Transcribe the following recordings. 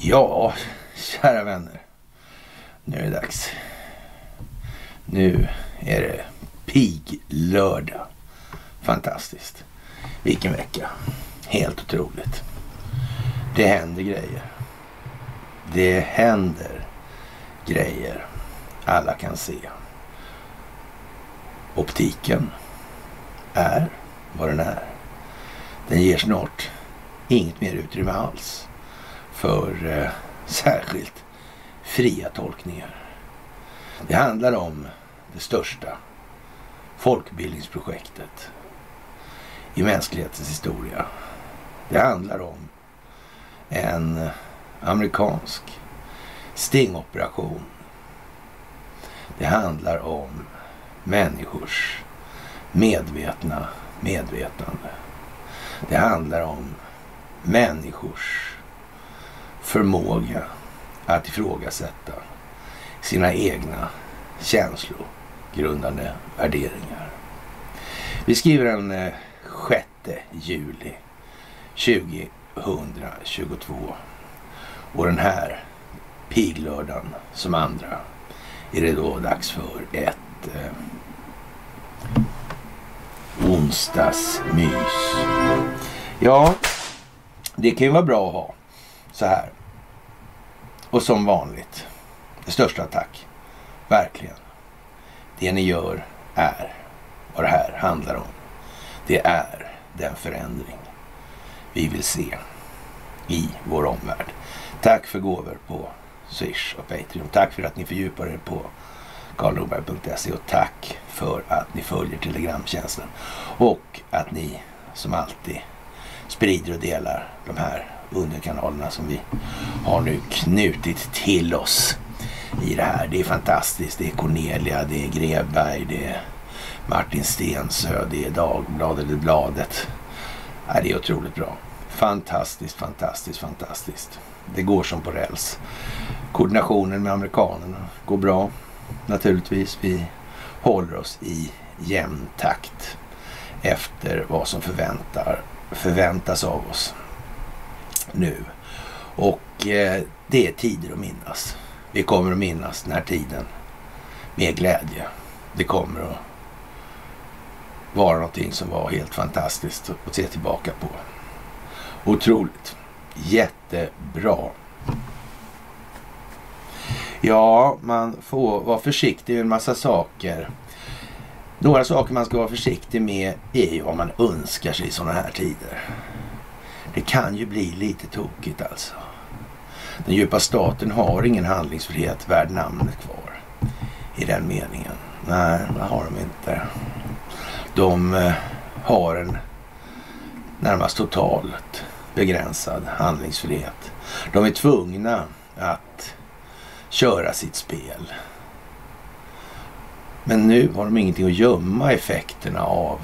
Ja, kära vänner. Nu är det dags. Nu är det piglördag. Fantastiskt. Vilken vecka. Helt otroligt. Det händer grejer. Det händer grejer. Alla kan se. Optiken är vad den är. Den ger snart inget mer utrymme alls för eh, särskilt fria tolkningar. Det handlar om det största folkbildningsprojektet i mänsklighetens historia. Det handlar om en amerikansk stingoperation. Det handlar om människors medvetna medvetande. Det handlar om människors förmåga att ifrågasätta sina egna känslogrundande värderingar. Vi skriver den eh, 6 juli 2022 och den här piglördagen som andra är det då dags för ett eh, onsdagsmys. Ja, det kan ju vara bra att ha så här. Och som vanligt, det största tack. Verkligen. Det ni gör är vad det här handlar om. Det är den förändring vi vill se i vår omvärld. Tack för gåvor på Swish och Patreon. Tack för att ni fördjupar er på karlnorberg.se och tack för att ni följer Telegramtjänsten och att ni som alltid sprider och delar de här underkanalerna som vi har nu knutit till oss i det här. Det är fantastiskt. Det är Cornelia, det är Greberg, det är Martin Stensö, det är Dagbladet, det är Bladet. Ja, det är otroligt bra. Fantastiskt, fantastiskt, fantastiskt. Det går som på räls. Koordinationen med amerikanerna går bra naturligtvis. Vi håller oss i jämn takt efter vad som förväntar, förväntas av oss nu. Och eh, det är tider att minnas. Vi kommer att minnas den här tiden med glädje. Det kommer att vara någonting som var helt fantastiskt att se tillbaka på. Otroligt. Jättebra. Ja, man får vara försiktig med en massa saker. Några saker man ska vara försiktig med är ju vad man önskar sig i sådana här tider. Det kan ju bli lite tokigt alltså. Den djupa staten har ingen handlingsfrihet värd namnet kvar. I den meningen. Nej, det har de inte. De eh, har en närmast totalt begränsad handlingsfrihet. De är tvungna att köra sitt spel. Men nu har de ingenting att gömma effekterna av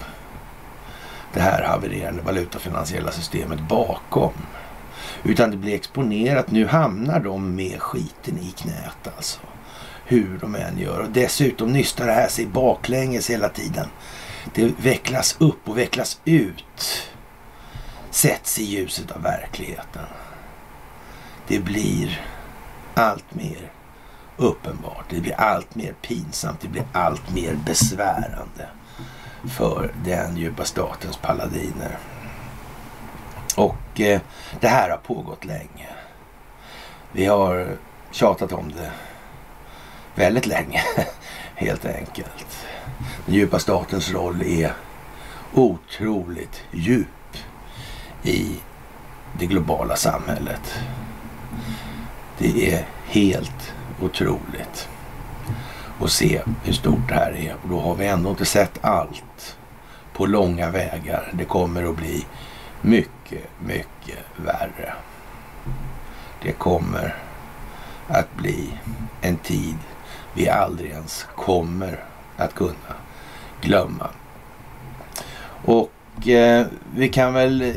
det här havererande valutafinansiella systemet bakom. Utan det blir exponerat. Nu hamnar de med skiten i knät alltså. Hur de än gör. Och dessutom nystar det här sig baklänges hela tiden. Det vecklas upp och vecklas ut. Sätts i ljuset av verkligheten. Det blir allt mer uppenbart. Det blir allt mer pinsamt. Det blir allt mer besvärande för den djupa statens paladiner. Och eh, det här har pågått länge. Vi har tjatat om det väldigt länge, helt enkelt. Den djupa statens roll är otroligt djup i det globala samhället. Det är helt otroligt att se hur stort det här är. Och då har vi ändå inte sett allt på långa vägar. Det kommer att bli mycket, mycket värre. Det kommer att bli en tid vi aldrig ens kommer att kunna glömma. Och eh, vi kan väl eh,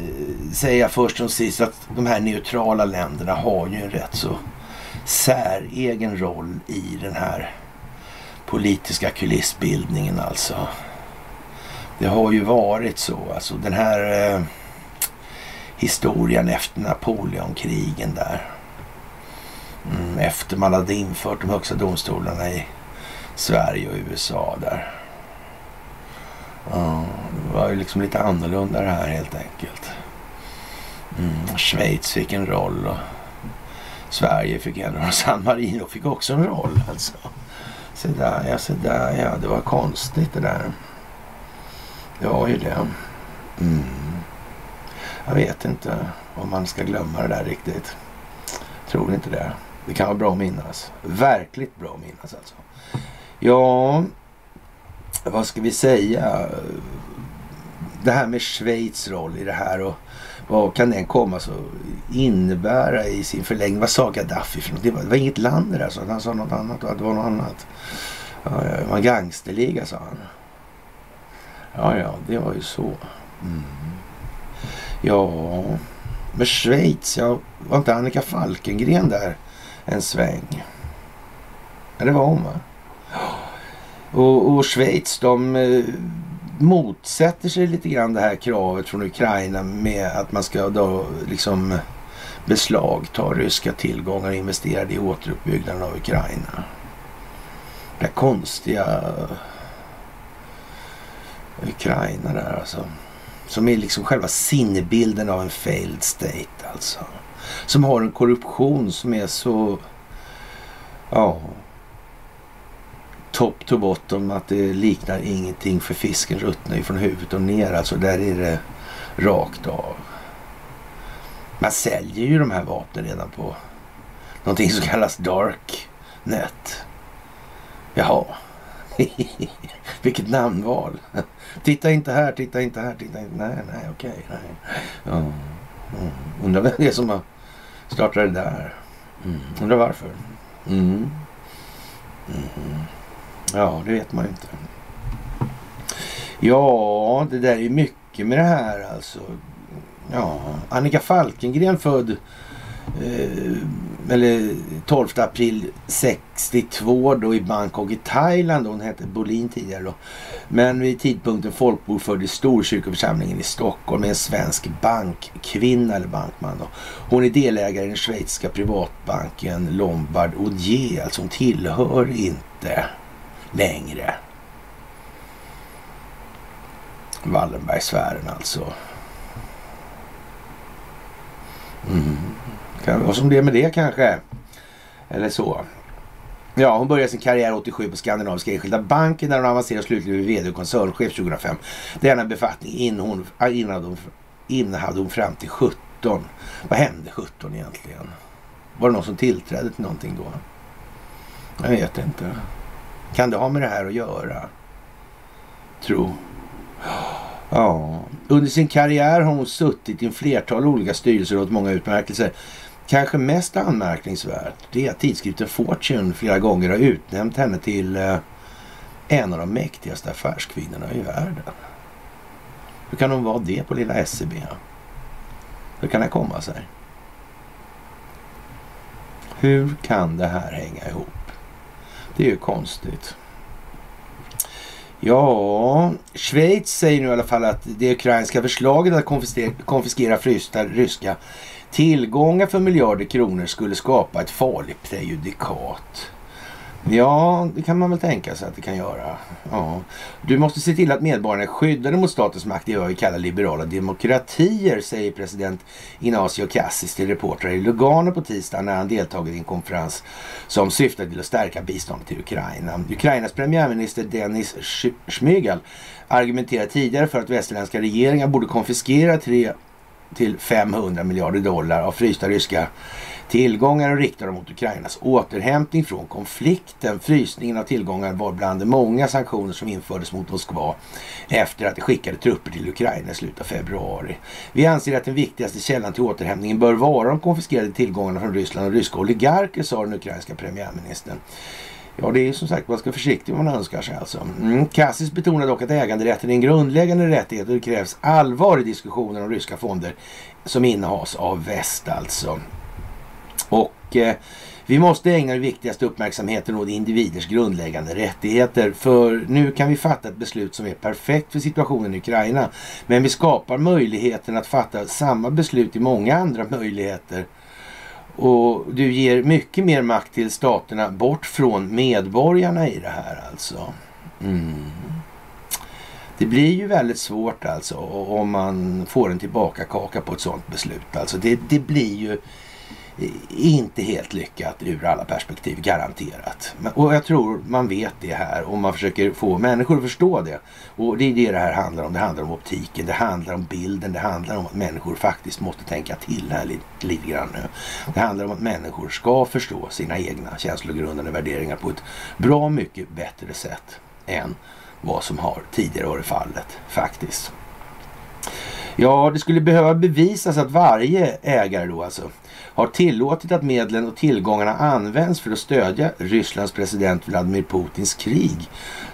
säga först och sist att de här neutrala länderna har ju en rätt så säregen roll i den här politiska kulissbildningen alltså. Det har ju varit så. Alltså den här eh, historien efter Napoleonkrigen där. Mm, efter man hade infört de högsta domstolarna i Sverige och USA där. Ja, det var ju liksom lite annorlunda det här helt enkelt. Mm, Schweiz fick en roll och Sverige fick en roll. San Marino fick också en roll alltså. Se där, ja, se där, ja. Det var konstigt det där. Det var ju det. Mm. Jag vet inte om man ska glömma det där riktigt. Tror inte det. Det kan vara bra att minnas. Verkligt bra att minnas alltså. Ja, vad ska vi säga? Det här med Schweiz roll i det här och vad kan den komma så innebära i sin förlängning? Vad sa Gaddafi för något? Det var, det var inget land det där, så han sa något annat det var något annat. Ja, det var en gangsterliga sa han. Ja, ja, det var ju så. Mm. Ja, med Schweiz, ja, var inte Annika Falkengren där en sväng? Ja, det var hon va? Och, och Schweiz, de eh, motsätter sig lite grann det här kravet från Ukraina med att man ska då liksom beslagta ryska tillgångar investerade i återuppbyggnaden av Ukraina. Det konstiga eh, Ukraina där alltså. Som är liksom själva sinnebilden av en failed state alltså. Som har en korruption som är så... Ja. Top to bottom att det liknar ingenting för fisken ruttnar ju från huvudet och ner. Alltså där är det rakt av. Man säljer ju de här vapnen redan på någonting som kallas dark net. Jaha. Vilket namnval. titta inte här, titta inte här, titta inte. Nej, nej, okej. nej. Ja. Mm. Undrar vem det är som har startat det där. Mm. Undrar varför. Mm. Mm. Ja, det vet man ju inte. Ja, det där är mycket med det här alltså. Ja, Annika Falkengren född eh, eller 12 april 62 då i Bangkok i Thailand. Hon hette Bolin tidigare då. Men vid tidpunkten folkbokförd i Storkyrkoförsamlingen i Stockholm med en svensk bankkvinna eller bankman. Då. Hon är delägare i den schweiziska privatbanken Lombard Odier. Alltså hon tillhör inte längre Wallenbergsfären alltså. Mm. Kan vara som det med det kanske. Eller så. Ja, hon började sin karriär 87 på Skandinaviska Enskilda Banken där hon avancerade slutligen till VD och koncernchef 2005. Denna befattning ah, innehade hon, innehade hon fram till 17. Vad hände 17 egentligen? Var det någon som tillträdde till någonting då? Jag vet inte. Kan det ha med det här att göra? Tro. Ja. Under sin karriär har hon suttit i en flertal olika styrelser och åt många utmärkelser. Kanske mest anmärkningsvärt det är att tidskriften Fortune flera gånger har utnämnt henne till eh, en av de mäktigaste affärskvinnorna i världen. Hur kan hon vara det på lilla SEB? Hur kan det komma sig? Hur kan det här hänga ihop? Det är ju konstigt. Ja, Schweiz säger nu i alla fall att det ukrainska förslaget att konfiskera frysta ryska tillgångar för miljarder kronor skulle skapa ett farligt prejudikat. Ja, det kan man väl tänka sig att det kan göra. Ja. Du måste se till att medborgarna är skyddade mot statens makt i vad vi kallar liberala demokratier, säger president Inacio Cassis till reportrar i Lugano på tisdag när han deltagit i en konferens som syftar till att stärka biståndet till Ukraina. Ukrainas premiärminister Denis Schmygal argumenterade tidigare för att västerländska regeringar borde konfiskera tre till 500 miljarder dollar av frysta ryska tillgångar och riktade mot Ukrainas återhämtning från konflikten. Frysningen av tillgångar var bland de många sanktioner som infördes mot Moskva efter att det skickade trupper till Ukraina i slutet av februari. Vi anser att den viktigaste källan till återhämtningen bör vara de konfiskerade tillgångarna från Ryssland och ryska oligarker, sa den ukrainska premiärministern. Ja, det är som sagt, man ska vara försiktig vad man önskar sig alltså. Mm. Kassis betonar dock att äganderätten är en grundläggande rättighet och det krävs allvar i diskussioner om ryska fonder som innehas av väst alltså. Och eh, Vi måste ägna den viktigaste uppmärksamheten åt individers grundläggande rättigheter. För nu kan vi fatta ett beslut som är perfekt för situationen i Ukraina. Men vi skapar möjligheten att fatta samma beslut i många andra möjligheter. Och du ger mycket mer makt till staterna bort från medborgarna i det här alltså. Mm. Det blir ju väldigt svårt alltså om man får en tillbakakaka på ett sådant beslut. Alltså det, det blir ju inte helt lyckat ur alla perspektiv, garanterat. Och jag tror man vet det här och man försöker få människor att förstå det. Och det är det det här handlar om. Det handlar om optiken, det handlar om bilden, det handlar om att människor faktiskt måste tänka till här lite, lite grann nu. Det handlar om att människor ska förstå sina egna känslogrundande värderingar på ett bra mycket bättre sätt än vad som har tidigare varit fallet faktiskt. Ja, det skulle behöva bevisas att varje ägare då alltså har tillåtit att medlen och tillgångarna används för att stödja Rysslands president Vladimir Putins krig.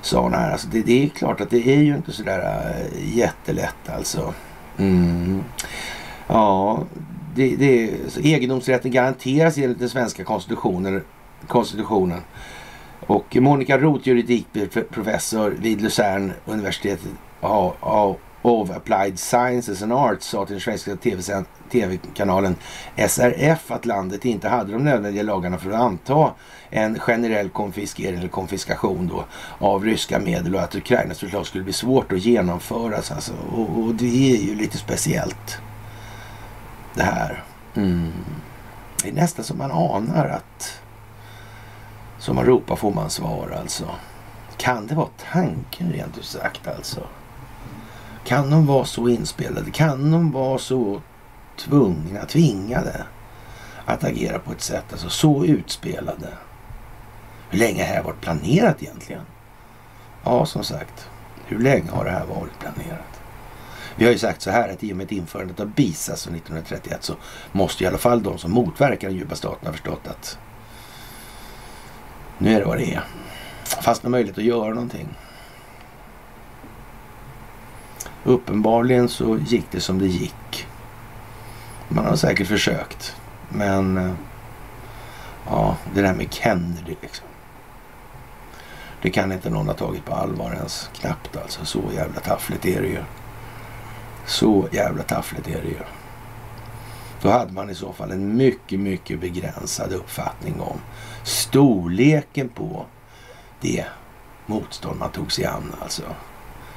Sa hon här. Alltså det, det är klart att det är ju inte sådär äh, eh, jättelätt alltså. Mm. Ja, det, det, egendomsrätten garanteras enligt den svenska konstitutionen. konstitutionen. Och Monica Roth, juridikprofessor vid Luzern universitetet of Applied Sciences and Arts sa till den svenska tv-kanalen SRF att landet inte hade de nödvändiga lagarna för att anta en generell konfiskering eller konfiskation då av ryska medel och att Ukrainas förslag skulle bli svårt att genomföra. Alltså, och, och, det är ju lite speciellt det här. Mm. Det är nästan som man anar att som man ropar får man svar alltså. Kan det vara tanken rent ut sagt alltså? Kan de vara så inspelade? Kan de vara så tvungna, tvingade att agera på ett sätt, alltså så utspelade? Hur länge har det här varit planerat egentligen? Ja, som sagt, hur länge har det här varit planerat? Vi har ju sagt så här att i och med införandet av BIS, alltså 1931, så måste i alla fall de som motverkar den djupa staten ha förstått att nu är det vad det är. Fanns det möjlighet att göra någonting? Uppenbarligen så gick det som det gick. Man har säkert försökt. Men eh, ja, det där med Kennedy liksom. Det kan inte någon ha tagit på allvar ens. Knappt alltså. Så jävla taffligt är det ju. Så jävla taffligt är det ju. Då hade man i så fall en mycket, mycket begränsad uppfattning om storleken på det motstånd man tog sig an alltså.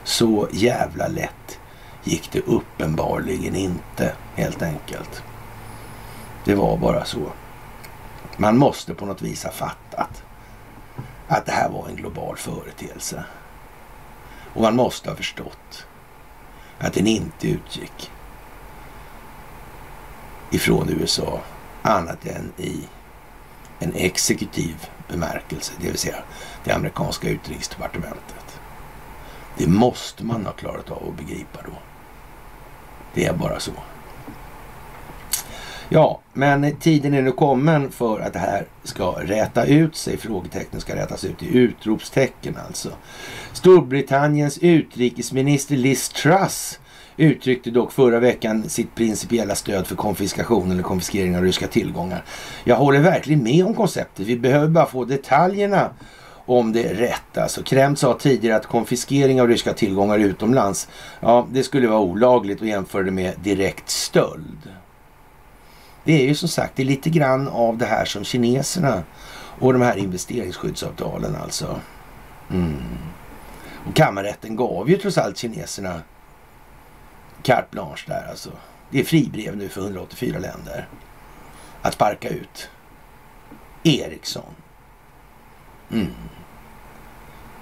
Så jävla lätt gick det uppenbarligen inte helt enkelt. Det var bara så. Man måste på något vis ha fattat att det här var en global företeelse. Och man måste ha förstått att den inte utgick ifrån USA annat än i en exekutiv bemärkelse, det vill säga det amerikanska utrikesdepartementet. Det måste man ha klarat av att begripa då. Det är bara så. Ja, men tiden är nu kommen för att det här ska räta ut sig. Frågetecknen ska rätas ut i utropstecken alltså. Storbritanniens utrikesminister Liz Truss uttryckte dock förra veckan sitt principiella stöd för konfiskation eller konfiskering av ryska tillgångar. Jag håller verkligen med om konceptet. Vi behöver bara få detaljerna om det är rätt. Alltså, Kreml sa tidigare att konfiskering av ryska tillgångar utomlands, ja, det skulle vara olagligt och jämföra det med direkt stöld. Det är ju som sagt, det är lite grann av det här som kineserna och de här investeringsskyddsavtalen alltså. Mm. Och kammarrätten gav ju trots allt kineserna carte blanche där alltså. Det är fribrev nu för 184 länder att sparka ut Ericsson. Mm.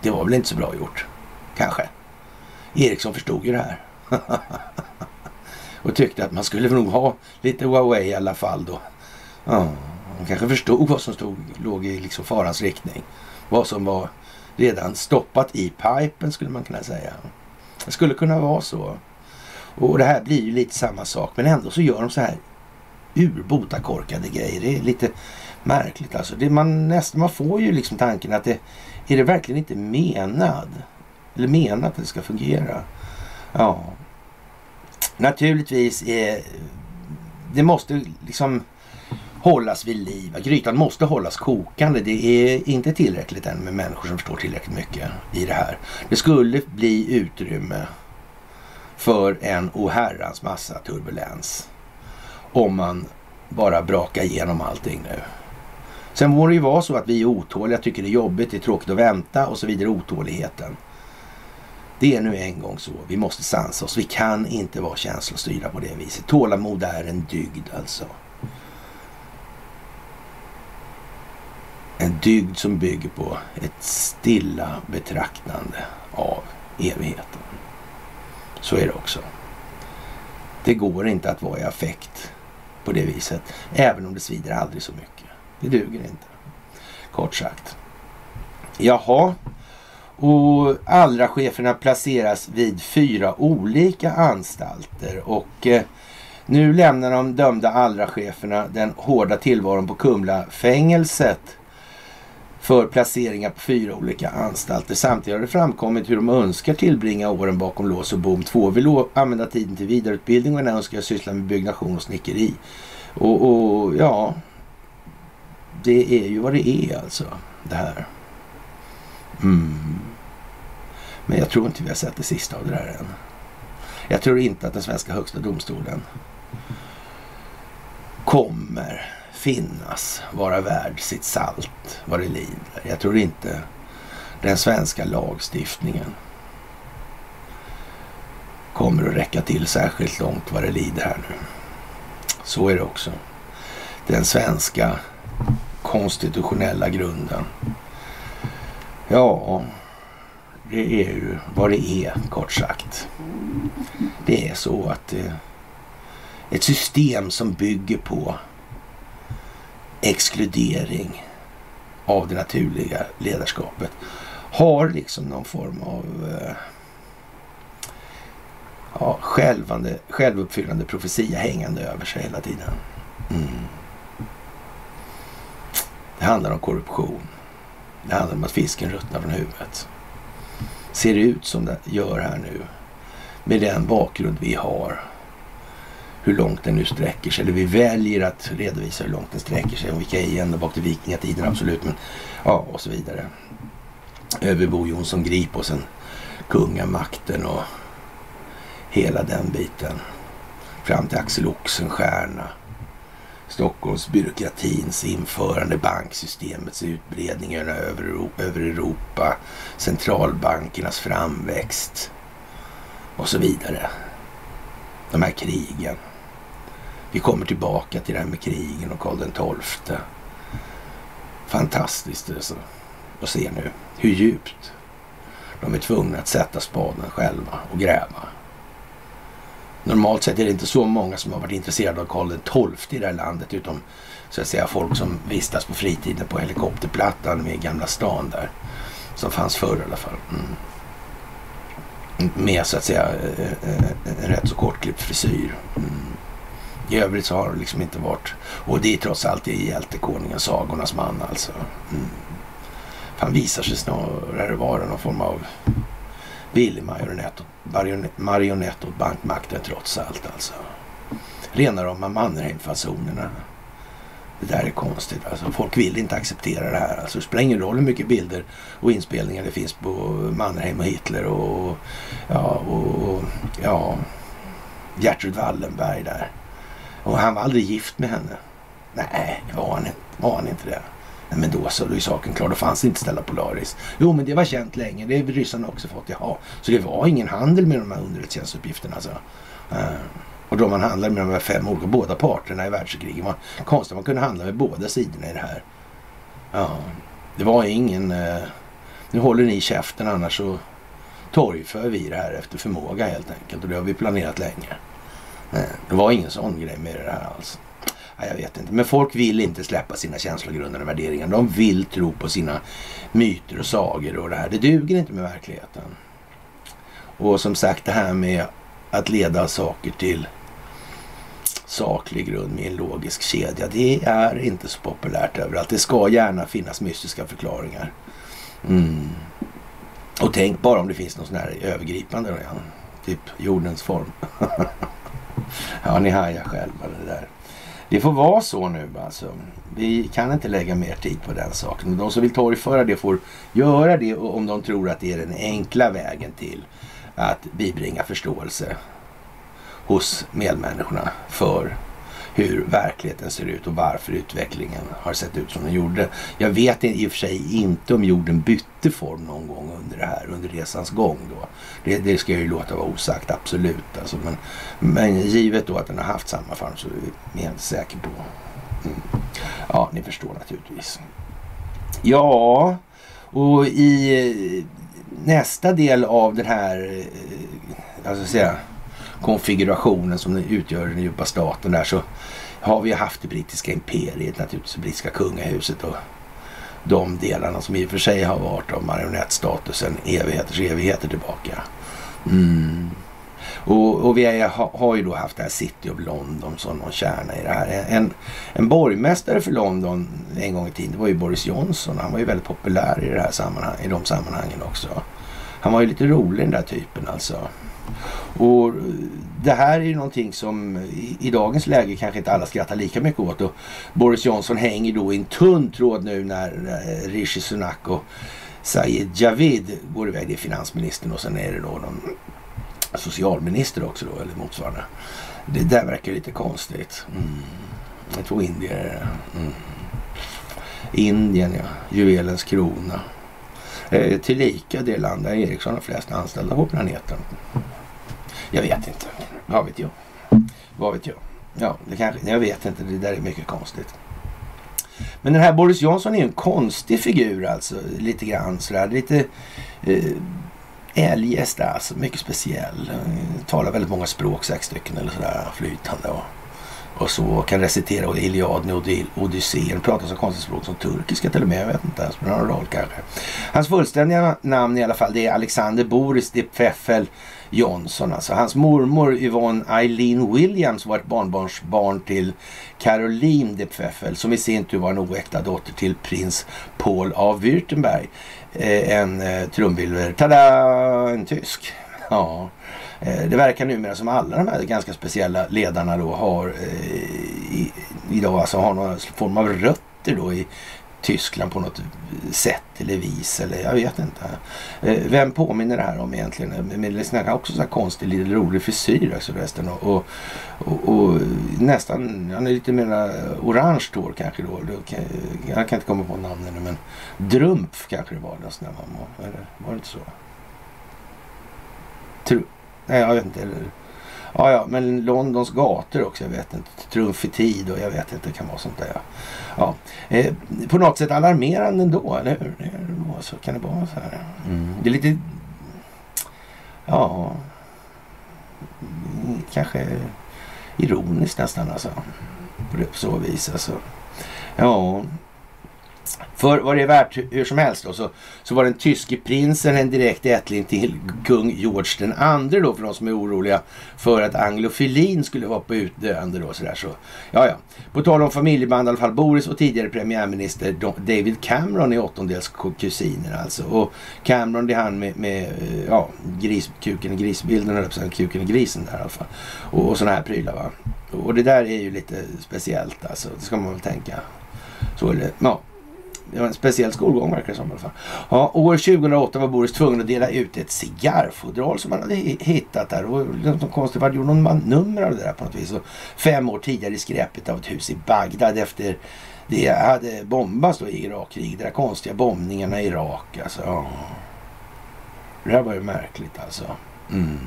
Det var väl inte så bra gjort, kanske. Ericsson förstod ju det här. och tyckte att man skulle nog ha lite Huawei i alla fall då. Ja, kanske förstod vad som stod, låg i liksom farans riktning. Vad som var redan stoppat i pipen skulle man kunna säga. Det skulle kunna vara så. Och det här blir ju lite samma sak. Men ändå så gör de så här urbota korkade grejer. Det är lite märkligt alltså. Det man, nästan, man får ju liksom tanken att det är det verkligen inte menad? Eller menat att det ska fungera? Ja. Naturligtvis är det måste liksom hållas vid liv. Grytan måste hållas kokande. Det är inte tillräckligt än med människor som förstår tillräckligt mycket i det här. Det skulle bli utrymme för en oherrans massa turbulens om man bara brakar igenom allting nu. Sen må det ju vara så att vi är otåliga, tycker det är jobbigt, det är tråkigt att vänta och så vidare. Otåligheten. Det är nu en gång så. Vi måste sansa oss. Vi kan inte vara känslostyrda på det viset. Tålamod är en dygd alltså. En dygd som bygger på ett stilla betraktande av evigheten. Så är det också. Det går inte att vara i affekt på det viset. Även om det svider aldrig så mycket. Det duger inte. Kort sagt. Jaha. Och allra cheferna placeras vid fyra olika anstalter. Och eh, nu lämnar de dömda allra cheferna den hårda tillvaron på Kumlafängelset för placeringar på fyra olika anstalter. Samtidigt har det framkommit hur de önskar tillbringa åren bakom lås och bom. Två vill använda tiden till vidareutbildning och en önskar syssla med byggnation och snickeri. Och, och ja, det är ju vad det är alltså, det här. Mm. Men jag tror inte vi har sett det sista av det där än. Jag tror inte att den svenska högsta domstolen kommer finnas, vara värd sitt salt vad det lider. Jag tror inte den svenska lagstiftningen kommer att räcka till särskilt långt vad det lider här nu. Så är det också. Den svenska konstitutionella grunden. Ja, det är ju vad det är kort sagt. Det är så att det, ett system som bygger på exkludering av det naturliga ledarskapet har liksom någon form av eh, ja, självande, självuppfyllande profetia hängande över sig hela tiden. Mm. Det handlar om korruption. Det handlar om att fisken ruttnar från huvudet. Ser det ut som det gör här nu med den bakgrund vi har. Hur långt den nu sträcker sig. Eller vi väljer att redovisa hur långt den sträcker sig. Och vi kan ge ända bak till vikingatiden, absolut. Men ja, och så vidare. Över Bo Jonsson Grip och sen kungamakten och hela den biten. Fram till Axel Oxenstierna Stockholmsbyråkratins införande, banksystemets utbredning över, Europa, centralbankernas framväxt och så vidare. De här krigen. Vi kommer tillbaka till det här med krigen och Karl XII. Fantastiskt alltså. att se nu hur djupt de är tvungna att sätta spaden själva och gräva. Normalt sett är det inte så många som har varit intresserade av Karl XII i det här landet utom så att säga folk som vistas på fritiden på helikopterplattan med Gamla stan där. Som fanns förr i alla fall. Mm. Med så att säga en rätt så kortklippt frisyr. Mm. I övrigt så har det liksom inte varit... Och det är trots allt i hjältekonungen, sagornas man alltså. Mm. Han visar sig snarare vara någon form av billig marionett, marionett åt bankmakten trots allt alltså. Rena rama Mannerheim-fasonerna. Det där är konstigt. Alltså, folk vill inte acceptera det här. Alltså, det spelar ingen roll hur mycket bilder och inspelningar det finns på Mannerheim och Hitler och, ja, och, ja, Gertrud Wallenberg där. Och han var aldrig gift med henne. Nej, var han, var han inte det? Nej, men då så, då är saken klar. Då fanns det inte Stella Polaris. Jo, men det var känt länge. Det har ryssarna också fått. Jaha, så det var ingen handel med de här underrättelsetjänstuppgifterna alltså. Uh, och då man handlade med de här fem olika, båda parterna i världskriget. var konstigt att man kunde handla med båda sidorna i det här. Ja, det var ingen... Uh, nu håller ni käften annars så torgför vi det här efter förmåga helt enkelt. Och det har vi planerat länge. Nej, det var ingen sån grej med det här alls. Ja, jag vet inte. Men folk vill inte släppa sina känslogrundande värderingar. De vill tro på sina myter och sagor och det här. Det duger inte med verkligheten. Och som sagt det här med att leda saker till saklig grund med en logisk kedja. Det är inte så populärt överallt. Det ska gärna finnas mystiska förklaringar. Mm. Och tänk bara om det finns någon sån här övergripande. Typ jordens form. ja, ni hajar själva det där. Det får vara så nu alltså. Vi kan inte lägga mer tid på den saken. De som vill torgföra det får göra det om de tror att det är den enkla vägen till att bibringa förståelse hos medmänniskorna för hur verkligheten ser ut och varför utvecklingen har sett ut som den gjorde. Jag vet i och för sig inte om jorden bytte form någon gång under det här, under resans gång då. Det, det ska jag ju låta vara osagt, absolut. Alltså, men, men givet då att den har haft samma form så är jag helt säker på. Mm. Ja, ni förstår naturligtvis. Ja, och i eh, nästa del av den här, eh, alltså säga, konfigurationen som utgör den djupa staten där så har vi haft det brittiska imperiet naturligtvis, det brittiska kungahuset och de delarna som i och för sig har varit av marionettstatusen evigheters evigheter tillbaka. Mm. Och, och, vi är, ha, har ju då haft det här City of London som någon kärna i det här. En, en borgmästare för London en gång i tiden det var ju Boris Johnson. Han var ju väldigt populär i, det här sammanhang, i de sammanhangen också. Han var ju lite rolig den där typen alltså. Och det här är ju någonting som i, dagens läge kanske inte alla skrattar lika mycket åt. Och Boris Johnson hänger då i en tunn tråd nu när eh, Rishi Sunak och Said Javid går iväg. Det är finansministern och sen är det då någon socialminister också då, eller motsvarande. Det där verkar lite konstigt. Mm. Två indier. Mm. Indien ja, juvelens krona. Eh, tillika det land där Ericsson har flest anställda på planeten. Jag vet inte. Vad vet jag? Vad vet jag? Ja, det kanske, jag vet inte. Det där är mycket konstigt. Men den här Boris Johnson är ju en konstig figur alltså. Lite grann sådär. Lite eh, eljest alltså. Mycket speciell. Talar väldigt många språk, sex stycken eller sådär flytande. Och, och så kan recitera Iliaden och Odysseen. Pratar så konstigt språk som turkiska till och med. Jag vet inte. Spelar någon roll kanske. Hans fullständiga namn i alla fall det är Alexander Boris de Pfeffel Johnson. Alltså. Hans mormor Yvonne Eileen Williams var ett barnbarnsbarn till Caroline de Pfeffel som i sin tur var en oäkta dotter till prins Paul av Württemberg. Eh, en eh, trumvirvel. Tada! En tysk. Ja. Eh, det verkar numera som alla de här ganska speciella ledarna då har eh, i, idag alltså har någon form av rötter då i Tyskland på något sätt eller vis eller jag vet inte. Eh, vem påminner det här om egentligen? Eh, Medelisen har också så här konstig, lite rolig frisyr alltså förresten och, och, och, och, nästan, han är lite mer orange hår kanske då. Jag kan inte komma på namnen nu men Drumpf kanske det var. Eller var det inte så? Tro, nej jag vet inte. Eller, Ja, ja, men Londons gator också. Jag vet inte. Trumf i tid och jag vet inte. Det kan vara sånt där. Ja. ja. Eh, på något sätt alarmerande ändå, eller hur? Så kan det vara så här. Mm. Det är lite... Ja... Kanske ironiskt nästan alltså. På så vis alltså. Ja, för vad det är värt hur som helst då, så, så var den tyske prinsen en direkt ättling till kung George den andre då för de som är oroliga för att anglofilin skulle vara på utdöende då sådär så. Ja, ja. På tal om familjeband i alla fall. Boris och tidigare premiärminister David Cameron är åttondels kusiner alltså. Och Cameron det är han med, med eh, ja, gris, kuken i grisbilden, eller kuken i grisen där i alla fall. Och, och sådana här prylar va. Och det där är ju lite speciellt alltså. Det ska man väl tänka. Så är det. Ja. Det var en speciell skolgång verkar det som i alla fall. Ja, år 2008 var Boris tvungen att dela ut ett cigarrfodral som han hade hittat där. Och liksom något konstigt, han gjorde någon nummer av det där på något vis. Och fem år tidigare i skräpet av ett hus i Bagdad efter det hade bombats då i Irakkriget. De där konstiga bombningarna i Irak alltså. Ja. Det här var ju märkligt alltså. Mm.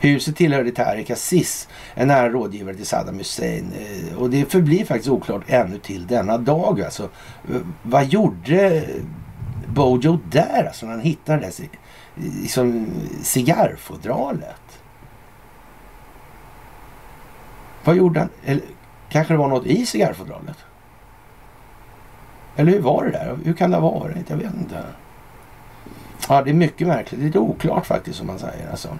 Huset tillhörde Tariq Aziz, en nära rådgivare till Saddam Hussein. Eh, och det förblir faktiskt oklart ännu till denna dag. Alltså, eh, vad gjorde Bojo där alltså, när han hittade det liksom, cigarrfodralet? Vad gjorde han? Eller, kanske det var något i cigarrfodralet? Eller hur var det där? Hur kan det ha varit? Jag vet inte. Ja, det är mycket märkligt. Lite oklart faktiskt som man säger. Alltså.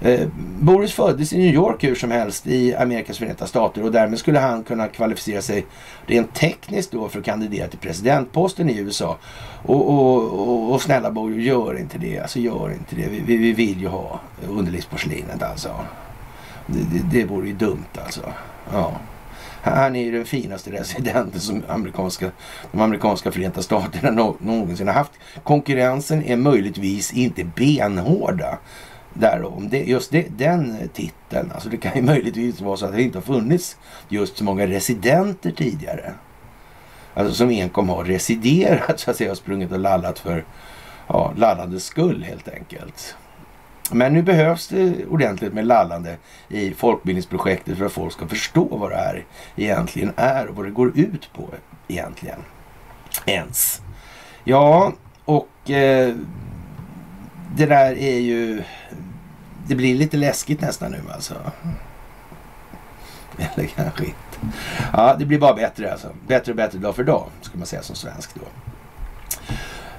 Eh, Boris föddes i New York hur som helst i Amerikas förenta stater och därmed skulle han kunna kvalificera sig rent tekniskt då för att kandidera till presidentposten i USA. Och, och, och, och snälla Boris, gör inte det. Alltså gör inte det. Vi, vi vill ju ha underlivsporslinet alltså. Det, det, det vore ju dumt alltså. Ja. Han är ju den finaste residenten som amerikanska, de amerikanska förenta staterna någonsin har haft. Konkurrensen är möjligtvis inte benhårda där om det, just det, den eh, titeln. Alltså det kan ju möjligtvis vara så att det inte har funnits just så många residenter tidigare. Alltså som enkom har residerat så att säga och sprungit och lallat för ja, lallandets skull helt enkelt. Men nu behövs det ordentligt med lallande i folkbildningsprojektet för att folk ska förstå vad det här egentligen är och vad det går ut på egentligen. Ens. Ja, och eh, det där är ju... Det blir lite läskigt nästan nu alltså. Eller kanske inte. Ja, det blir bara bättre alltså. Bättre och bättre dag för dag, ska man säga som svensk då.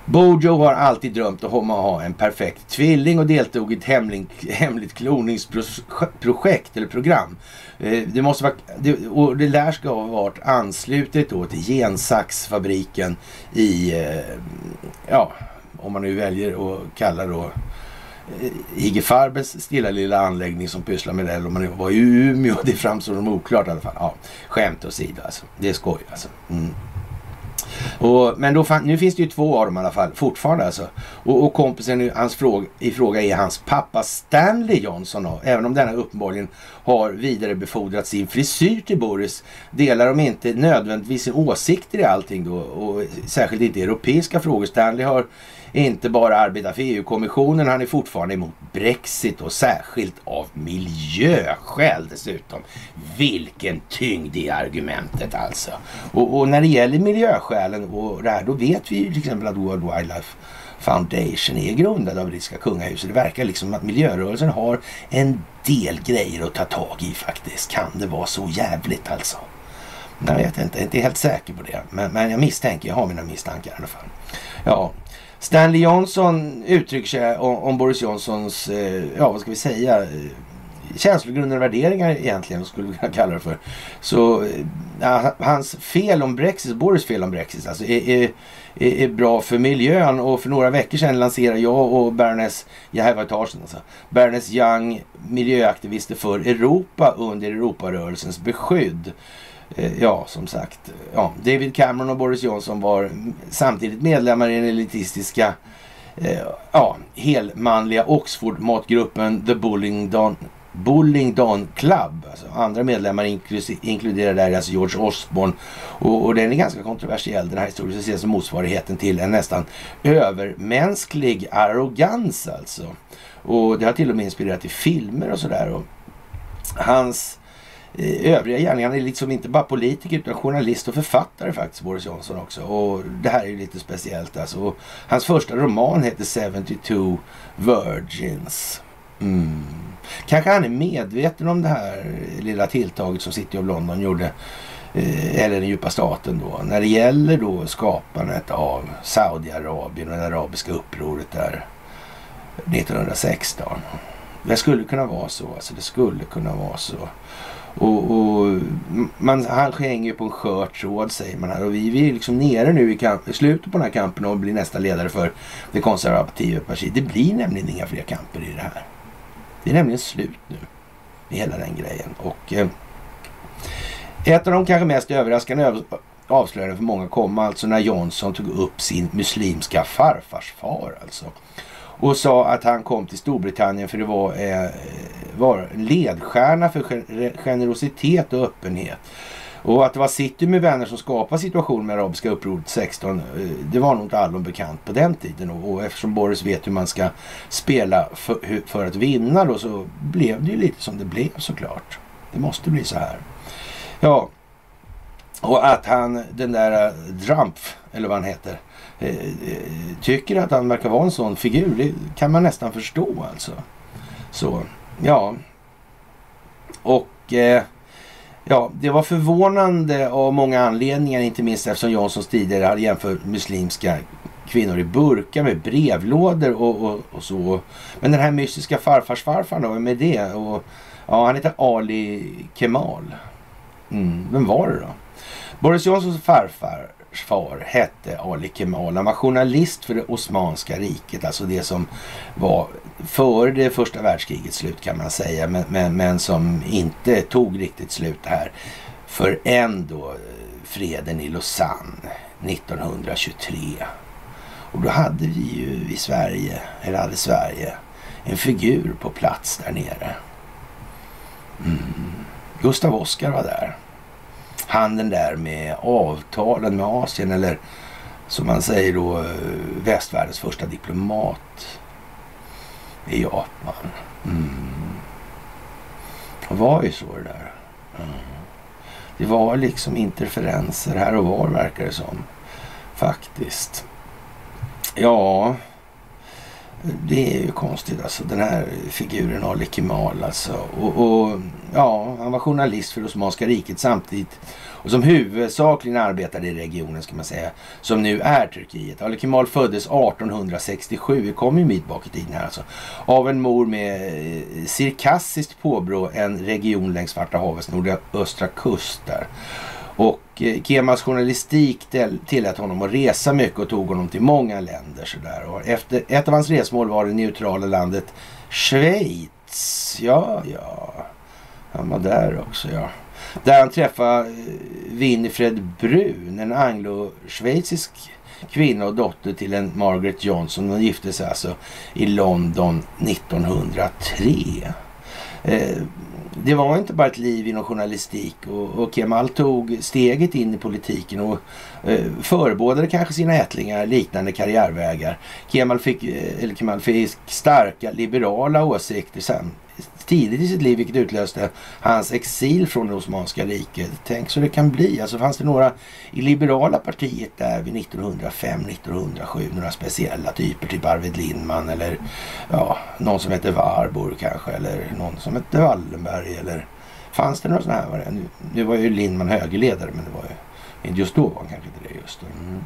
Bojo har alltid drömt om att ha en perfekt tvilling och deltog i ett hemligt, hemligt kloningsprojekt eller program. Eh, det måste vara, det, och det lär ska ha varit anslutet då till gensaxfabriken i, eh, ja, om man nu väljer att kalla då eh, IG Farbes stilla lilla anläggning som pysslar med det. Eller om man var i Umeå. Det framstår som oklart i alla fall. Ja, skämt åsido alltså. Det är skoj alltså. Mm. Och, men då, nu finns det ju två av dem i alla fall fortfarande alltså. Och, och kompisen hans fråga, i fråga är hans pappa Stanley Johnson. Då. Även om denna uppenbarligen har vidarebefordrat sin frisyr till Boris delar de inte nödvändigtvis åsikter i allting då. Och särskilt inte europeiska frågor. Stanley har inte bara arbetar för EU-kommissionen, han är fortfarande emot Brexit och särskilt av miljöskäl dessutom. Vilken tyngd i argumentet alltså. Och, och, när det gäller miljöskälen och det här, då vet vi ju till exempel att World Wildlife Foundation är grundad av brittiska kungahuset. Det verkar liksom att miljörörelsen har en del grejer att ta tag i faktiskt. Kan det vara så jävligt alltså? Jag vet inte, jag är inte helt säker på det. Men, men jag misstänker, jag har mina misstankar i alla fall. Ja, Stanley Johnson uttrycker sig om, Boris Johnsons, eh, ja vad ska vi säga, eh, känslogrunder och värderingar egentligen, skulle vi kunna kalla det för. Så eh, hans fel om Brexit, Boris fel om Brexit, alltså är, är, är, bra för miljön och för några veckor sedan lanserade jag och Baroness, jag här var etagen alltså, Baroness Young miljöaktivister för Europa under Europarörelsens beskydd. Eh, ja, som sagt. Ja, David Cameron och Boris Johnson var samtidigt medlemmar i den elitistiska eh, ja, helmanliga Oxford-matgruppen The Bullingdon, Bullingdon Club. Alltså andra medlemmar inkluderar där alltså George Osborne. Och, och, den är ganska kontroversiell den här historien. Ses som motsvarigheten till en nästan övermänsklig arrogans alltså. Och det har till och med inspirerat till filmer och sådär. Hans Eh, övriga gärningar. Han är liksom inte bara politiker utan journalist och författare faktiskt, Boris Johnson också. Och det här är ju lite speciellt alltså. Och hans första roman heter 72 Virgins. Mm. Kanske han är medveten om det här lilla tilltaget som City of London gjorde. Eh, eller den djupa staten då. När det gäller då skapandet av Saudiarabien och det arabiska upproret där 1916. Det skulle kunna vara så. Alltså det skulle kunna vara så. Och, och man, han hänger på en skör tråd säger man här. Och vi, vi är liksom nere nu i, kamp, i slutet på den här kampen och blir nästa ledare för det konservativa partiet. Det blir nämligen inga fler kamper i det här. Det är nämligen slut nu med hela den grejen. Och eh, ett av de kanske mest överraskande avslöjandena för många kom alltså när Johnson tog upp sin muslimska farfars far alltså och sa att han kom till Storbritannien för det var, eh, var ledstjärna för generositet och öppenhet. Och att det var City med vänner som skapade situationen med arabiska upproret 16, eh, det var nog inte allom bekant på den tiden. Och, eftersom Boris vet hur man ska spela för, för, att vinna då så blev det ju lite som det blev såklart. Det måste bli så här. Ja, och att han, den där eh, Trump, eller vad han heter, Eh, eh, tycker att han verkar vara en sån figur. Det kan man nästan förstå alltså. Så, ja. Och eh, ja, det var förvånande av många anledningar, inte minst eftersom Janssons tidigare hade jämfört muslimska kvinnor i burkar med brevlådor och, och, och, så. Men den här mystiska farfars farfar då, med det? Och, ja, han heter Ali Kemal. Mm, vem var det då? Boris Johnsons farfar far hette Ali Kemal. Han var journalist för det Osmanska riket, alltså det som var före det första världskrigets slut kan man säga, men, men, men som inte tog riktigt slut här för ändå eh, freden i Lausanne 1923. Och då hade vi ju i Sverige, eller hade Sverige, en figur på plats där nere. Mm. Gustav Oskar var där. Han den där med avtalen med Asien eller som man säger då eh, västvärldens första diplomat i Japan. Mm. Det var ju så det där. Mm. Det var liksom interferenser här och var verkar det som. Faktiskt. Ja, det är ju konstigt alltså. Den här figuren Ali Kemal alltså. Och, och, ja, han var journalist för Osmanska riket samtidigt. Och som huvudsakligen arbetade i regionen ska man säga. Som nu är Turkiet. Ali Kemal föddes 1867. Vi kommer ju mitt bak i tiden här alltså. Av en mor med eh, cirkassiskt påbrå. En region längs Svarta havets nordöstra kust där. Och eh, Kemas journalistik tillät honom att resa mycket och tog honom till många länder. Sådär. Och efter, ett av hans resmål var det neutrala landet Schweiz. Ja, ja. Han var där också, ja. Där han träffade eh, Winifred Brun, en anglo-schweizisk kvinna och dotter till en Margaret Johnson. De gifte sig alltså i London 1903. Eh, det var inte bara ett liv inom journalistik och, och Kemal tog steget in i politiken och eh, förebådade kanske sina ättlingar liknande karriärvägar. Kemal fick, eh, eller Kemal fick starka liberala åsikter sen, tidigt i sitt liv vilket utlöste hans exil från det Osmanska riket. Tänk så det kan bli. Alltså fanns det några i liberala partiet där vid 1905-1907, några speciella typer, typ Arvid Lindman eller ja, någon som hette Warburg kanske eller någon som hette Wallenberg eller fanns det några sådana här? Nu, nu var ju Lindman högerledare men det var ju just då var han kanske inte det just då. Mm.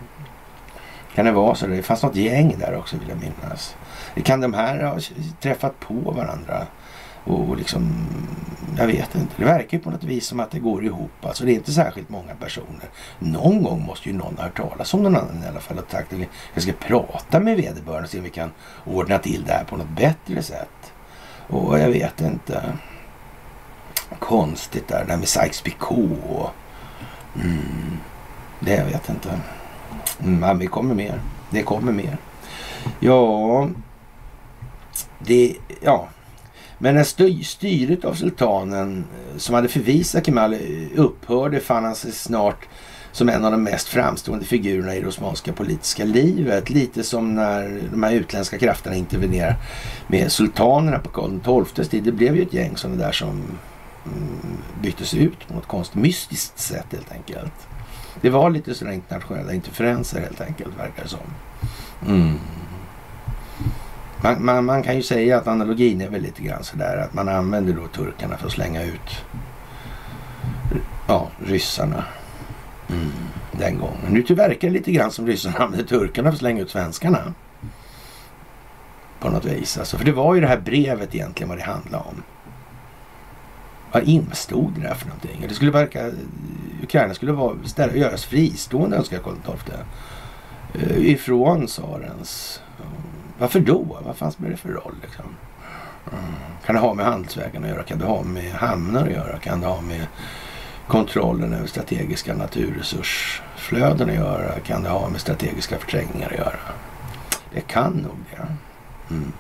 Kan det vara så? Det fanns något gäng där också vill jag minnas. Kan de här ha träffat på varandra? Och liksom, jag vet inte. Det verkar ju på något vis som att det går ihop. Alltså det är inte särskilt många personer. Någon gång måste ju någon ha hört talas om någon annan i alla fall. Och sagt jag ska prata med vederbörande och se om vi kan ordna till det här på något bättre sätt. Och jag vet inte. Konstigt där, det här med Sykes-Picot. Mm, det jag vet inte. Mm, men vi kommer mer. Det kommer mer. Ja, det, ja, men när styret av sultanen eh, som hade förvisat Kemal eh, upphörde fann han sig snart som en av de mest framstående figurerna i det osmanska politiska livet. Lite som när de här utländska krafterna intervenerar med sultanerna på Karl XIIs tid. Det blev ju ett gäng sådana där som mm, byttes ut på något konstigt mystiskt sätt helt enkelt. Det var lite sådana internationella interferenser helt enkelt verkar det som. Mm. Man, man, man, kan ju säga att analogin är väl lite grann sådär att man använder då turkarna för att slänga ut ja, ryssarna mm, den gången. Nu verkar det lite grann som ryssarna använder turkarna för att slänga ut svenskarna. På något vis. Alltså, för det var ju det här brevet egentligen vad det handlade om. Vad instod det där för någonting? Det skulle verka... Ukraina skulle vara, ställa, göras fristående önskar Karl XII. Eh, ifrån tsarens varför då? Vad fanns spelar det för roll? Liksom? Mm. Kan det ha med handelsvägarna att göra? Kan det ha med hamnar att göra? Kan det ha med kontrollen över strategiska naturresursflöden att göra? Kan det ha med strategiska förträngningar att göra? Det kan nog det. Mm.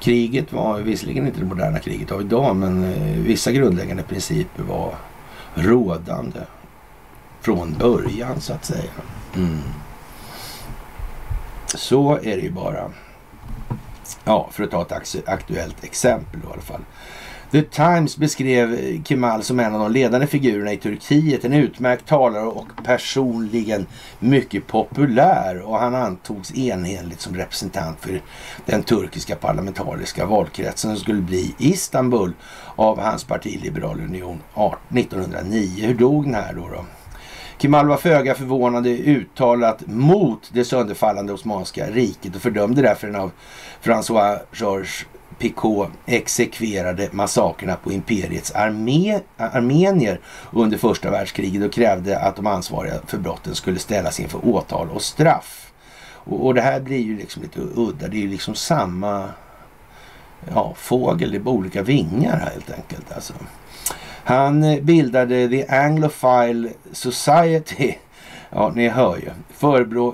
Kriget var visserligen inte det moderna kriget av idag men eh, vissa grundläggande principer var rådande från början så att säga. Mm. Så är det ju bara. Ja, för att ta ett aktuellt exempel då, i alla fall. The Times beskrev Kemal som en av de ledande figurerna i Turkiet. En utmärkt talare och personligen mycket populär. Och han antogs enhälligt som representant för den turkiska parlamentariska valkretsen som skulle bli Istanbul av hans parti Liberal Union 1909. Hur dog den här då? då? Kemal var föga förvånande uttalat mot det sönderfallande Osmanska riket och fördömde därför den av François Georges Picot exekverade massakerna på imperiets arme armenier under första världskriget och krävde att de ansvariga för brotten skulle ställas inför åtal och straff. Och, och det här blir ju liksom lite udda. Det är ju liksom samma ja, fågel, det är på olika vingar här helt enkelt. Alltså. Han eh, bildade The Anglophile Society Ja, ni hör ju.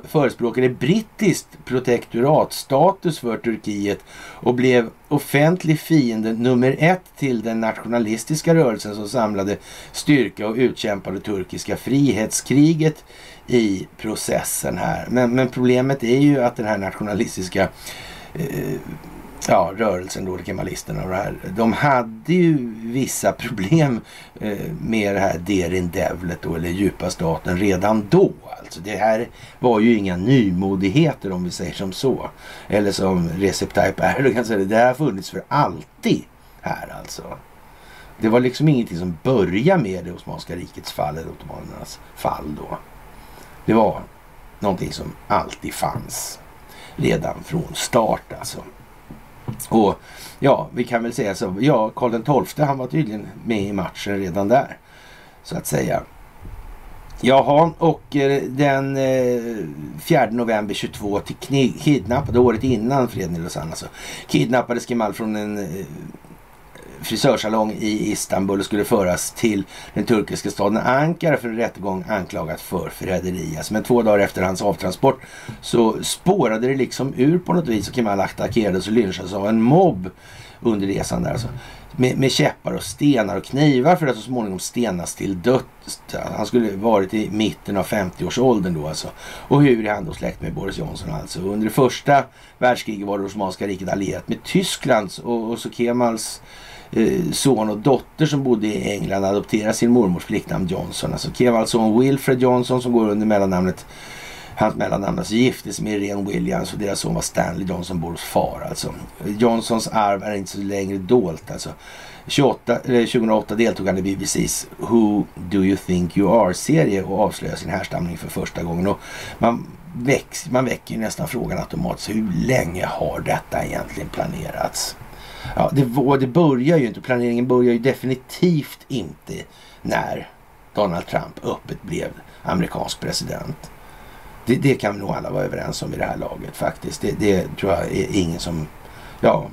förespråkade brittiskt protektoratstatus för Turkiet och blev offentlig fiende nummer ett till den nationalistiska rörelsen som samlade styrka och utkämpade turkiska frihetskriget i processen här. Men, men problemet är ju att den här nationalistiska eh, ja, rörelsen då, kemalisterna och det här. De hade ju vissa problem eh, med det här Derin Devlet då, eller djupa staten redan då. Alltså det här var ju inga nymodigheter om vi säger som så. Eller som Recep Tayyip Erdogan säger, det här har funnits för alltid här alltså. Det var liksom ingenting som började med det Osmanska rikets fall eller ottomanernas fall då. Det var någonting som alltid fanns redan från start alltså. Och ja, vi kan väl säga så. Ja, Karl XII han var tydligen med i matchen redan där. Så att säga. Jaha, och eh, den eh, 4 november 22 till kidnappade, året innan freden i Lausanne alltså, kidnappades Kemal från en eh, frisörsalong i Istanbul och skulle föras till den turkiska staden Ankara för en rättegång anklagat för förräderi. Alltså, men två dagar efter hans avtransport så spårade det liksom ur på något vis och Kemal attackerades och lynchades av en mobb under resan där. Alltså. Med, med käppar och stenar och knivar för att så småningom stenas till döds. Han skulle varit i mitten av 50-årsåldern då alltså. Och hur är han då släkt med Boris Johnson alltså? Under det första världskriget var det Osmanska riket allierat med Tysklands och, och så Kemals Eh, Eh, son och dotter som bodde i England adopterade sin mormors flicknamn Johnson. Alltså Kevals alltså son Wilfred Johnson som går under mellannamnet Hans mellannamn alltså gifte sig med Irene Williams och deras son var Stanley Johnson, Boros far alltså. Johnsons arv är inte så längre dolt alltså. 28, 2008 deltog han i BBCs Who Do You Think You Are-serie och avslöjade sin härstamning för första gången. Och man, väcks, man väcker ju nästan frågan automatiskt, hur länge har detta egentligen planerats? Ja, det, det börjar ju inte, planeringen börjar ju definitivt inte när Donald Trump öppet blev amerikansk president. Det, det kan vi nog alla vara överens om i det här laget faktiskt. Det, det tror jag är ingen som... Ja,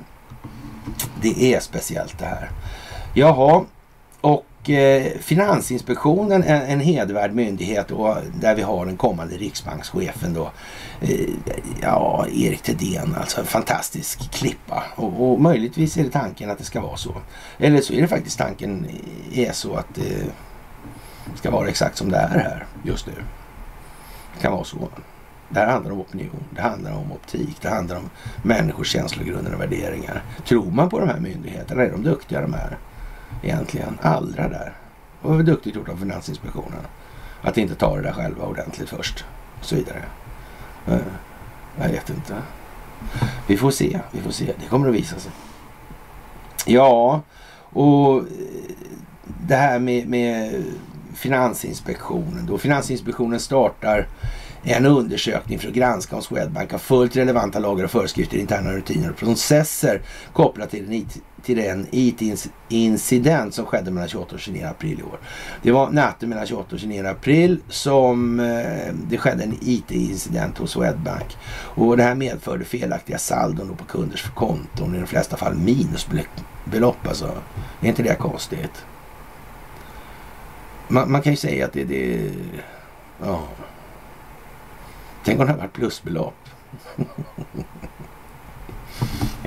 det är speciellt det här. Jaha, och Eh, Finansinspektionen, en, en hedervärd myndighet och där vi har den kommande riksbankschefen då. Eh, ja, Erik Thedéen, alltså en fantastisk klippa. Och, och, möjligtvis är det tanken att det ska vara så. Eller så är det faktiskt tanken är så att det ska vara exakt som det är här just nu. Det kan vara så. Det här handlar om opinion, det handlar om optik, det handlar om människors känslogrunder och värderingar. Tror man på de här myndigheterna? Är de duktiga de här? Egentligen. Allra där. Det var väl duktigt gjort av Finansinspektionen. Att inte ta det där själva ordentligt först. Och så vidare. Eh, jag vet inte. Vi får se. Vi får se. Det kommer att visa sig. Ja, och eh, det här med, med Finansinspektionen. Då Finansinspektionen startar en undersökning för att granska om Swedbank har följt relevanta lagar och föreskrifter, interna rutiner och processer kopplat till den till den IT-incident som skedde mellan 28 och 29 april i år. Det var natten mellan 28 och 29 april som eh, det skedde en IT-incident hos Swedbank. Och det här medförde felaktiga saldon på kunders konton, i de flesta fall minusbelopp alltså. Är inte det konstigt? Man, man kan ju säga att det, det ja. Tänk om det hade varit plusbelopp.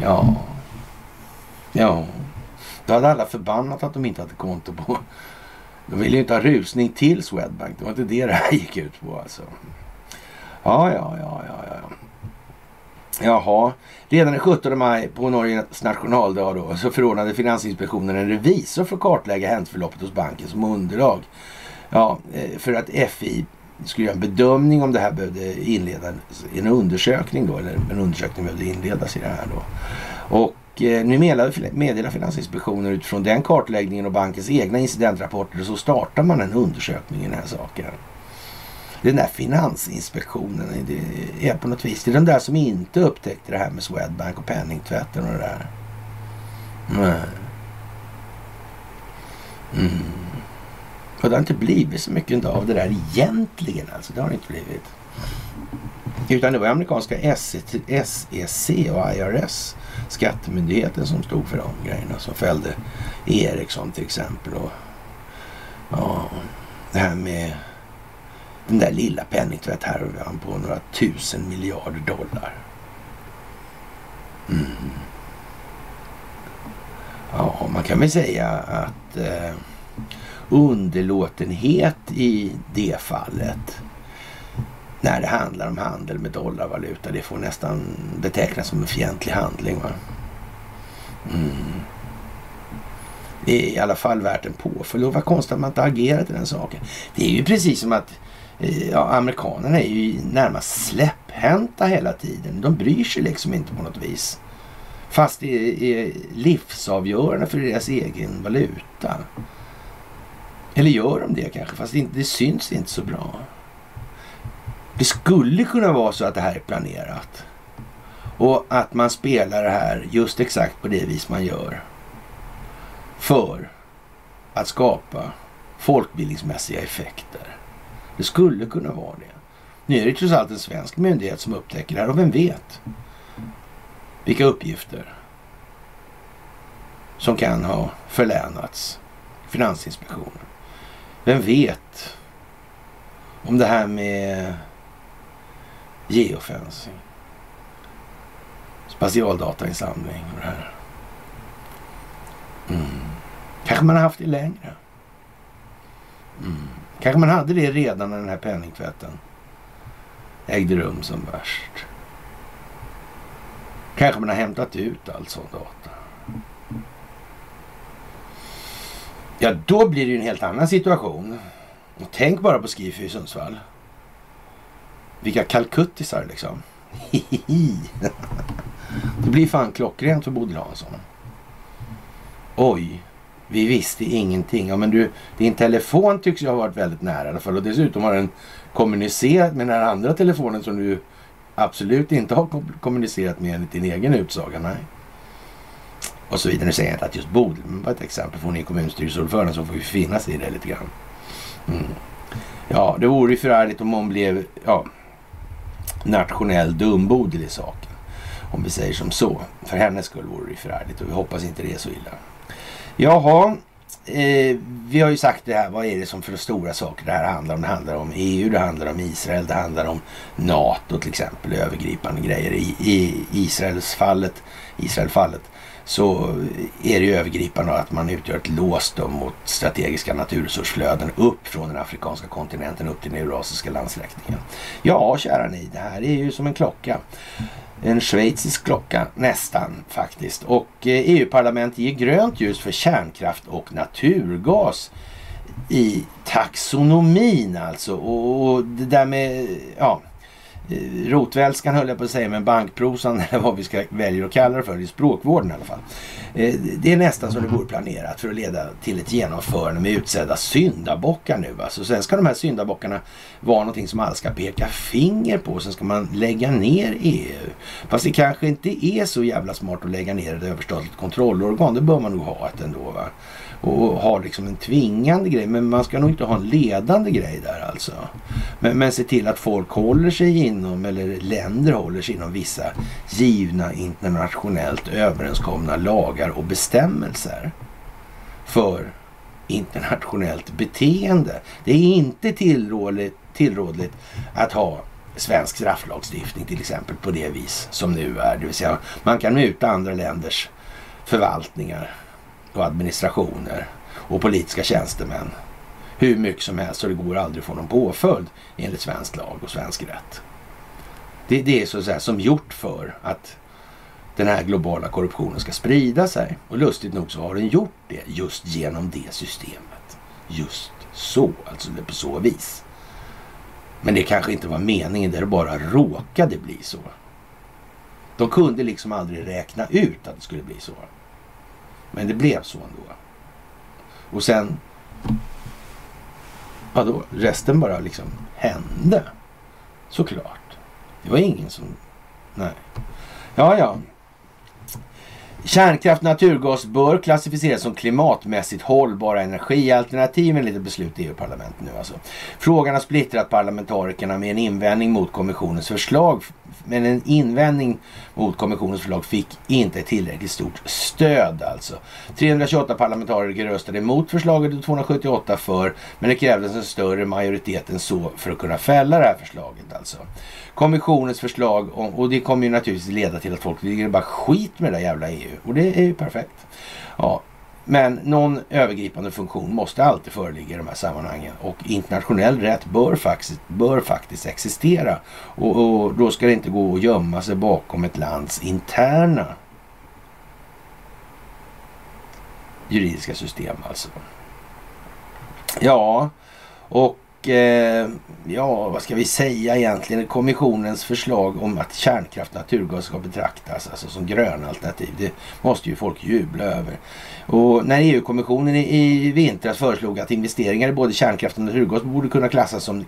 ja. Ja, då hade alla förbannat att de inte hade konto på. De ville ju inte ha rusning till Swedbank. Det var inte det det här gick ut på alltså. Ja, ja, ja, ja, ja. Jaha, redan den 17 maj på Norges nationaldag då så förordnade Finansinspektionen en revisor för att kartlägga händelseförloppet hos banken som underlag. Ja, eh, för att FI skulle göra en bedömning om det här behövde inledas, en undersökning då, eller en undersökning behövde inledas i det här då. Och Eh, nu meddelar Finansinspektionen utifrån den kartläggningen och bankens egna incidentrapporter så startar man en undersökning i den här saken. Den där Finansinspektionen, det är på något vis, det är de där som inte upptäckte det här med Swedbank och penningtvätten och det där. Nej. Mm. Och det har inte blivit så mycket av det där egentligen alltså. Det har det inte blivit. Utan det var amerikanska SEC och IRS Skattemyndigheten som stod för de grejerna som fällde Ericsson till exempel och Ja, det här med den där lilla penningtvätthärvan på några tusen miljarder dollar. Mm. Ja, man kan väl säga att eh, underlåtenhet i det fallet när det handlar om handel med dollarvaluta, det får nästan betecknas som en fientlig handling. Va? Mm. Det är i alla fall värt en påföljd. Och vad konstigt att man inte agerat i den saken. Det är ju precis som att eh, ja, amerikanerna är ju närmast släpphänta hela tiden. De bryr sig liksom inte på något vis. Fast det är livsavgörande för deras egen valuta. Eller gör de det kanske? Fast det, det syns inte så bra. Det skulle kunna vara så att det här är planerat. Och att man spelar det här just exakt på det vis man gör. För att skapa folkbildningsmässiga effekter. Det skulle kunna vara det. Nu är det trots allt en svensk myndighet som upptäcker det här och vem vet vilka uppgifter som kan ha förlänats Finansinspektionen. Vem vet om det här med geofencing, Spatialdatainsamling och det här. Mm. Kanske man har haft det längre. Mm. Kanske man hade det redan när den här penningtvätten ägde rum som värst. Kanske man har hämtat ut all sån data. Ja, då blir det ju en helt annan situation. Och tänk bara på Skifi i Sundsvall. Vilka kalkuttisar liksom. det blir fan klockrent för Bodil Hansson. Oj, vi visste ingenting. Ja, men du, din telefon tycks ju ha varit väldigt nära i alla fall. Och dessutom har den kommunicerat med den här andra telefonen som du absolut inte har kommunicerat med enligt din egen utsaga. Nej. Och så vidare. Nu säger jag inte att just Bodil, men bara ett exempel. För hon är kommunstyrelseordförande så får vi finna sig i det lite grann. Mm. Ja, det vore ju förärligt om hon blev ja, nationell dumbodel i saken. Om vi säger som så. För hennes skull vore det förärligt och vi hoppas inte det är så illa. Jaha, eh, vi har ju sagt det här. Vad är det som för stora saker det här handlar om? Det handlar om EU, det handlar om Israel, det handlar om NATO till exempel. Övergripande grejer. I, i Israels fallet, Israel-fallet så är det ju övergripande att man utgör ett lås mot strategiska naturresursflöden upp från den afrikanska kontinenten upp till den eurasiska landsträckningen. Ja, kära ni, det här är ju som en klocka. En schweizisk klocka, nästan faktiskt. Och eh, EU-parlamentet ger grönt ljus för kärnkraft och naturgas i taxonomin alltså. Och det där med, ja, Eh, rotvälskan höll jag på att säga, men bankprosan eller vad vi ska välja att kalla det för, i språkvården i alla fall. Eh, det är nästan som det vore planerat för att leda till ett genomförande med utsedda syndabockar nu. Alltså, sen ska de här syndabockarna vara någonting som alla ska peka finger på. Sen ska man lägga ner EU. Fast det kanske inte är så jävla smart att lägga ner ett överstatligt kontrollorgan. Det bör man nog ha ett ändå. Va? Och ha liksom en tvingande grej. Men man ska nog inte ha en ledande grej där alltså. Men, men se till att folk håller sig inom, eller länder håller sig inom vissa givna internationellt överenskomna lagar och bestämmelser för internationellt beteende. Det är inte tillrådligt, tillrådligt att ha svensk strafflagstiftning till exempel på det vis som nu är. Det vill säga man kan muta andra länders förvaltningar och administrationer och politiska tjänstemän hur mycket som helst och det går aldrig att få någon påföljd enligt svensk lag och svensk rätt. Det, det är så att säga som gjort för att den här globala korruptionen ska sprida sig. Och lustigt nog så har den gjort det just genom det systemet. Just så, alltså det på så vis. Men det kanske inte var meningen, det bara råkade bli så. De kunde liksom aldrig räkna ut att det skulle bli så. Men det blev så ändå. Och sen, vadå, resten bara liksom hände. Såklart. Det var ingen som, nej. Ja, ja. Kärnkraft och naturgas bör klassificeras som klimatmässigt hållbara energialternativ enligt ett beslut i EU-parlamentet nu alltså. Frågan har splittrat parlamentarikerna med en invändning mot kommissionens förslag men en invändning mot kommissionens förslag fick inte tillräckligt stort stöd alltså. 328 parlamentariker röstade emot förslaget och 278 för, men det krävdes en större majoritet än så för att kunna fälla det här förslaget alltså. Kommissionens förslag, och det kommer ju naturligtvis leda till att folk ligger bara skit med det där jävla EU. Och det är ju perfekt. Ja, men någon övergripande funktion måste alltid föreligga i de här sammanhangen och internationell rätt bör faktiskt, bör faktiskt existera. Och, och då ska det inte gå att gömma sig bakom ett lands interna juridiska system alltså. Ja, och eh, ja, vad ska vi säga egentligen? Kommissionens förslag om att kärnkraft och naturgas ska betraktas alltså som gröna alternativ. Det måste ju folk jubla över. Och när EU-kommissionen i, i vintras föreslog att investeringar i både kärnkraft och naturgas borde kunna klassas som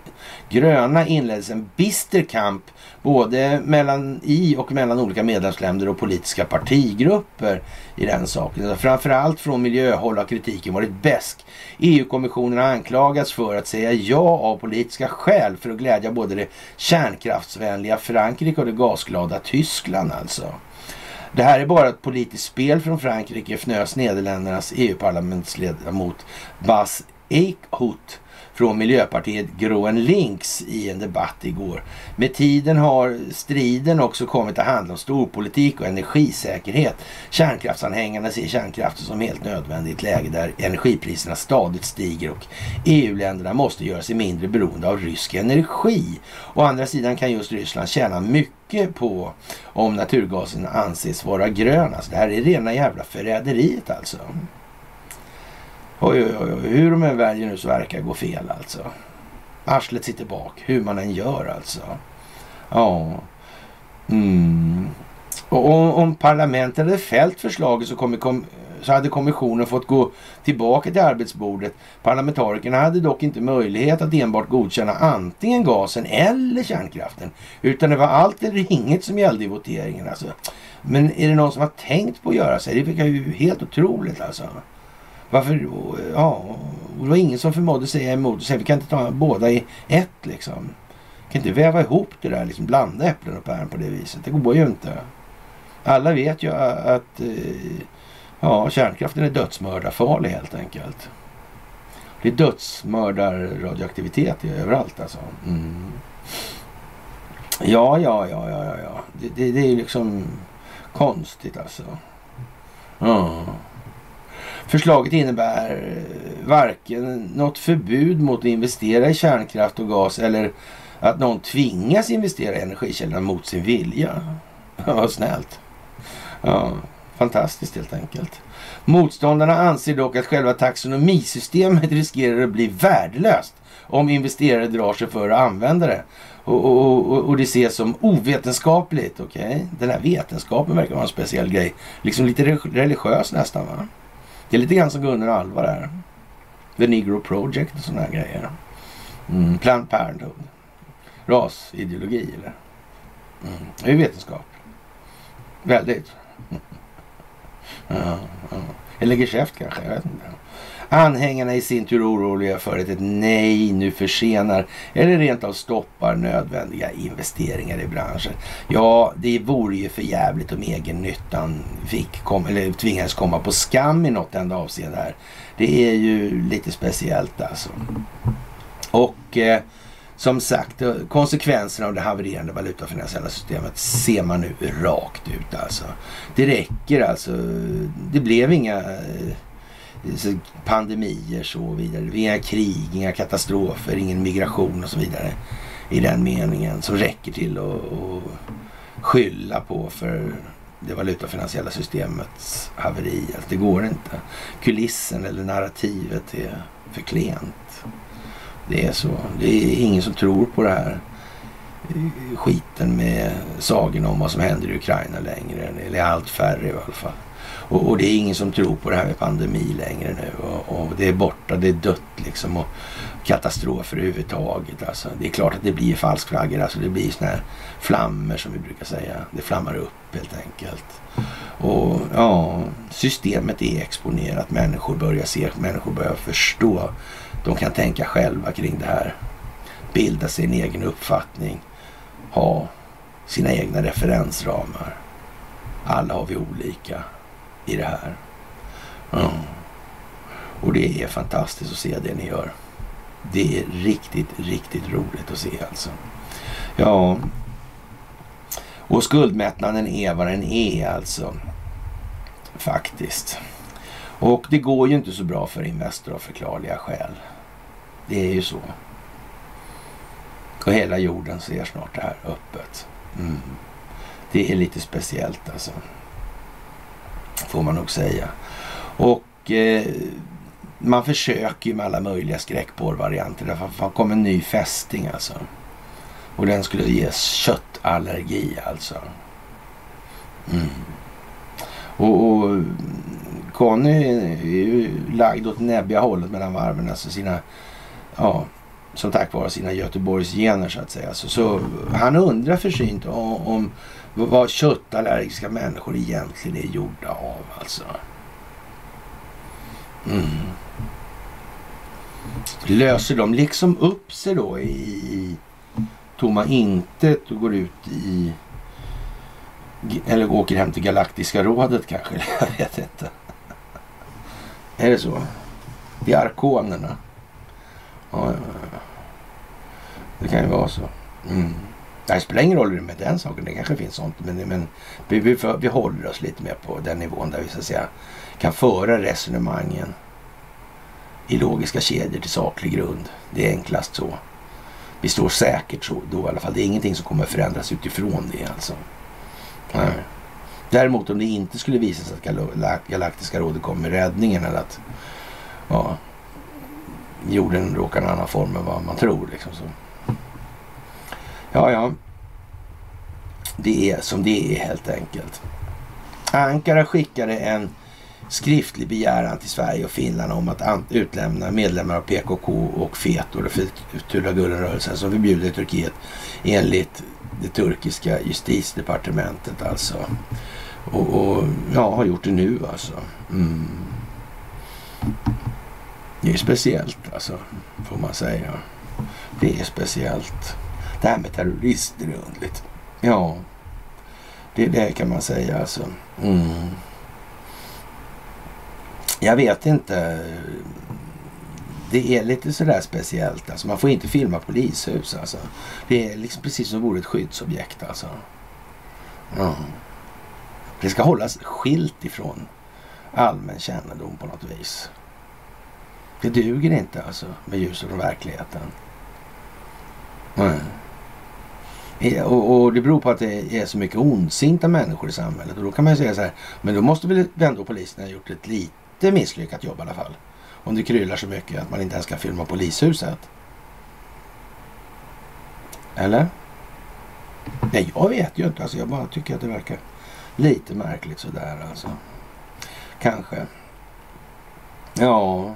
gröna inleddes en bister kamp både mellan i och mellan olika medlemsländer och politiska partigrupper i den saken. Framförallt från miljöhåll har kritiken varit besk. EU-kommissionen har anklagats för att säga ja av politiska skäl för att glädja både det kärnkraftsvänliga Frankrike och det gasglada Tyskland alltså. Det här är bara ett politiskt spel från Frankrike, fnös Nederländernas EU-parlamentsledamot Bas Eichhout från Miljöpartiet Groen Links i en debatt igår. Med tiden har striden också kommit att handla om storpolitik och energisäkerhet. Kärnkraftsanhängarna ser kärnkraften som helt nödvändigt i ett läge där energipriserna stadigt stiger och EU-länderna måste göra sig mindre beroende av rysk energi. Å andra sidan kan just Ryssland tjäna mycket på om naturgasen anses vara grön. Alltså det här är rena jävla förräderiet alltså. Oj, oj, oj, hur de än väljer nu så verkar det gå fel alltså. Arslet sitter bak, hur man än gör alltså. Ja. Mm. Och om, om parlamentet hade fällt förslaget så, kom, kom, så hade kommissionen fått gå tillbaka till arbetsbordet. Parlamentarikerna hade dock inte möjlighet att enbart godkänna antingen gasen eller kärnkraften. Utan det var allt eller inget som gällde i voteringen. Alltså. Men är det någon som har tänkt på att göra så? Det verkar ju helt otroligt alltså. Varför? Ja, det var ingen som förmådde säga emot och säga vi kan inte ta båda i ett liksom. Vi kan inte väva ihop det där, liksom blanda äpplen och päron på det viset. Det går ju inte. Alla vet ju att eh, ja, kärnkraften är dödsmördarfarlig helt enkelt. Det är dödsmördarradioaktivitet överallt alltså. Mm. Ja, ja, ja, ja, ja. Det, det, det är ju liksom konstigt alltså. Ja. Förslaget innebär eh, varken något förbud mot att investera i kärnkraft och gas eller att någon tvingas investera i energikällorna mot sin vilja. Vad snällt. Ja, fantastiskt helt enkelt. Motståndarna anser dock att själva taxonomisystemet riskerar att bli värdelöst om investerare drar sig för att använda det. Och, och, och, och det ses som ovetenskapligt. Okay? Den här vetenskapen verkar vara en speciell grej. Liksom lite religiös nästan. va? Det är lite grann som Gunnar Alva där. The Negro Project och sådana här grejer. Mm, Planned Parenthood. Rasideologi eller? Mm. Det är vetenskap. Väldigt. ja, ja. Eller geschäft kanske, jag vet inte. Anhängarna i sin tur oroliga för att ett nej nu försenar eller rent av stoppar nödvändiga investeringar i branschen. Ja, det vore ju för jävligt om egennyttan fick kom, eller tvingades komma på skam i något enda avseende här. Det är ju lite speciellt alltså. Och eh, som sagt, eh, konsekvenserna av det havererande valutafinansiella systemet ser man nu rakt ut alltså. Det räcker alltså. Det blev inga eh, pandemier så vidare. Inga krig, inga katastrofer, ingen migration och så vidare. I den meningen som räcker till att, att skylla på för det valutafinansiella systemets haveri. Alltså det går inte. Kulissen eller narrativet är för klent. Det är så. Det är ingen som tror på det här skiten med sagorna om vad som händer i Ukraina längre. Eller allt färre i alla fall. Och, och, det är ingen som tror på det här med pandemi längre nu. Och, och det är borta, det är dött liksom. Och katastrofer överhuvudtaget. Alltså, det är klart att det blir falskflaggor. Alltså, det blir såna här flammor som vi brukar säga. Det flammar upp helt enkelt. Och ja, systemet är exponerat. Människor börjar se, människor börjar förstå. De kan tänka själva kring det här. Bilda sin egen uppfattning. Ha sina egna referensramar. Alla har vi olika i det här. Ja. Och det är fantastiskt att se det ni gör. Det är riktigt, riktigt roligt att se alltså. Ja, och skuldmättnaden är vad den är alltså. Faktiskt. Och det går ju inte så bra för Investor av förklarliga skäl. Det är ju så. Och hela jorden ser snart det här öppet. Mm. Det är lite speciellt alltså. Får man nog säga. Och eh, man försöker ju med alla möjliga skräckporrvarianter. Därför att det kom en ny fästing alltså. Och den skulle ge köttallergi alltså. Mm. Och, och Conny är ju lagd åt näbbiga hållet mellan varven. Alltså sina, ja, som tack vare sina Göteborgsgener så att säga. Så, så han undrar försynt om, om vad köttallergiska människor egentligen är gjorda av alltså. Mm. Löser de liksom upp sig då i tomma intet och går ut i eller åker hem till Galaktiska rådet kanske. Jag vet inte. Är det så? Det arkonerna. Ja, det kan ju vara så. Mm. Det spelar ingen roll med den saken. Det kanske finns sånt. Men, men vi, vi, vi håller oss lite mer på den nivån där vi så att säga kan föra resonemangen i logiska kedjor till saklig grund. Det är enklast så. Vi står säkert så då i alla fall. Det är ingenting som kommer förändras utifrån det alltså. Nej. Däremot om det inte skulle visa sig att Galaktiska rådet kommer med räddningen eller att ja, jorden råkar en annan form än vad man tror. Liksom så. Ja, ja. Det är som det är helt enkelt. Ankara skickade en skriftlig begäran till Sverige och Finland om att utlämna medlemmar av PKK och FETO, och Gulen-rörelsen, som förbjuder i Turkiet enligt det turkiska justitiedepartementet alltså. Och, och ja, har gjort det nu alltså. Mm. Det är speciellt alltså, får man säga. Det är speciellt. Det här med terrorister är underligt. Ja, det, det kan man säga alltså. Mm. Jag vet inte. Det är lite sådär speciellt. Alltså, man får inte filma polishus. Alltså. Det är liksom precis som vore ett skyddsobjekt. Alltså. Mm. Det ska hållas skilt ifrån allmän kännedom på något vis. Det duger inte alltså med ljuset från verkligheten. Mm. Och, och, det beror på att det är så mycket ondsinta människor i samhället. Och då kan man ju säga så här, men då måste väl ändå polisen ha gjort ett lite misslyckat jobb i alla fall. Om det kryllar så mycket att man inte ens kan filma polishuset. Eller? Nej, jag vet ju inte. Alltså, jag bara tycker att det verkar lite märkligt sådär alltså. Kanske. Ja.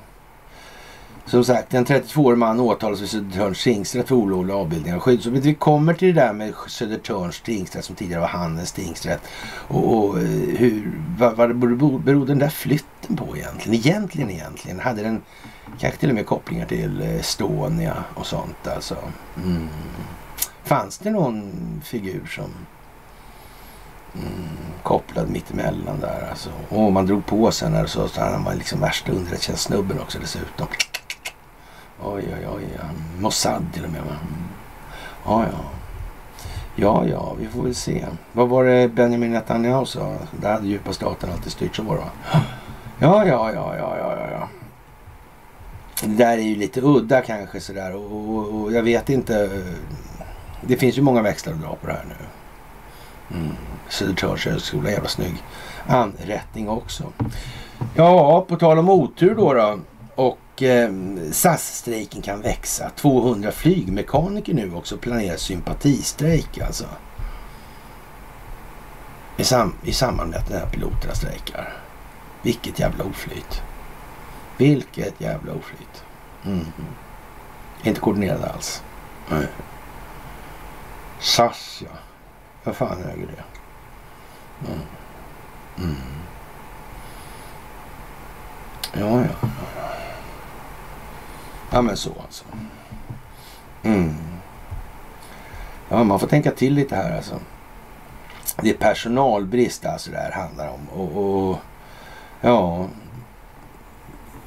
Som sagt, en 32-årig man åtalas vid Södertörns tingsrätt för olovlig avbildning av skyddsobjekt. Vi kommer till det där med Södertörns tingsrätt som tidigare var Handens tingsrätt. Och, och eh, hur, vad, vad berodde den där flytten på egentligen? Egentligen, egentligen. Hade den kanske till och med kopplingar till eh, Estonia och sånt alltså. Mm. Fanns det någon figur som mm, kopplad mittemellan där alltså? Och man drog på sig när så, att han var liksom värsta underrättelsesnubben också dessutom. Oj, oj, oj. Mossad till och med. Va? Ja, ja. Ja, ja, vi får väl se. Vad var det Benjamin Netanyahu sa? Där hade djupa staten alltid styrt så var det va? Ja, ja, ja, ja, ja, ja. Det där är ju lite udda kanske sådär och, och, och jag vet inte. Eh, det finns ju många växlar att dra på det här nu. Mm. Södertörns högskola, jävla snygg anrättning också. Ja, på tal om otur då. då SAS-strejken kan växa. 200 flygmekaniker nu också planerar sympatistrejk alltså. I, sam I samband med att den här piloterna strejkar. Vilket jävla oflyt. Vilket jävla oflyt. Mm. Inte koordinerad alls. Nej. SAS ja. Vad fan äger det? Mm. Mm. Ja, ja. Ja men så alltså. Mm. Ja man får tänka till lite här alltså. det är personalbrist alltså det här handlar om. Och, och ja,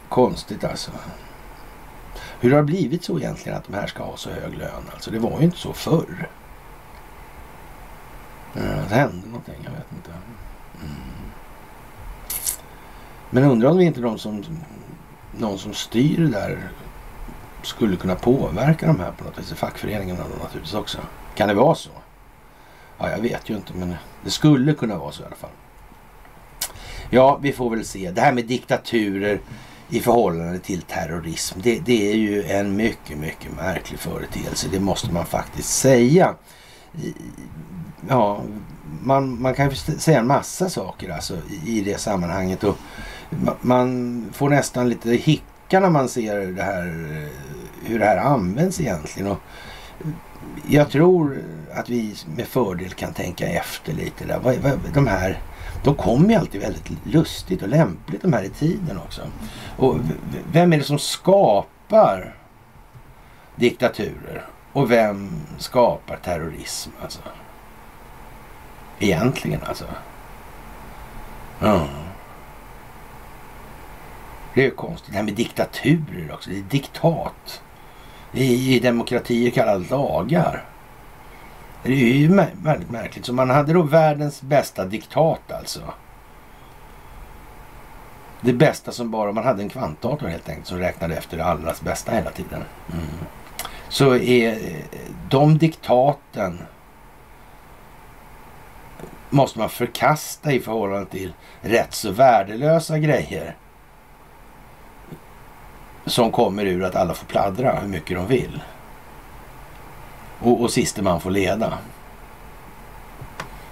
konstigt alltså. Hur har det blivit så egentligen att de här ska ha så hög lön? Alltså det var ju inte så förr. Ja, det hände någonting, jag vet inte. Mm. Men undrar om det inte de som, någon som styr det där skulle kunna påverka de här på något vis. Fackföreningarna då naturligtvis också. Kan det vara så? Ja, jag vet ju inte, men det skulle kunna vara så i alla fall. Ja, vi får väl se. Det här med diktaturer i förhållande till terrorism. Det, det, är ju en mycket, mycket märklig företeelse. Det måste man faktiskt säga. Ja, man, man kan ju säga en massa saker alltså i det sammanhanget. Och man får nästan lite hicka när man ser det här, hur det här används egentligen. Och jag tror att vi med fördel kan tänka efter lite där. De här de kommer ju alltid väldigt lustigt och lämpligt de här i tiden också. Och vem är det som skapar diktaturer? Och vem skapar terrorism alltså? Egentligen alltså. Mm. Det är ju konstigt. Det här med diktaturer också. Det är diktat. I, i demokratier kallade lagar. Det är ju väldigt märkligt. Så man hade då världens bästa diktat alltså. Det bästa som bara, man hade en kvantdator helt enkelt som räknade efter det allra bästa hela tiden. Mm. Så är eh, de diktaten måste man förkasta i förhållande till rätt så värdelösa grejer. Som kommer ur att alla får pladdra hur mycket de vill. Och, och siste man får leda.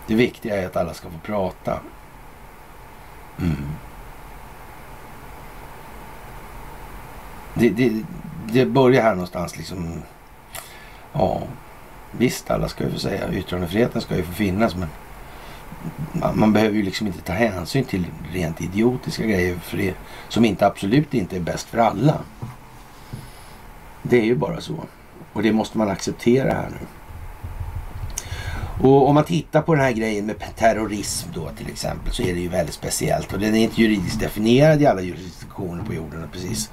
Det viktiga är att alla ska få prata. Mm. Det, det, det börjar här någonstans liksom. Ja, visst alla ska ju få säga yttrandefriheten ska ju få finnas men man, man, behöver ju liksom inte ta hänsyn till rent idiotiska grejer för det, som inte absolut inte är bäst för alla. Det är ju bara så. Och det måste man acceptera här nu. Och om man tittar på den här grejen med terrorism då till exempel så är det ju väldigt speciellt och den är inte juridiskt definierad i alla jurisdiktioner på jorden. Precis.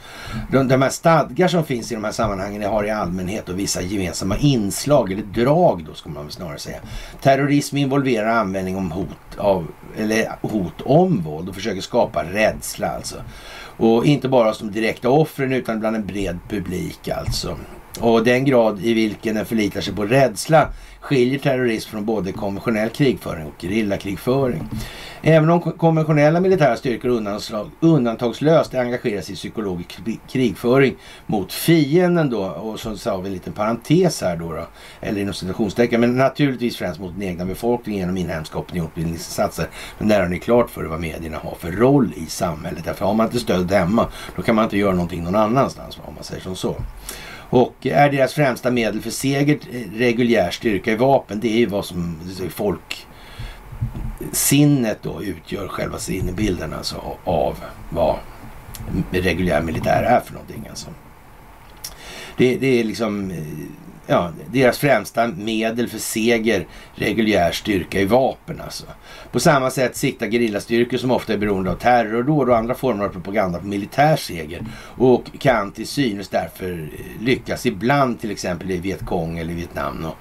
De, de här stadgar som finns i de här sammanhangen har i allmänhet och vissa gemensamma inslag eller drag då ska man väl snarare säga. Terrorism involverar användning om hot, av, eller hot om våld och försöker skapa rädsla alltså. Och inte bara hos de direkta offren utan bland en bred publik alltså. Och den grad i vilken den förlitar sig på rädsla skiljer terrorism från både konventionell krigföring och gerillakrigföring. Även om konventionella militära styrkor undantagslöst engagerar sig i psykologisk krigföring mot fienden då, och så sa vi en liten parentes här då, då eller inom citationstecken, men naturligtvis främst mot den egna befolkningen genom inhemska opinionsbildningsinsatser. Men där har ni klart för vad medierna har för roll i samhället. Därför har man inte stöd hemma, då kan man inte göra någonting någon annanstans om man säger som så. Och är deras främsta medel för seger reguljär styrka i vapen. Det är ju vad som folk sinnet då utgör själva sinnebilden alltså av vad reguljär militär är för någonting. Alltså. Det, det är liksom eh, ja, deras främsta medel för seger, reguljär styrka i vapen alltså. På samma sätt siktar gerillastyrkor som ofta är beroende av terrordåd och andra former av propaganda på militär seger och kan till synes därför eh, lyckas ibland till exempel i Vietkong eller Vietnam och,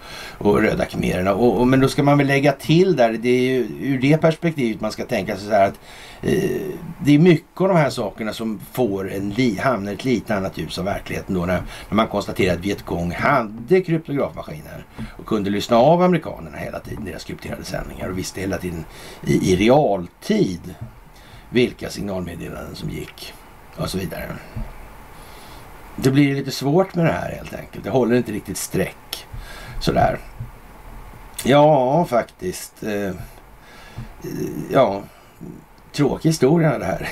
och Röda khmererna. Och, och, men då ska man väl lägga till där, det är ju ur det perspektivet man ska tänka sig så här att eh, det är mycket av de här sakerna som får en li, hamnar i ett lite annat ljus av verkligheten då när, när man konstaterar att Vietkong hade kryptografmaskiner och kunde lyssna av amerikanerna hela tiden, deras krypterade sändningar och visste hela tiden i, i realtid vilka signalmeddelanden som gick och så vidare. Det blir lite svårt med det här helt enkelt. Det håller inte riktigt streck sådär. Ja, faktiskt. Eh, ja, Tråkig historia det här.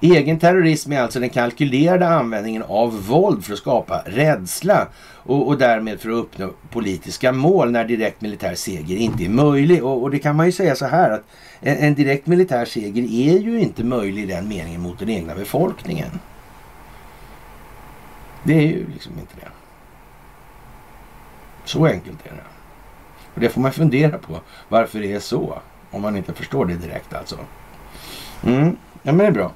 Egen terrorism är alltså den kalkylerade användningen av våld för att skapa rädsla och, och därmed för att uppnå politiska mål när direkt militär seger inte är möjlig. Och, och det kan man ju säga så här att en, en, direkt militär seger är ju inte möjlig i den meningen mot den egna befolkningen. Det är ju liksom inte det. Så enkelt är det. Och det får man fundera på varför det är så. Om man inte förstår det direkt alltså. Mm, ja men det är bra.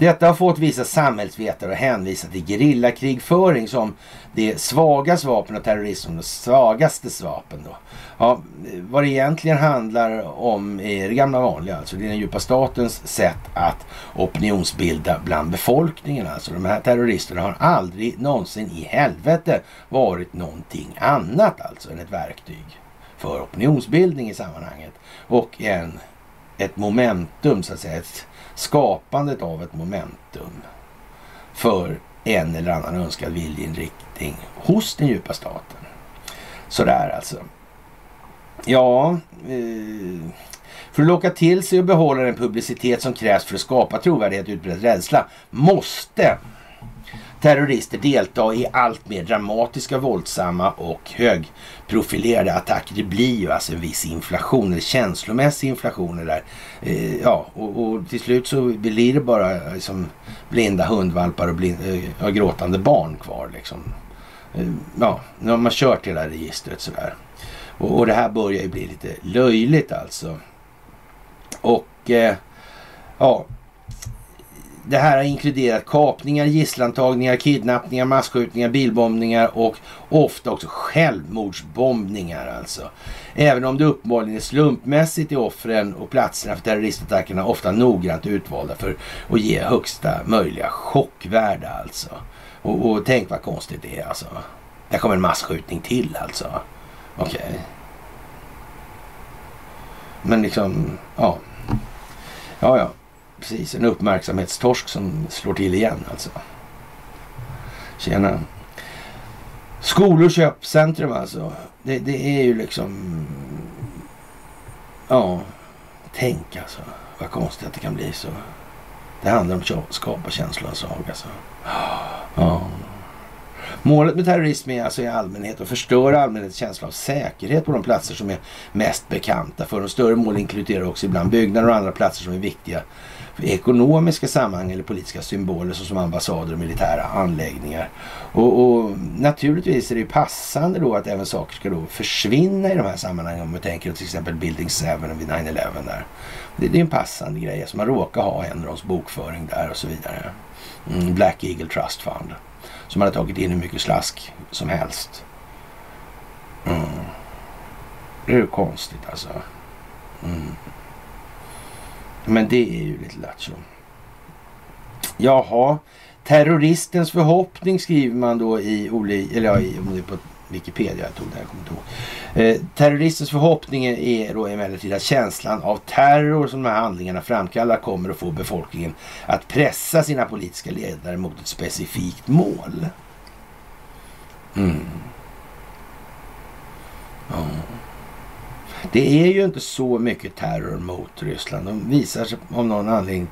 Detta har fått vissa samhällsvetare att hänvisa till gerillakrigföring som det svagas vapen och terrorism det svagaste vapen. Då. Ja, vad det egentligen handlar om är det gamla vanliga, alltså det är den djupa statens sätt att opinionsbilda bland befolkningen. Alltså de här terroristerna har aldrig någonsin i helvete varit någonting annat alltså än ett verktyg för opinionsbildning i sammanhanget och en, ett momentum så att säga, ett skapandet av ett momentum för en eller annan önskad viljeinriktning hos den djupa staten. Sådär alltså. Ja, eh, för att locka till sig och behålla den publicitet som krävs för att skapa trovärdighet och utbredd rädsla måste terrorister delta i allt mer dramatiska, våldsamma och högprofilerade attacker. Det blir ju alltså en viss inflation, eller känslomässig inflation där. Eh, ja, och, och, till slut så blir det bara liksom blinda hundvalpar och blind, eh, gråtande barn kvar liksom. Eh, ja, nu har man kört hela registret sådär. Och, och det här börjar ju bli lite löjligt alltså. Och eh, ja, det här har inkluderat kapningar, gisslantagningar, kidnappningar, masskjutningar, bilbombningar och ofta också självmordsbombningar alltså. Även om det uppenbarligen är slumpmässigt i offren och platserna för terroristattackerna ofta noggrant utvalda för att ge högsta möjliga chockvärde alltså. Och, och tänk vad konstigt det är alltså. Där kommer en masskjutning till alltså. Okej. Okay. Men liksom, ja. Ja, ja. Precis, en uppmärksamhetstorsk som slår till igen alltså. Tjena. Skolor, köpcentrum alltså. Det, det är ju liksom... Ja, tänk alltså. Vad konstigt att det kan bli så. Det handlar om att skapa känslans sak alltså. Ja. Målet med terrorism är alltså i allmänhet att förstöra allmänhetens känsla av säkerhet på de platser som är mest bekanta för. De större mål inkluderar också ibland byggnader och andra platser som är viktiga ekonomiska sammanhang eller politiska symboler såsom ambassader och militära anläggningar. Och, och, naturligtvis är det passande då att även saker ska då försvinna i de här sammanhangen om vi tänker till exempel Building 7 vid 9-11 där. Det, det, är en passande grej, alltså man råkar ha Enrons bokföring där och så vidare. Mm, Black Eagle Trust Fund som har tagit in hur mycket slask som helst. Mm. Det är ju konstigt alltså. Mm. Men det är ju lite lattjo. Jaha, terroristens förhoppning skriver man då i, oli, eller ja, i, på Wikipedia, jag tog det, jag kommer inte ihåg. Eh, terroristens förhoppning är då emellertid att känslan av terror som de här handlingarna framkallar kommer att få befolkningen att pressa sina politiska ledare mot ett specifikt mål. Mm. Ja. Det är ju inte så mycket terror mot Ryssland. De visar sig av någon anledning.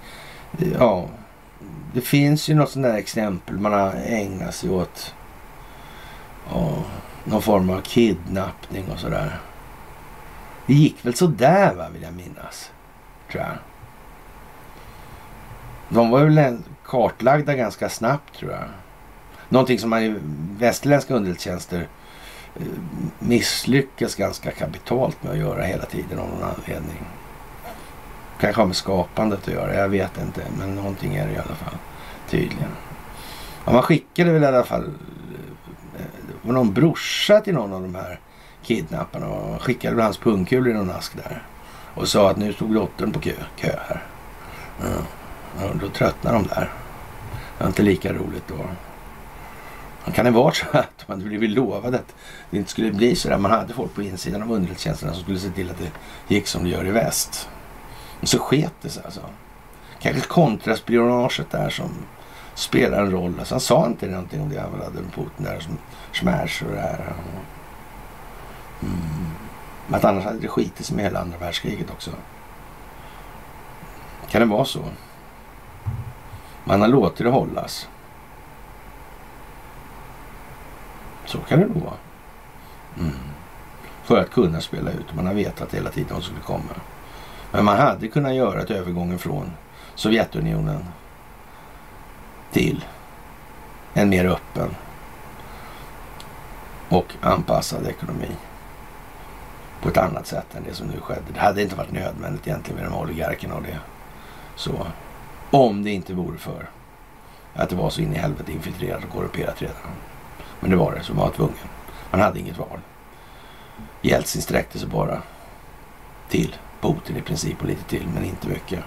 Eh, ja, det finns ju något sånt där exempel. Man har ägnat sig åt ja, någon form av kidnappning och sådär. Det gick väl sådär va, vill jag minnas. Tror jag. De var väl kartlagda ganska snabbt tror jag. Någonting som man i västerländska underrättelsetjänster misslyckas ganska kapitalt med att göra hela tiden av någon anledning. Kanske har med skapandet att göra, jag vet inte. Men någonting är det i alla fall. Tydligen. Ja, man skickade väl i alla fall eh, var någon brorsa till någon av de här kidnapparna. Och man skickade väl hans pungkulor i någon ask där. Och sa att nu stod dottern på kö, kö här. Ja. då tröttnade de där. Det var inte lika roligt då. Kan det vara så att man blivit lovad att det inte skulle bli så där? Man hade folk på insidan av underrättelsetjänsterna som skulle se till att det gick som det gör i väst. Och så sket det sig alltså. Kanske kontraspionaget där som spelar en roll. Alltså han sa inte någonting om det. Han hade med Putin där som smash och det här. Mm. Men att annars hade det skitit sig med hela andra världskriget också. Kan det vara så? Man har låtit det hållas. Så kan det nog vara. Mm. För att kunna spela ut. Man har vetat hela tiden vad som skulle komma. Men man hade kunnat göra ett övergången från Sovjetunionen till en mer öppen och anpassad ekonomi. på ett annat sätt än det som nu skedde. Det hade inte varit nödvändigt egentligen med de oligarkerna och det. Så. Om det inte vore för att det var så in i helvete infiltrerat och korrumperat redan. Men det var det, så man var tvungen. Man hade inget val. Jeltsin sträckte sig bara till Putin i princip och lite till, men inte mycket.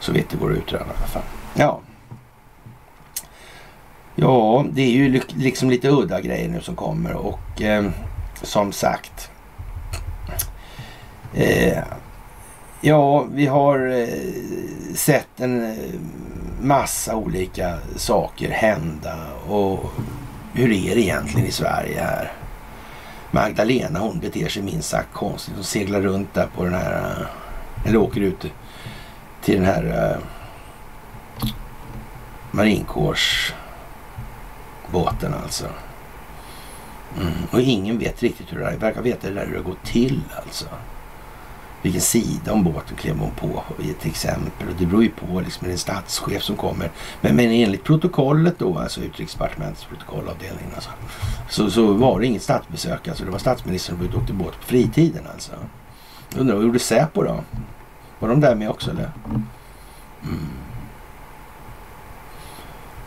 Så vitt det går att utröna i alla fall. Ja. Ja, det är ju liksom lite udda grejer nu som kommer och eh, som sagt. Eh, ja, vi har eh, sett en eh, massa olika saker hända och hur är det egentligen i Sverige här? Magdalena hon beter sig minst sagt konstigt. Hon seglar runt där på den här, eller åker ut till den här uh, marinkårsbåten alltså. Mm. Och ingen vet riktigt hur det är. verkar veta det där hur det går till alltså. Vilken sida om båten klev hon på i ett exempel. Och det beror ju på liksom, det är en statschef som kommer. Men, men enligt protokollet då, alltså utrikesdepartementets protokollavdelning alltså, så, så var det inget statsbesök. Alltså det var statsministern som var ute och åkte båt på fritiden alltså. Undrar vad gjorde Säpo då? Var de där med också eller? Mm.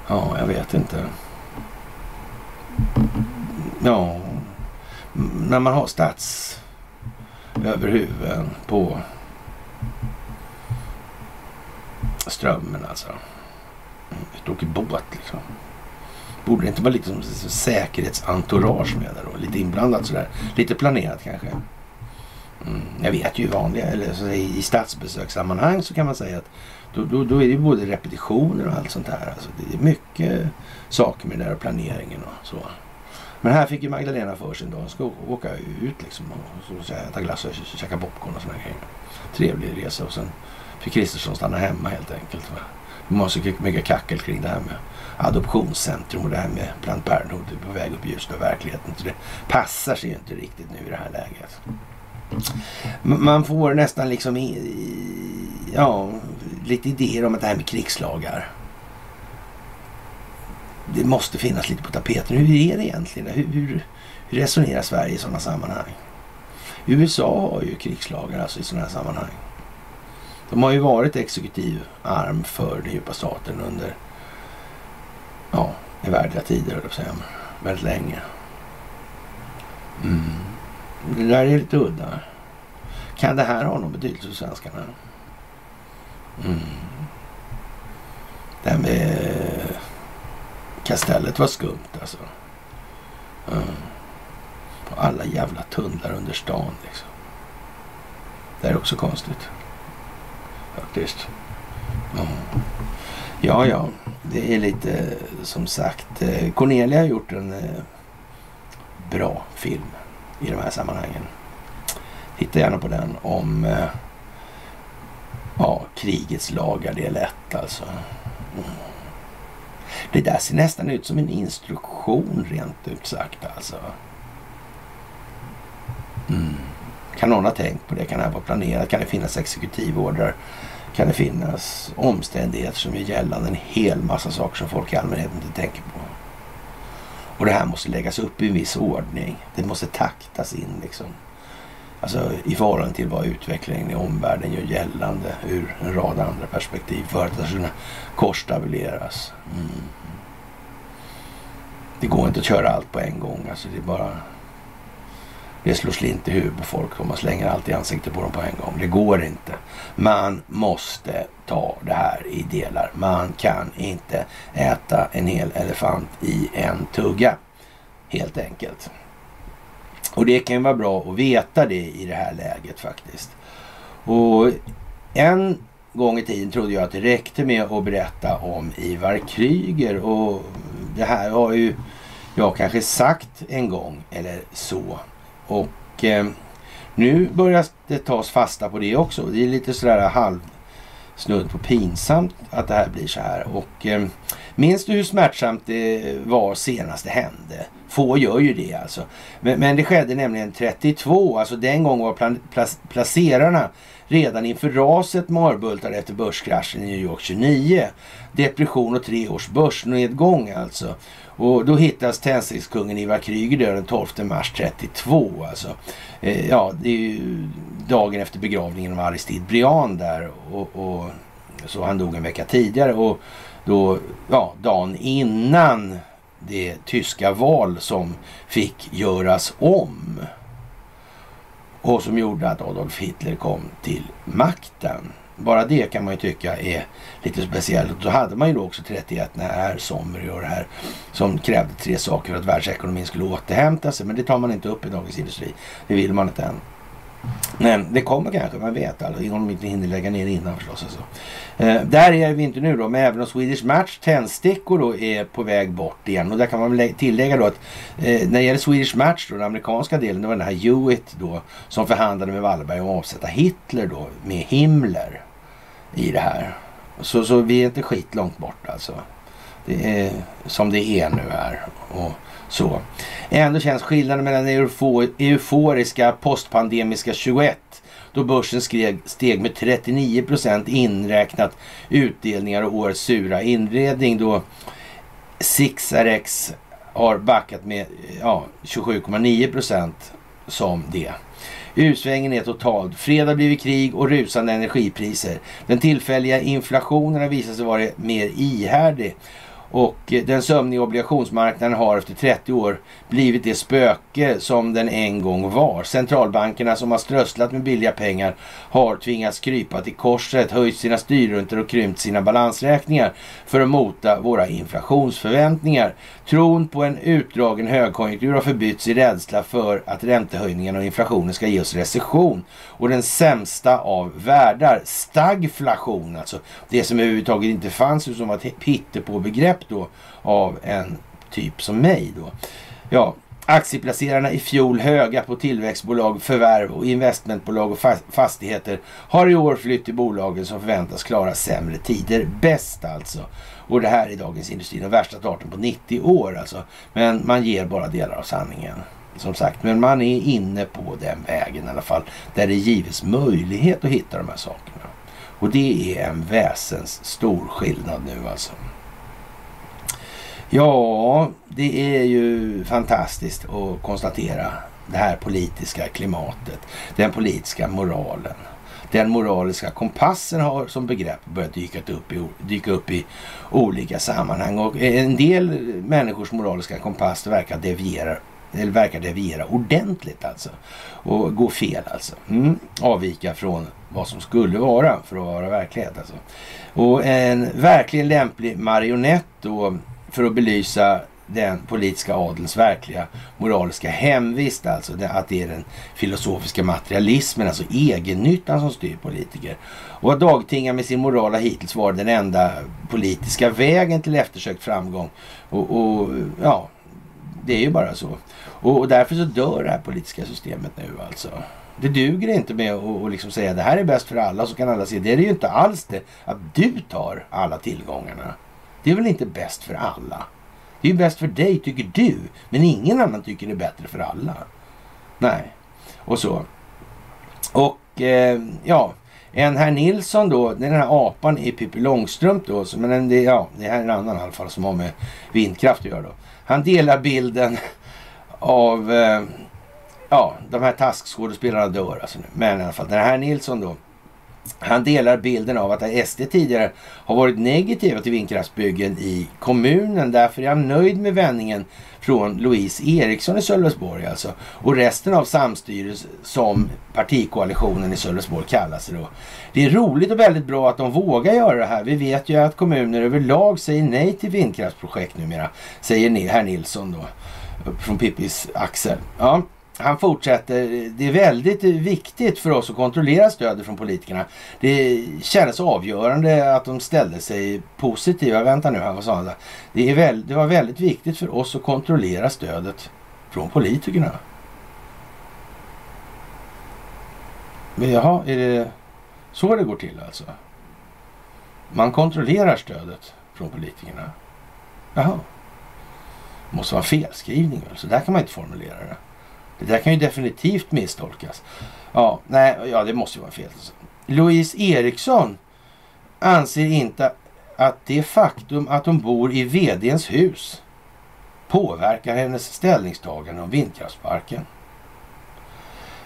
Ja, jag vet inte. Ja, mm, när man har stats över huven, på strömmen alltså. Ut åker båt liksom. Borde det inte vara lite som säkerhetsentourage med där då? Lite inblandat sådär. Lite planerat kanske. Mm, jag vet ju vanliga, eller så i statsbesökssammanhang så kan man säga att då, då, då är det både repetitioner och allt sånt där. Alltså det är mycket saker med det där och planeringen och så. Men här fick ju Magdalena för sig en dag, Hon ska åka ut liksom och så, äta glass och käka popcorn och sådana grejer. Trevlig resa och sen fick Kristersson stanna hemma helt enkelt. Det var så mycket kackel kring det här med adoptionscentrum och det här med Planned Parenthood på väg upp i ljuset av verkligheten. Så det passar sig ju inte riktigt nu i det här läget. Man får nästan liksom ja, lite idéer om att det här med krigslagar det måste finnas lite på tapeten. Hur är det egentligen? Hur, hur, hur resonerar Sverige i sådana sammanhang? USA har ju krigslagar alltså i sådana här sammanhang. De har ju varit exekutiv arm för den djupa staten under ja, evärdliga tider, höll jag säga. Väldigt länge. Mm. Det där är lite udda. Kan det här ha någon betydelse för svenskarna? Mm. Det här med Kastellet var skumt alltså. Mm. På alla jävla tunnlar under stan liksom. Det är också konstigt. Faktiskt. Mm. Ja, ja. Det är lite som sagt. Eh, Cornelia har gjort en eh, bra film i de här sammanhangen. Titta gärna på den om eh, ja, krigets lagar del 1 alltså. Mm. Det där ser nästan ut som en instruktion rent ut sagt alltså. Mm. Kan någon ha tänkt på det? Kan det här vara planerat? Kan det finnas exekutivorder? Kan det finnas omständigheter som är gällande en hel massa saker som folk i allmänhet inte tänker på? Och det här måste läggas upp i en viss ordning. Det måste taktas in liksom. Alltså i förhållande till vad utvecklingen i omvärlden gör gällande ur en rad andra perspektiv för att det ska kunna korsstabiliseras. Mm. Det går inte att köra allt på en gång. Alltså det är bara... Det slår slint i huvudet på folk om man slänger allt i ansiktet på dem på en gång. Det går inte. Man måste ta det här i delar. Man kan inte äta en hel elefant i en tugga. Helt enkelt. Och det kan ju vara bra att veta det i det här läget faktiskt. Och en gång i tiden trodde jag att det räckte med att berätta om Ivar Kryger och det här har ju jag kanske sagt en gång eller så. Och eh, nu börjar det tas fasta på det också. Det är lite sådär halv snudd på pinsamt att det här blir så här. Och eh, minns du hur smärtsamt det var senast det hände? Få gör ju det alltså. Men, men det skedde nämligen 32, alltså den gången var plan, plas, placerarna redan inför raset marbultade efter börskraschen i New York 29. Depression och tre års börsnedgång alltså. Och då hittas tändstickskungen Ivar Kryger död den 12 mars 32. Alltså. Eh, ja, det är ju dagen efter begravningen av Aristide Briand där. Och, och, så han dog en vecka tidigare. Och då, ja, dagen innan det tyska val som fick göras om. Och som gjorde att Adolf Hitler kom till makten. Bara det kan man ju tycka är lite speciellt. Då hade man ju då också 31 när Sommer och det här som krävde tre saker för att världsekonomin skulle återhämta sig. Men det tar man inte upp i Dagens Industri. Det vill man inte än. Men det kommer kanske, man vet aldrig. Om de inte hinner lägga ner innan förstås. Alltså. Eh, där är vi inte nu då, men även om Swedish Match tändstickor då är på väg bort igen. Och där kan man tillägga då att eh, när det gäller Swedish Match då, den amerikanska delen, det var den här Hewitt då som förhandlade med Wallenberg om att avsätta Hitler då med Himmler i det här. Så, så vi är inte skit långt bort alltså. Det är som det är nu här. Och så. Ändå känns skillnaden mellan euforiska postpandemiska 21 då börsen skrev, steg med 39 procent inräknat utdelningar och årets sura inredning då Sixarex har backat med ja, 27,9 procent som det. U-svängen är total. Fredag blir krig och rusande energipriser. Den tillfälliga inflationen har visat sig vara mer ihärdig och eh, den sömniga obligationsmarknaden har efter 30 år blivit det spöke som den en gång var. Centralbankerna som har strösslat med billiga pengar har tvingats krypa till korset, höjt sina styrruntor och krympt sina balansräkningar för att mota våra inflationsförväntningar. Tron på en utdragen högkonjunktur har förbytts i rädsla för att räntehöjningarna och inflationen ska ge oss recession. Och den sämsta av världar, stagflation alltså. Det som överhuvudtaget inte fanns som var ett på köp då av en typ som mig då. Ja, Aktieplacerarna i fjol höga på tillväxtbolag, förvärv och investmentbolag och fastigheter har i år flytt till bolagen som förväntas klara sämre tider bäst alltså. Och det här är Dagens Industri, den värsta starten på 90 år alltså. Men man ger bara delar av sanningen. Som sagt, men man är inne på den vägen i alla fall. Där det gives möjlighet att hitta de här sakerna. Och det är en väsens stor skillnad nu alltså. Ja, det är ju fantastiskt att konstatera det här politiska klimatet. Den politiska moralen. Den moraliska kompassen har som begrepp börjat dyka upp, i, dyka upp i olika sammanhang. Och en del människors moraliska kompass verkar deviera, eller verkar deviera ordentligt alltså. Och gå fel alltså. Mm. Avvika från vad som skulle vara för att vara verklighet alltså. Och en verkligen lämplig marionett då för att belysa den politiska adelns verkliga moraliska hemvist, alltså att det är den filosofiska materialismen, alltså egennyttan som styr politiker. Och att dagtinga med sin moral har hittills varit den enda politiska vägen till eftersökt framgång. Och, och ja, det är ju bara så. Och, och, därför så dör det här politiska systemet nu alltså. Det duger inte med att liksom säga det här är bäst för alla så kan alla se. Det är det ju inte alls det att du tar alla tillgångarna. Det är väl inte bäst för alla? Det är ju bäst för dig tycker du. Men ingen annan tycker det är bättre för alla. Nej. Och så. Och eh, ja, en herr Nilsson då, den här apan i Pippi Långstrump då, men det, ja, det här är en annan i alla fall som har med vindkraft att göra då. Han delar bilden av, eh, ja, de här taskskådespelarna dör alltså nu. Men i alla fall, den här Nilsson då, han delar bilden av att SD tidigare har varit negativa till vindkraftsbyggen i kommunen. Därför är han nöjd med vändningen från Louise Eriksson i Sölvesborg alltså. Och resten av samstyret som partikoalitionen i Sölvesborg kallar sig då. Det är roligt och väldigt bra att de vågar göra det här. Vi vet ju att kommuner överlag säger nej till vindkraftsprojekt numera. Säger herr Nilsson då. Från Pippis axel. Ja han fortsätter. Det är väldigt viktigt för oss att kontrollera stödet från politikerna. Det kändes avgörande att de ställde sig positiva. Vänta nu, vad sa han? Det, är väl, det var väldigt viktigt för oss att kontrollera stödet från politikerna. Men jaha, är det så det går till alltså? Man kontrollerar stödet från politikerna? Jaha. måste vara en felskrivning. Så där kan man inte formulera det. Det där kan ju definitivt misstolkas. Ja, nej, ja det måste ju vara fel. Louise Eriksson anser inte att det faktum att hon bor i vdns hus påverkar hennes ställningstagande om vindkraftsparken.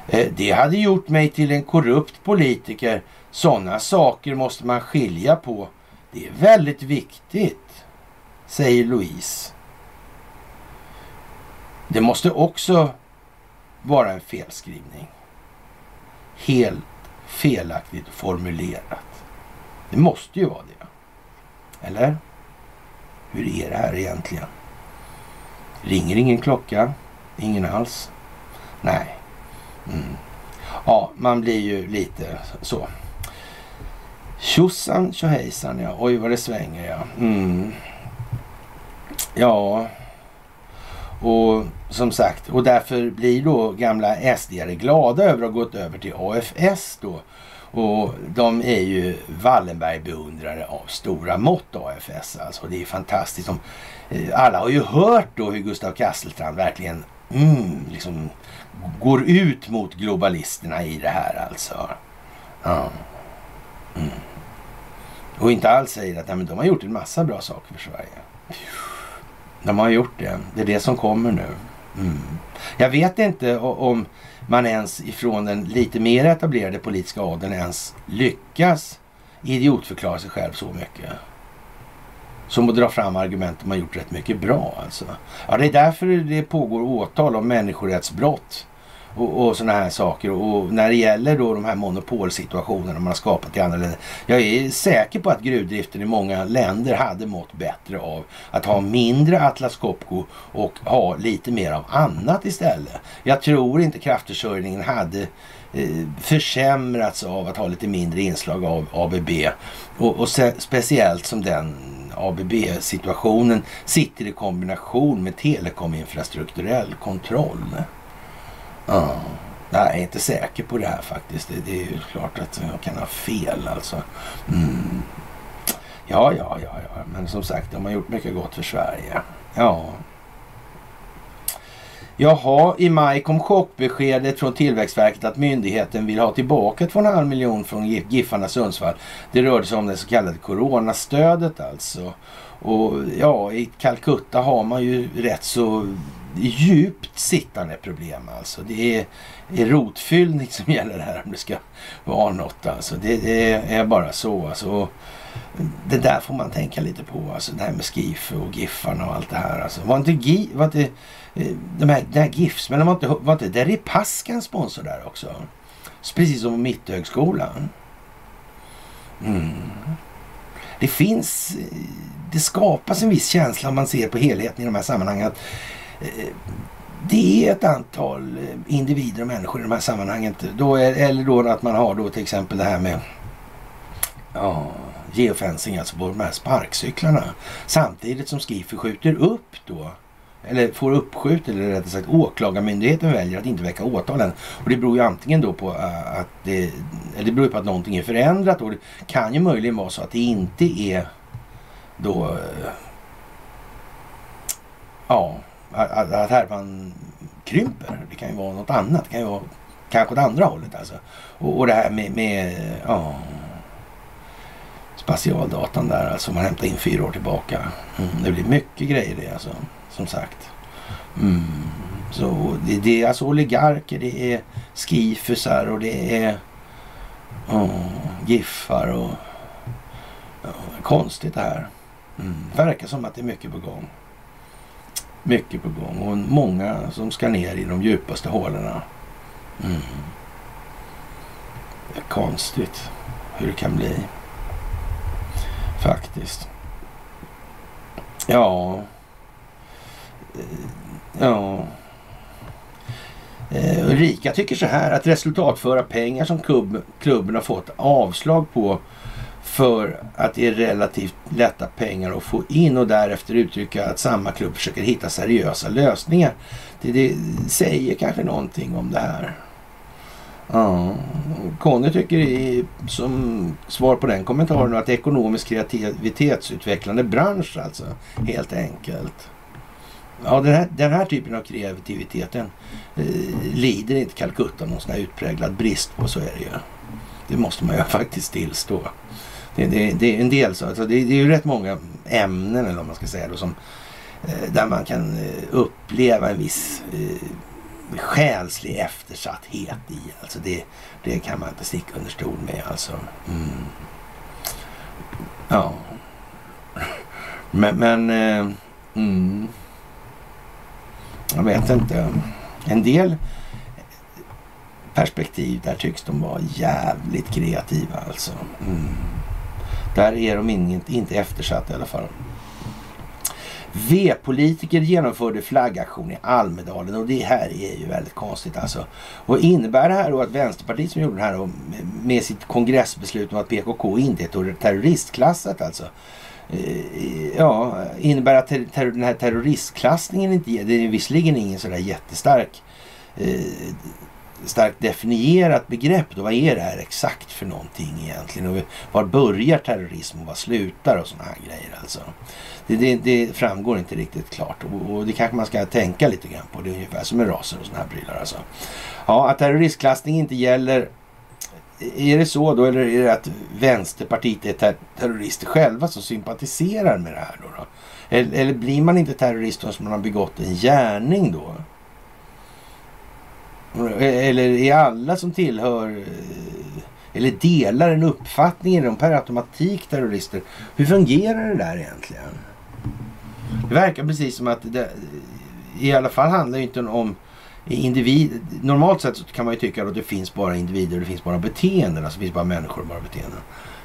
Eh, det hade gjort mig till en korrupt politiker. Sådana saker måste man skilja på. Det är väldigt viktigt, säger Louise. Det måste också vara en felskrivning. Helt felaktigt formulerat. Det måste ju vara det. Eller? Hur är det här egentligen? Ringer ingen klocka? Ingen alls? Nej. Mm. Ja, man blir ju lite så. Tjosan tjohejsan ja. Oj vad det svänger ja. Mm. Ja. Och som sagt, och därför blir då gamla SD glada över att ha gått över till AFS då. Och de är ju Wallenberg-beundrare av stora mått AFS. Alltså det är fantastiskt. De, eh, alla har ju hört då hur Gustav Kasselstrand verkligen mm, liksom går ut mot globalisterna i det här alltså. Ja. Mm. Och inte alls säger att nej, men de har gjort en massa bra saker för Sverige. De har gjort det. Det är det som kommer nu. Mm. Jag vet inte om man ens ifrån den lite mer etablerade politiska adeln ens lyckas idiotförklara sig själv så mycket. Som att dra fram argument de har gjort rätt mycket bra alltså. Ja, det är därför det pågår åtal om människorättsbrott och, och sådana här saker. Och när det gäller då de här monopolsituationerna man har skapat i andra länder. Jag är säker på att gruvdriften i många länder hade mått bättre av att ha mindre Atlas Copco och ha lite mer av annat istället. Jag tror inte kraftförsörjningen hade eh, försämrats av att ha lite mindre inslag av ABB. Och, och speciellt som den ABB-situationen sitter i kombination med telekominfrastrukturell kontroll. Ja. Jag är inte säker på det här faktiskt. Det, det är ju klart att jag kan ha fel alltså. Mm. Ja, ja, ja, ja, men som sagt, de har gjort mycket gott för Sverige. Ja. Jaha, i maj kom chockbeskedet från Tillväxtverket att myndigheten vill ha tillbaka 2,5 miljoner från Giffarna Sundsvall. Det rörde sig om det så kallade coronastödet alltså. Och ja, i Calcutta har man ju rätt så djupt sittande problem alltså. Det är, är rotfyllning som gäller här om det ska vara något alltså. Det, det är bara så alltså. Det där får man tänka lite på alltså. Det här med Skife och Giffarna och allt det här alltså. Var inte, Gi, var inte eh, de här, de här GIFs, men var inte, var inte Deripaskan sponsor där också? Precis som Mitthögskolan. Mm. Det finns, eh, det skapas en viss känsla om man ser på helheten i de här sammanhangen. Att det är ett antal eh, individer och människor i de här sammanhangen. Då är, eller då att man har då till exempel det här med ja, geofencing, alltså på de här sparkcyklarna. Samtidigt som Skifi skjuter upp då eller får uppskjutet, eller rättare sagt åklagarmyndigheten väljer att inte väcka åtalen. Och det beror ju antingen då på eh, att det, eller det beror på att någonting är förändrat och det kan ju möjligen vara så att det inte är då eh, ja, att, att härvan krymper. Det kan ju vara något annat. Det kan ju vara kanske åt andra hållet alltså. Och, och det här med, med ja, spatialdatan där alltså. Man hämtar in fyra år tillbaka. Mm, det blir mycket grejer det alltså. Som sagt. Mm. Så det, det, är alltså oligarker, det är skifusar och det är oh, giffar och oh, konstigt det här. Mm. Verkar som att det är mycket på gång. Mycket på gång och många som ska ner i de djupaste hålorna. Mm. Det är konstigt hur det kan bli. Faktiskt. Ja. Ja. Eh, Ulrika tycker så här att resultatföra pengar som klubben har fått avslag på för att det är relativt lätta pengar att få in och därefter uttrycka att samma klubb försöker hitta seriösa lösningar. Det, det säger kanske någonting om det här. Ja, Conny tycker i, som svar på den kommentaren att ekonomisk kreativitetsutvecklande bransch alltså, helt enkelt. ja, den, här, den här typen av kreativiteten eh, lider inte Calcutta någon sån här utpräglad brist på, så är det ju. Det måste man ju faktiskt tillstå. Det, det, det är en del så, alltså det, det, är ju rätt många ämnen eller vad man ska säga då, som, eh, där man kan eh, uppleva en viss eh, själslig eftersatthet i. Alltså det, det kan man inte sticka under stol med alltså. Mm. Ja. Men, men eh, mm. jag vet inte. En del perspektiv där tycks de vara jävligt kreativa alltså. Mm. Där är de inte eftersatta i alla fall. V-politiker genomförde flaggaktion i Almedalen och det här är ju väldigt konstigt alltså. Och innebär det här då att Vänsterpartiet som gjorde det här då, med sitt kongressbeslut om att PKK inte är terroristklassat alltså. Eh, ja, innebär att ter ter den här terroristklassningen inte ger, det är visserligen ingen sådär jättestark eh, starkt definierat begrepp. Då. Vad är det här exakt för någonting egentligen? Och var börjar terrorism och var slutar och sådana här grejer alltså. Det, det, det, framgår inte riktigt klart och, och, det kanske man ska tänka lite grann på. Det är ungefär som med raser och sådana här prylar alltså. Ja, att terroristklassning inte gäller är det så då eller är det att Vänsterpartiet är ter terrorister själva som sympatiserar med det här då? då? Eller, eller, blir man inte terrorist om man har begått en gärning då? Eller är alla som tillhör eller delar en uppfattning, är de per automatik terrorister? Hur fungerar det där egentligen? Det verkar precis som att det i alla fall handlar inte om individ. Normalt sett så kan man ju tycka att det finns bara individer och det finns bara beteenden. Alltså det finns bara människor och bara beteenden.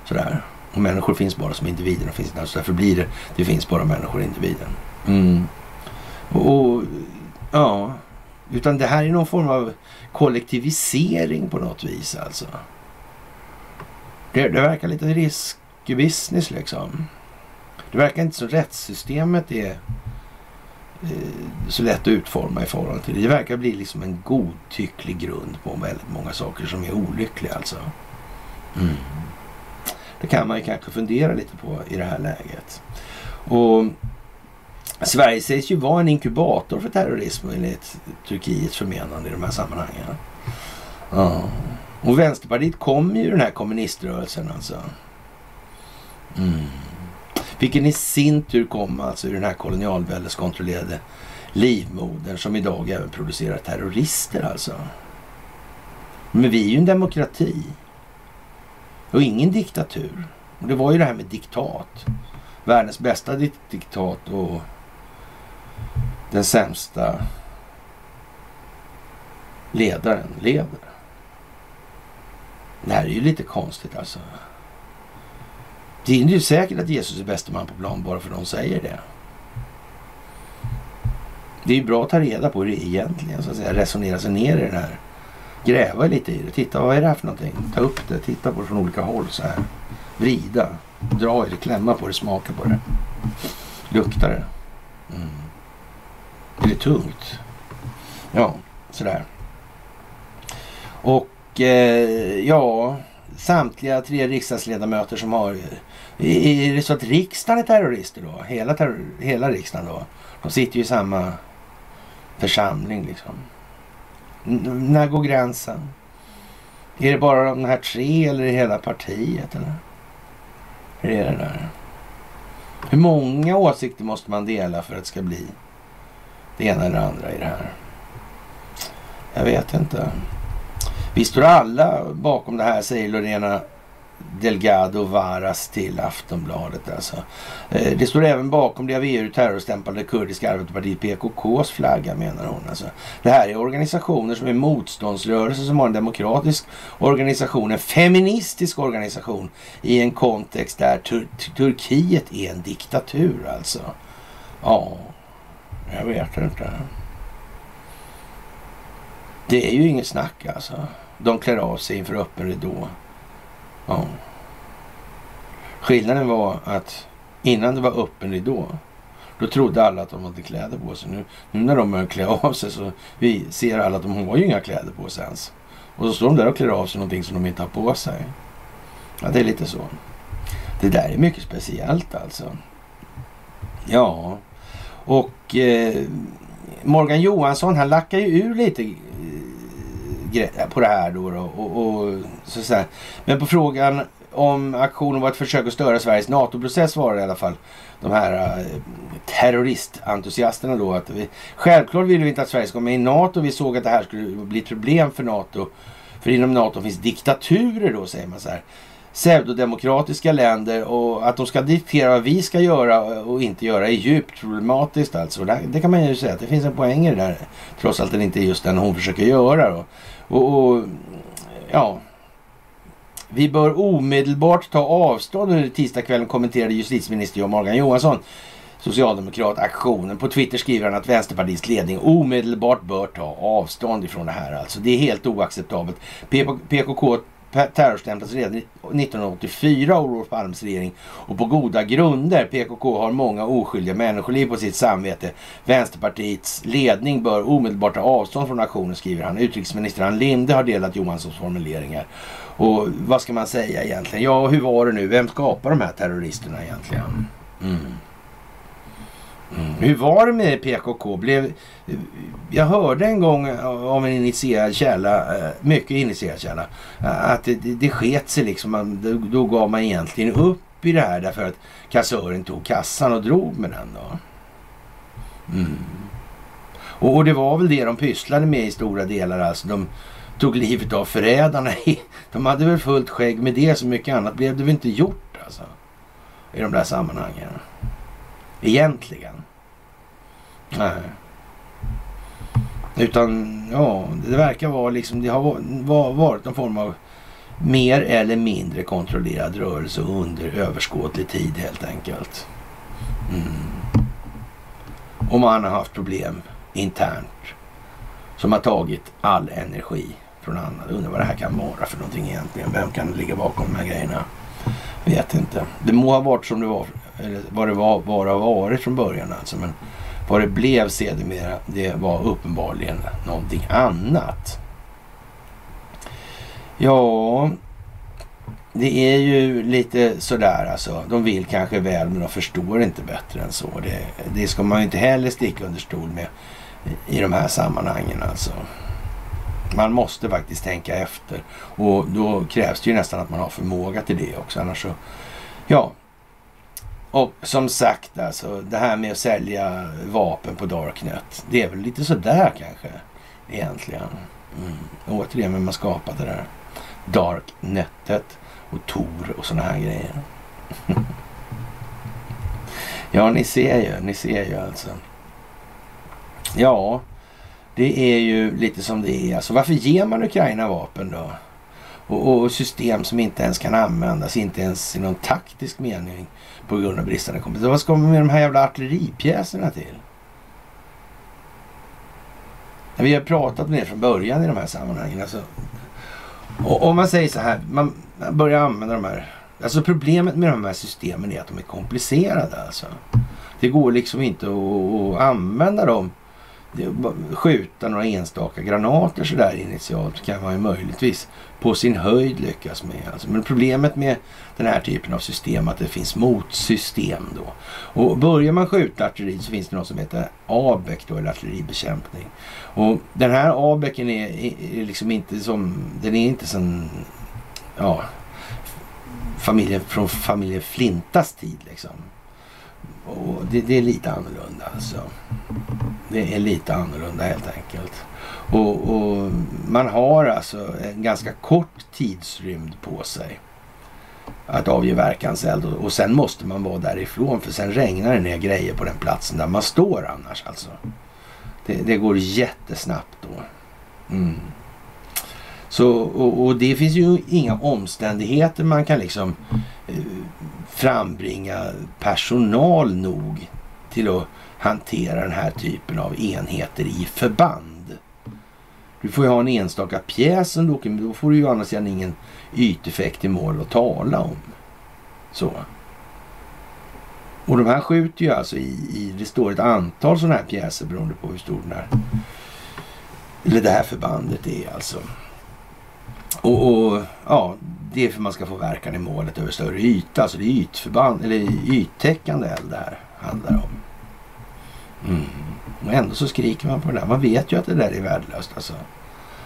Sådär. Och människor finns bara som individer. Och finns där, så därför blir det, det finns bara människor och individer. Mm. Och, och, ja, utan det här är någon form av kollektivisering på något vis alltså. Det, det verkar lite riskbusiness liksom. Det verkar inte som rättssystemet är eh, så lätt att utforma i förhållande till det. Det verkar bli liksom en godtycklig grund på väldigt många saker som är olyckliga alltså. Mm. Det kan man ju kanske fundera lite på i det här läget. Och Sverige sägs ju vara en inkubator för terrorism enligt Turkiets förmenande i de här sammanhangen. Ja. Och Vänsterpartiet kom ju den här kommuniströrelsen alltså. Mm. Vilken i sin tur kom alltså ur den här kolonialväldeskontrollerade livmodern som idag även producerar terrorister alltså. Men vi är ju en demokrati. Och ingen diktatur. Och det var ju det här med diktat. Världens bästa diktat och den sämsta ledaren leder. Det här är ju lite konstigt alltså. Det är ju säkert att Jesus är bäste man på plan bara för att de säger det. Det är ju bra att ta reda på hur det är egentligen, så att säga. Resonera sig ner i den här. Gräva lite i det. Titta, vad är det här för någonting? Ta upp det, titta på det från olika håll så här. Vrida, dra i det, klämma på det, smaka på det. Lukta det. Mm. Det Är tungt? Ja, sådär. Och eh, ja, samtliga tre riksdagsledamöter som har... Är det så att riksdagen är terrorister då? Hela, terror, hela riksdagen då? De sitter ju i samma församling liksom. N när går gränsen? Är det bara de här tre eller är det hela partiet? Eller? Hur är det där? Hur många åsikter måste man dela för att det ska bli det ena eller andra i det här? Jag vet inte. Vi står alla bakom det här, säger Lorena Delgado Varas till Aftonbladet. Alltså. Eh, det står även bakom det av EU terrorstämplade kurdiska arbetarpartiet PKKs flagga menar hon. Alltså. Det här är organisationer som är motståndsrörelser som har en demokratisk organisation, en feministisk organisation i en kontext där Tur Turkiet är en diktatur alltså. Ja, jag vet inte. Det är ju inget snack alltså. De klär av sig inför öppen ridå. Ja. Skillnaden var att innan det var öppen ridå, då trodde alla att de hade kläder på sig. Nu, nu när de börjar klä av sig så vi ser alla att de har ju inga kläder på sig ens. Och så står de där och klär av sig någonting som de inte har på sig. Ja, det är lite så. Det där är mycket speciellt alltså. Ja, och eh, Morgan Johansson han lackar ju ur lite eh, på det här då. då och, och, så, så Men på frågan om aktionen var ett försök att störa Sveriges NATO-process var det i alla fall de här äh, terroristentusiasterna då. Att vi, självklart ville vi inte att Sverige ska gå med i NATO. Vi såg att det här skulle bli ett problem för NATO. För inom NATO finns diktaturer då säger man så här. Pseudodemokratiska länder och att de ska diktera vad vi ska göra och inte göra är djupt problematiskt alltså. Det kan man ju säga att det finns en poäng i det där. Trots att det inte är just den hon försöker göra då. Och, och ja, vi bör omedelbart ta avstånd under tisdagskvällen kommenterade justitieminister Jan Morgan Johansson socialdemokrat aktionen. På Twitter skriver han att Vänsterpartiets ledning omedelbart bör ta avstånd ifrån det här. Alltså det är helt oacceptabelt. PKK terrorstämplas redan 1984 av Olof Palmes regering och på goda grunder. PKK har många oskyldiga människoliv på sitt samvete. Vänsterpartiets ledning bör omedelbart ta avstånd från aktionen skriver han. Utrikesminister Ann Linde har delat Johanssons formuleringar. Och vad ska man säga egentligen? Ja, hur var det nu? Vem skapar de här terroristerna egentligen? Mm. Mm. Hur var det med PKK? Blev, jag hörde en gång eh, av en initierad källa, eh, mycket initierad källa, eh, att det, det, det sket sig liksom. Då, då gav man egentligen upp i det här därför att kassören tog kassan och drog med den då. Mm. Och, och, det var väl det de pysslade med i stora delar. Alltså de tog livet av förrädarna. De hade väl fullt skägg med det. Så mycket annat blev det väl inte gjort alltså. I de där sammanhangen. Egentligen. Nej. Utan ja, det verkar vara liksom, det har varit någon form av mer eller mindre kontrollerad rörelse under överskådlig tid helt enkelt. Mm. Och man har haft problem internt som har tagit all energi från annat. Undrar vad det här kan vara för någonting egentligen. Vem kan ligga bakom de här grejerna? Vet inte. Det må ha varit som det var, eller vad det var, var har varit från början alltså. Men vad det blev sedermera, det var uppenbarligen någonting annat. Ja, det är ju lite sådär alltså. De vill kanske väl men de förstår inte bättre än så. Det, det ska man ju inte heller sticka under stol med i de här sammanhangen alltså. Man måste faktiskt tänka efter och då krävs det ju nästan att man har förmåga till det också. Annars så, ja. Och som sagt alltså, det här med att sälja vapen på Darknet. Det är väl lite sådär kanske egentligen. Mm. Återigen vem har skapat det där Darknetet och Tor och sådana här grejer. ja, ni ser ju, ni ser ju alltså. Ja, det är ju lite som det är. Alltså varför ger man Ukraina vapen då? Och, och, system som inte ens kan användas, inte ens i någon taktisk mening på grund av bristande kompetens. Vad ska man med de här jävla artilleripjäserna till? Vi har pratat med det från början i de här sammanhangen. Alltså, om man säger så här, man börjar använda de här. Alltså problemet med de här systemen är att de är komplicerade. Alltså. Det går liksom inte att, att använda dem skjuta några enstaka granater sådär initialt kan man ju möjligtvis på sin höjd lyckas med. Alltså, men problemet med den här typen av system att det finns motsystem då. Och börjar man skjuta artilleri så finns det något som heter ABEC då, eller artilleribekämpning. Och den här ABECen är, är liksom inte som, den är inte som, ja, familjen, från familjen Flintas tid liksom. Och det, det, är lite annorlunda alltså. Det är lite annorlunda helt enkelt. Och, och, man har alltså en ganska kort tidsrymd på sig att avge verkanseld och, och sen måste man vara därifrån för sen regnar det ner grejer på den platsen där man står annars alltså. Det, det går jättesnabbt då. Mm. Så, och, och, det finns ju inga omständigheter man kan liksom eh, frambringa personal nog till att hantera den här typen av enheter i förband. Du får ju ha en enstaka pjäs som du åker med. Då får du ju annars ingen yteffekt i mål att tala om. Så. Och de här skjuter ju alltså i, i det står ett antal sådana här pjäser beroende på hur stor den här, eller det här förbandet är alltså. Och, och, ja, det är för att man ska få verkan i målet över större yta. Alltså det är ytförband, eller yttäckande eld det här handlar om. Mm. Och ändå så skriker man på det där. Man vet ju att det där är värdelöst alltså.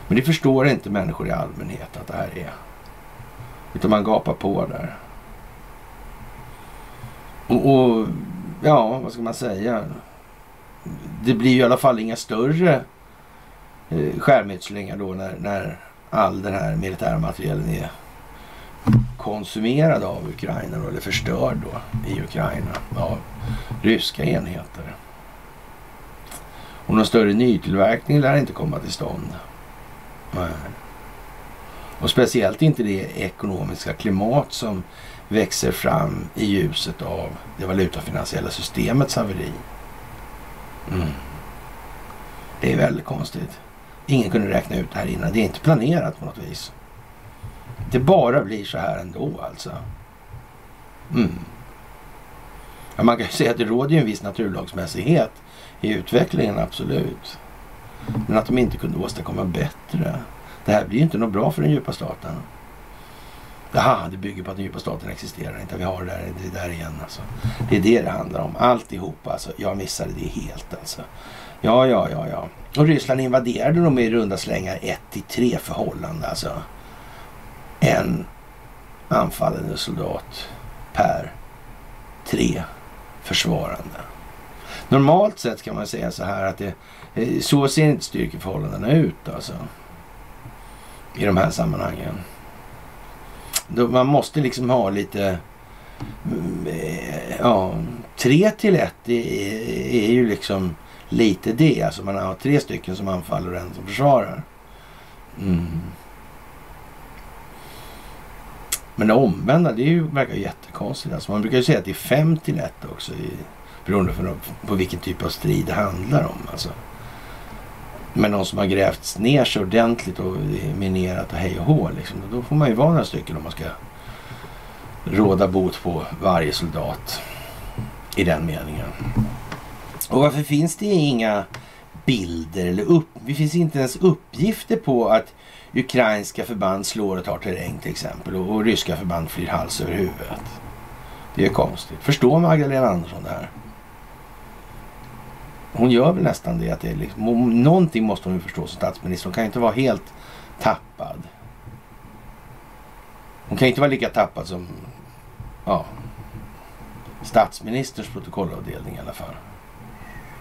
Men det förstår inte människor i allmänhet att det här är. Utan man gapar på där. Och, och ja, vad ska man säga? Det blir ju i alla fall inga större eh, skärmytslingar då när, när all den här militära materielen är konsumerad av Ukraina då, eller förstörd då i Ukraina av ryska enheter. Och någon större nytillverkning lär inte komma till stånd. Nej. Och speciellt inte det ekonomiska klimat som växer fram i ljuset av det valutafinansiella systemets haveri. Mm. Det är väldigt konstigt. Ingen kunde räkna ut det här innan. Det är inte planerat på något vis. Det bara blir så här ändå alltså. Mm. Ja, man kan ju säga att det råder ju en viss naturlagsmässighet i utvecklingen, absolut. Men att de inte kunde åstadkomma bättre. Det här blir ju inte något bra för den djupa staten. Jaha, det bygger på att den djupa staten existerar inte. Vi har det där, det där igen alltså. Det är det det handlar om. Alltihop alltså. Jag missade det helt alltså. Ja, ja, ja, ja. Och Ryssland invaderade dem i runda slängar 1 till 3 förhållande alltså. En anfallande soldat per tre försvarande. Normalt sett kan man säga så här att det, eh, så ser inte styrkeförhållandena ut alltså. I de här sammanhangen. Man måste liksom ha lite... Mm, eh, ja, tre till ett är, är ju liksom lite det. Alltså man har tre stycken som anfaller och en som försvarar. Mm. Men det omvända, det är ju, verkar jättekonstigt. Alltså man brukar ju säga att det är fem till ett också. I, beroende på, på vilken typ av strid det handlar om. Alltså. Men någon som har grävts ner sig ordentligt och minerat och hej och hå. Liksom, då får man ju vara några stycken om man ska råda bot på varje soldat i den meningen. Och varför finns det inga bilder eller upp, det finns inte ens uppgifter på att ukrainska förband slår och tar terräng till exempel och, och ryska förband flyr hals över huvudet. Det är konstigt. Förstår Magdalena Andersson det här? Hon gör väl nästan det. Att det är liksom, någonting måste hon ju förstå som statsminister. Hon kan ju inte vara helt tappad. Hon kan ju inte vara lika tappad som ja, statsministerns protokollavdelning i alla fall.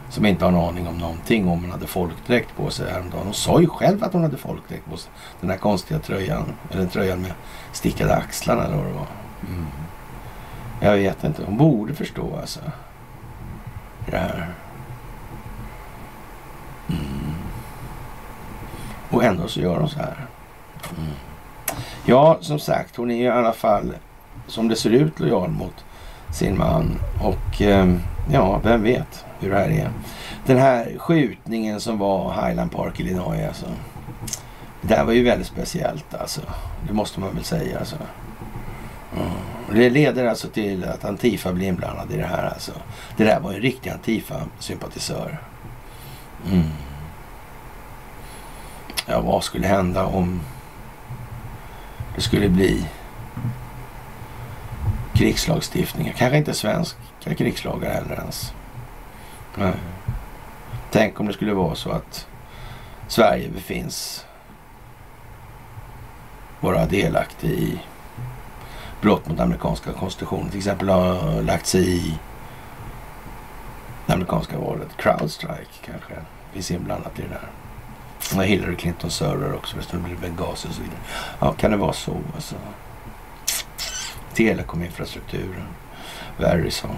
Som inte har en aning om någonting om hon hade folkdräkt på sig häromdagen. Hon sa ju själv att hon hade folkdräkt på sig. Den här konstiga tröjan. Eller tröjan med stickade axlarna eller vad det var. Mm. Jag vet inte. Hon borde förstå alltså. Det här. Mm. Och ändå så gör hon så här. Mm. Ja, som sagt, hon är i alla fall som det ser ut lojal mot sin man. Och eh, ja, vem vet hur det här är. Den här skjutningen som var Highland Park, Illinois alltså. Det här var ju väldigt speciellt alltså. Det måste man väl säga alltså. Mm. Det leder alltså till att Antifa blir inblandad i det här alltså. Det där var en riktig Antifa-sympatisör. Mm. Ja, vad skulle hända om det skulle bli krigslagstiftningar? Kanske inte svenska krigslagar heller ens. Nej. Tänk om det skulle vara så att Sverige befinns vara delaktig i brott mot amerikanska konstitutionen. Till exempel har lagt sig i det amerikanska valet. Crowdstrike kanske finns inblandat i det där. Och Hillary Clintons server också förresten. Det blir Benghazi och så vidare. Ja, kan det vara så alltså? Telekominfrastrukturen. Verizon.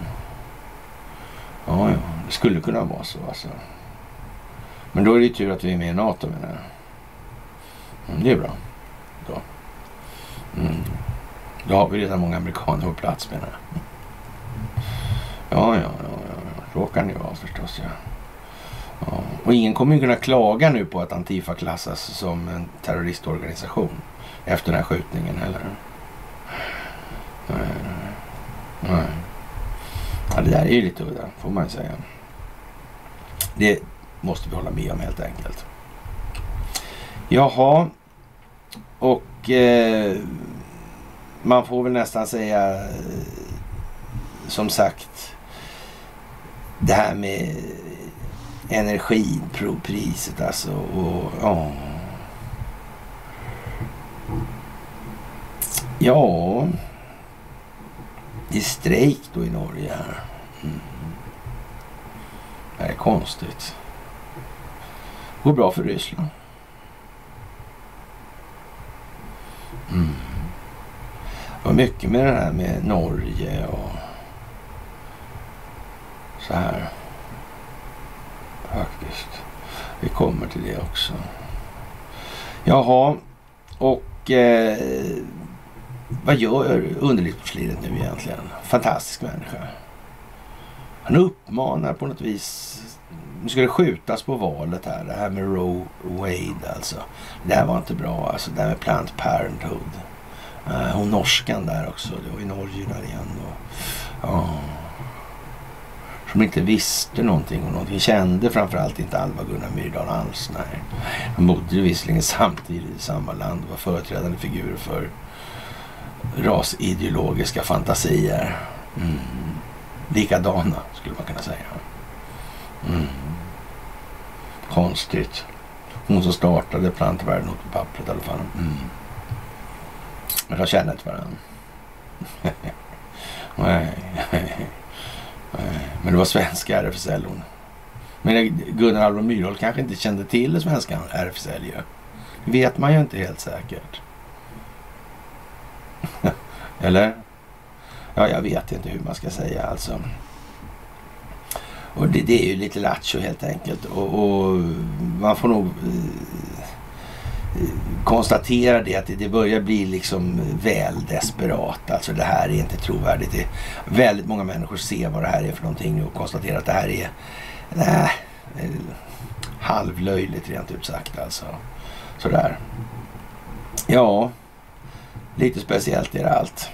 Ja, ja, det skulle kunna vara så alltså. Men då är det ju tur att vi är med i NATO menar jag. Mm, det är bra. Då. Mm. Då har vi redan många amerikaner på plats menar jag. Ja, ja, ja, Råkar ni vara förstås. Ja. ja. Och ingen kommer ju kunna klaga nu på att Antifa klassas som en terroristorganisation efter den här skjutningen heller. Nej, nej. Ja, det där är ju lite udda, får man ju säga. Det måste vi hålla med om helt enkelt. Jaha, och eh, man får väl nästan säga eh, som sagt det här med energipriset alltså. Och, ja. ja, det är strejk då i Norge här. Mm. Det är konstigt. Det går bra för Ryssland. Mm. Det var mycket med det här med Norge och så här. Faktiskt. Vi kommer till det också. Jaha, och eh, vad gör underlivsporslinet nu egentligen? Fantastisk människa. Han uppmanar på något vis. Nu ska det skjutas på valet här. Det här med Roe Wade alltså. Det här var inte bra alltså. Det här med Planned Parenthood. Eh, hon norskan där också. Det var i Norge där igen. Och, ja. Som inte visste någonting och någonting. Kände framförallt inte Alva Gunnar Myrdal alls. Nej. De bodde visserligen samtidigt i samma land. och Var företrädande figurer för rasideologiska fantasier. Mm. Likadana skulle man kunna säga. Mm. Konstigt. Hon som startade plantvärlden åt på pappret i alla fall. Mm. Men de känner inte varandra. nej, Eh, men det var svenska RFSL hon. Men Gunnar Alvar Myrdal kanske inte kände till det svenska RFSL ju. Det vet man ju inte helt säkert. Eller? Ja, jag vet inte hur man ska säga alltså. Och det, det är ju lite lattjo helt enkelt. Och, och, man får nog eh, konstaterar konstatera det att det, börjar bli liksom väl desperat. Alltså det här är inte trovärdigt. Det, väldigt många människor ser vad det här är för någonting och konstaterar att det här är äh, halvlöjligt rent ut sagt alltså. Sådär. Ja, lite speciellt är det allt.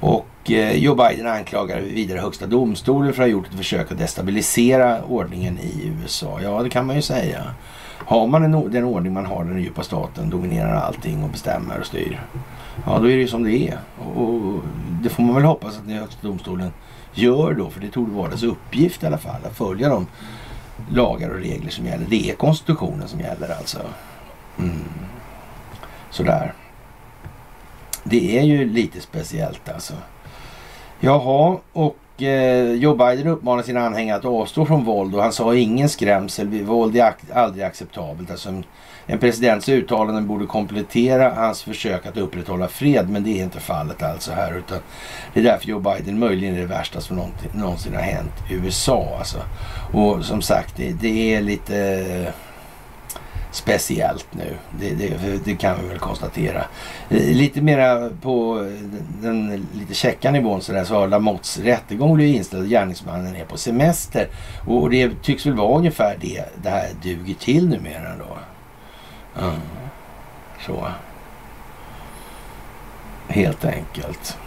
Och eh, Joe Biden anklagar vidare högsta domstolen för att ha gjort ett försök att destabilisera ordningen i USA. Ja, det kan man ju säga. Har man en, den ordning man har, den djupa staten dominerar allting och bestämmer och styr. Ja, då är det ju som det är. Och, det får man väl hoppas att den högsta domstolen gör då, för det torde vara dess uppgift i alla fall, att följa de lagar och regler som gäller. Det är konstitutionen som gäller alltså. Mm. Sådär. Det är ju lite speciellt alltså. Jaha, och Eh, Joe Biden uppmanar sina anhängare att avstå från våld och han sa ingen skrämsel. Våld är aldrig acceptabelt. Alltså en, en presidents uttalanden borde komplettera hans försök att upprätthålla fred, men det är inte fallet alltså här. Utan det är därför Joe Biden möjligen är det värsta som någonsin har hänt i USA. Alltså. Och som sagt, det, det är lite speciellt nu. Det, det, det, kan vi väl konstatera. Eh, lite mera på den lite käcka nivån så, där, så har Lamotts rättegång blivit inställd. Gärningsmannen är på semester. Och det tycks väl vara ungefär det det här duger till numera då. Mm. Så. Helt enkelt.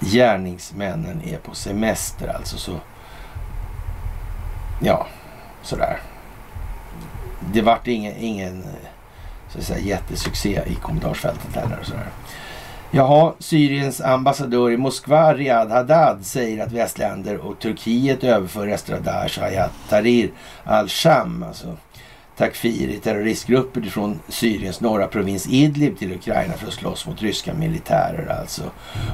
Gärningsmännen är på semester alltså. så Ja, sådär det vart ingen, ingen eh, så att säga, jättesuccé i kommentarsfältet heller. Och sådär. Jaha, Syriens ambassadör i Moskva, Riyad Haddad, säger att västländer och Turkiet överför rester av Daesh och Hayat Tahrir al-Sham, alltså Takfiri terroristgrupper från Syriens norra provins Idlib till Ukraina för att slåss mot ryska militärer alltså.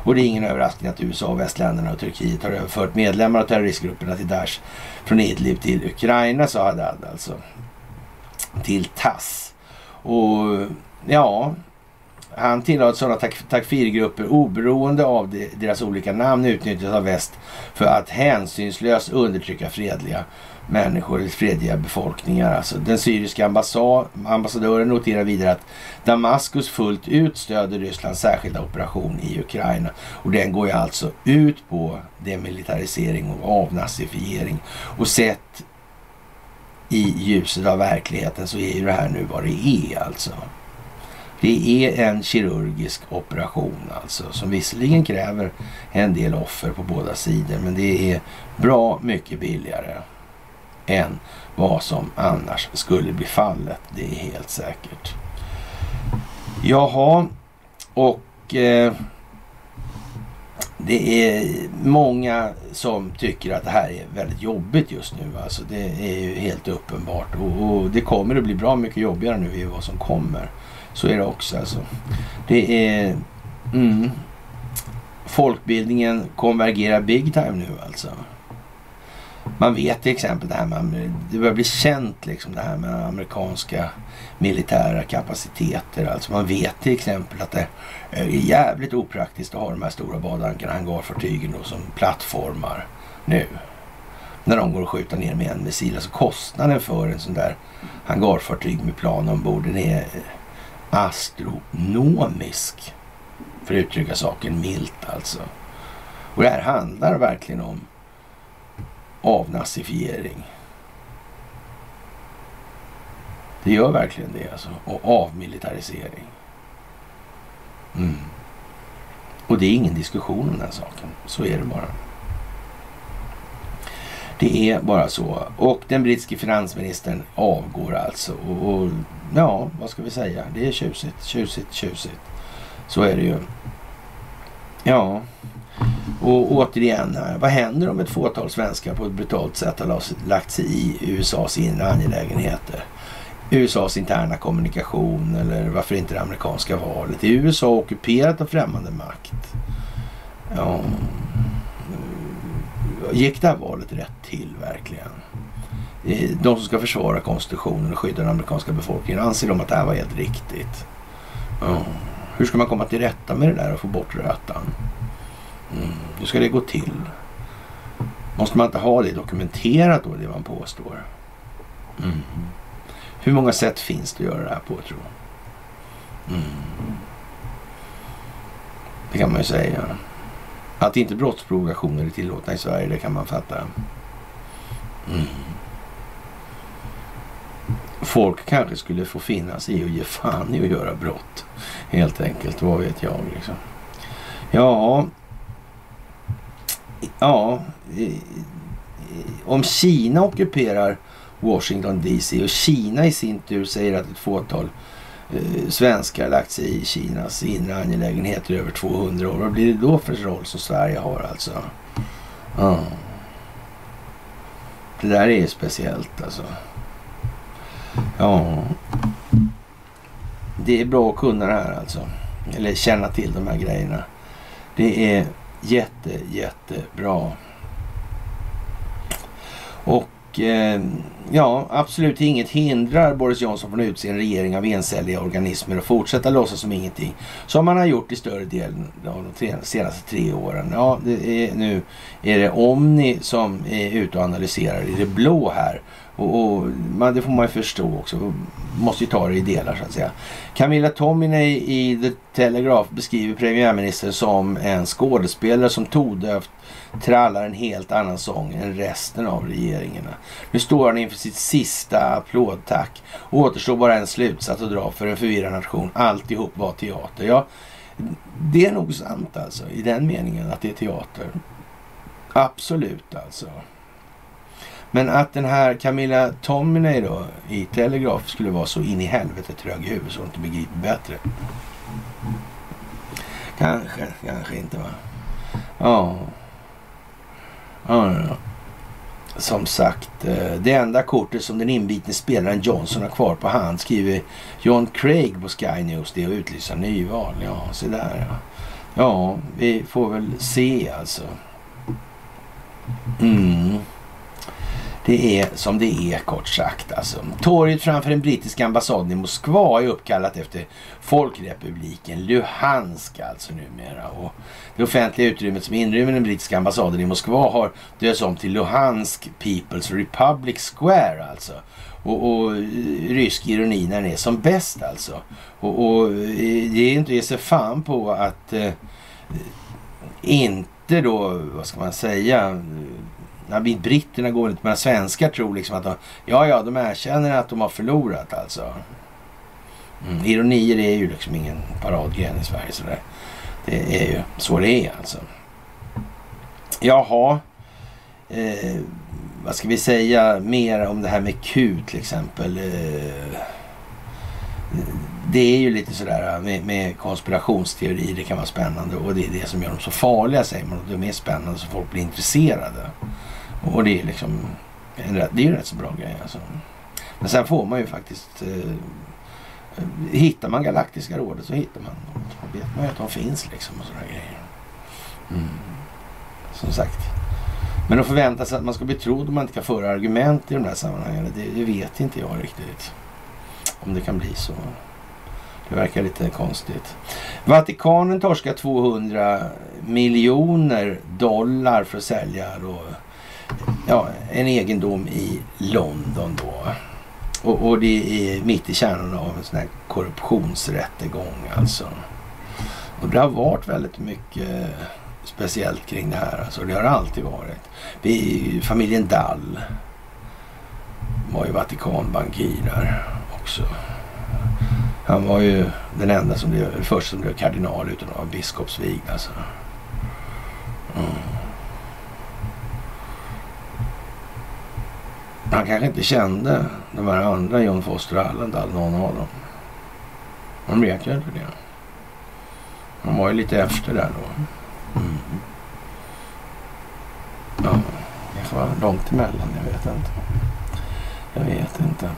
Och det är ingen överraskning att USA, västländerna och Turkiet har överfört medlemmar av terroristgrupperna till Daesh från Idlib till Ukraina, sa Haddad alltså till TASS. Och ja, han tillhör sådana takfirgrupper oberoende av deras olika namn utnyttjas av väst för att hänsynslöst undertrycka fredliga människor, fredliga befolkningar. Alltså, den syriska ambassadören noterar vidare att Damaskus fullt ut stöder Rysslands särskilda operation i Ukraina. Och den går ju alltså ut på demilitarisering och avnazifiering. Och sett i ljuset av verkligheten så är ju det här nu vad det är alltså. Det är en kirurgisk operation alltså som visserligen kräver en del offer på båda sidor men det är bra mycket billigare än vad som annars skulle bli fallet. Det är helt säkert. Jaha, och eh, det är många som tycker att det här är väldigt jobbigt just nu. Alltså det är ju helt uppenbart. Och, och det kommer att bli bra mycket jobbigare nu i vad som kommer. Så är det också alltså. Det är... Mm, folkbildningen konvergerar big time nu alltså. Man vet till exempel det här med, det börjar bli känt liksom det här med amerikanska militära kapaciteter. Alltså man vet till exempel att det är jävligt opraktiskt att ha de här stora badankarna, hangarfartygen då, som plattformar nu. När de går att skjuta ner med en missil. Alltså kostnaden för en sån där hangarfartyg med plan ombord den är astronomisk. För att uttrycka saken milt alltså. Och det här handlar verkligen om avnazifiering. Det gör verkligen det alltså. Och avmilitarisering. Mm. Och det är ingen diskussion om den saken. Så är det bara. Det är bara så. Och den brittiske finansministern avgår alltså. Och, och, ja, vad ska vi säga? Det är tjusigt, tjusigt, tjusigt. Så är det ju. Ja, och återigen, eh, vad händer om ett fåtal svenskar på ett brutalt sätt har lagt sig i USAs inre angelägenheter? USAs interna kommunikation eller varför inte det amerikanska valet? Är USA ockuperat av främmande makt? Ja, eh, gick det här valet rätt till verkligen? Eh, de som ska försvara konstitutionen och skydda den amerikanska befolkningen, anser de att det här var helt riktigt? Ja. Hur ska man komma till rätta med det där och få bort rötan? Mm. Hur ska det gå till? Måste man inte ha det dokumenterat då, det man påstår? Mm. Hur många sätt finns det att göra det här på, tror jag? Mm. Det kan man ju säga. Att inte brottsprovokationer är tillåtna i Sverige, det kan man fatta. Mm. Folk kanske skulle få finnas i och ge fan i att göra brott. Helt enkelt, vad vet jag liksom. Ja, ja, om Kina ockuperar Washington DC och Kina i sin tur säger att ett fåtal eh, svenskar lagt sig i Kinas inre angelägenheter i över 200 år. Vad blir det då för roll som Sverige har alltså? Ja. Det där är speciellt alltså. Ja. Det är bra att kunna det här alltså. Eller känna till de här grejerna. Det är jätte, jättebra. Och eh, ja, absolut inget hindrar Boris Johnson från att utse en regering av encelliga organismer och fortsätta låtsas som ingenting. Som man har gjort i större delen av de senaste tre åren. Ja, det är, nu är det Omni som är ute och analyserar i det blå här. Och, och man, det får man ju förstå också. Måste ju ta det i delar så att säga. Camilla Tominey i The Telegraph beskriver premiärministern som en skådespelare som tondövt trallar en helt annan sång än resten av regeringarna. Nu står han inför sitt sista applådtack. Och återstår bara en slutsats att dra för en förvirrad nation. Alltihop var teater. Ja, det är nog sant alltså i den meningen att det är teater. Absolut alltså. Men att den här Camilla Tominey då i Telegraph skulle vara så in i helvete trög i huvudet så hon inte begriper bättre. Kanske, kanske inte va. Ja. Ja, ja. Som sagt, eh, det enda kortet som den inbitne spelaren Johnson har kvar på hand skriver John Craig på Sky News det är att utlysa nyval. Ja, se där ja. Ja, vi får väl se alltså. Mm. Det är som det är kort sagt. Alltså. Torget framför den brittiska ambassaden i Moskva är uppkallat efter folkrepubliken Luhansk alltså numera. Och det offentliga utrymmet som inrymmer den brittiska ambassaden i Moskva har döpts om till Luhansk People's Republic Square alltså. Och, och, eh, rysk ironi när den är som bäst alltså. Och, och eh, det är inte att ge sig fan på att eh, inte då, vad ska man säga, Ja, britterna går inte, men svenskar tror liksom att de, ja, ja, de erkänner att de har förlorat alltså. Mm, ironier är ju liksom ingen paradgren i Sverige. Så det, det är ju så det är alltså. Jaha. Eh, vad ska vi säga mer om det här med Q till exempel. Eh, det är ju lite sådär eh, med, med konspirationsteorier, det kan vara spännande och det är det som gör dem så farliga säger man. De är spännande så folk blir intresserade. Och det är liksom, det är ju rätt så bra grej alltså. Men sen får man ju faktiskt eh, Hittar man Galaktiska rådet så hittar man dem. Då vet man ju att de finns liksom och sådana grejer. Mm. Som sagt. Men att förvänta sig att man ska bli trodd om man inte kan föra argument i de här sammanhangen, det, det vet inte jag riktigt. Om det kan bli så. Det verkar lite konstigt. Vatikanen torskar 200 miljoner dollar för att sälja då, ja, en egendom i London då. Och, och, det är mitt i kärnan av en sån här korruptionsrättegång alltså. Och det har varit väldigt mycket speciellt kring det här. Alltså. Det har alltid varit. Vi, familjen Dall var ju Vatikanbankirer också. Han var ju den enda som blev, först som blev kardinal utan att vara biskopsvigd. Alltså. Mm. Han kanske inte kände de här andra, John Foster och Allendal, någon av dem. Han vet ju inte det. Han var ju lite efter där då. Mm. mm. Ja, det var långt emellan, jag vet inte. Jag vet inte.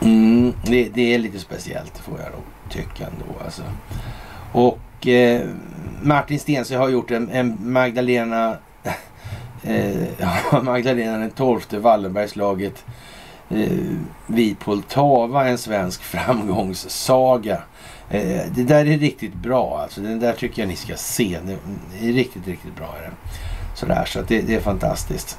Mm, det, det, är lite speciellt får jag då tycka ändå alltså. Och eh, Martin Stensö har gjort en, en Magdalena eh, Magdalena den tolfte Wallenbergslaget eh, vid Poltava, en svensk framgångssaga. Eh, det där är riktigt bra alltså. Den där tycker jag ni ska se. Det är riktigt, riktigt bra. Är det. Sådär, så att det, det är fantastiskt.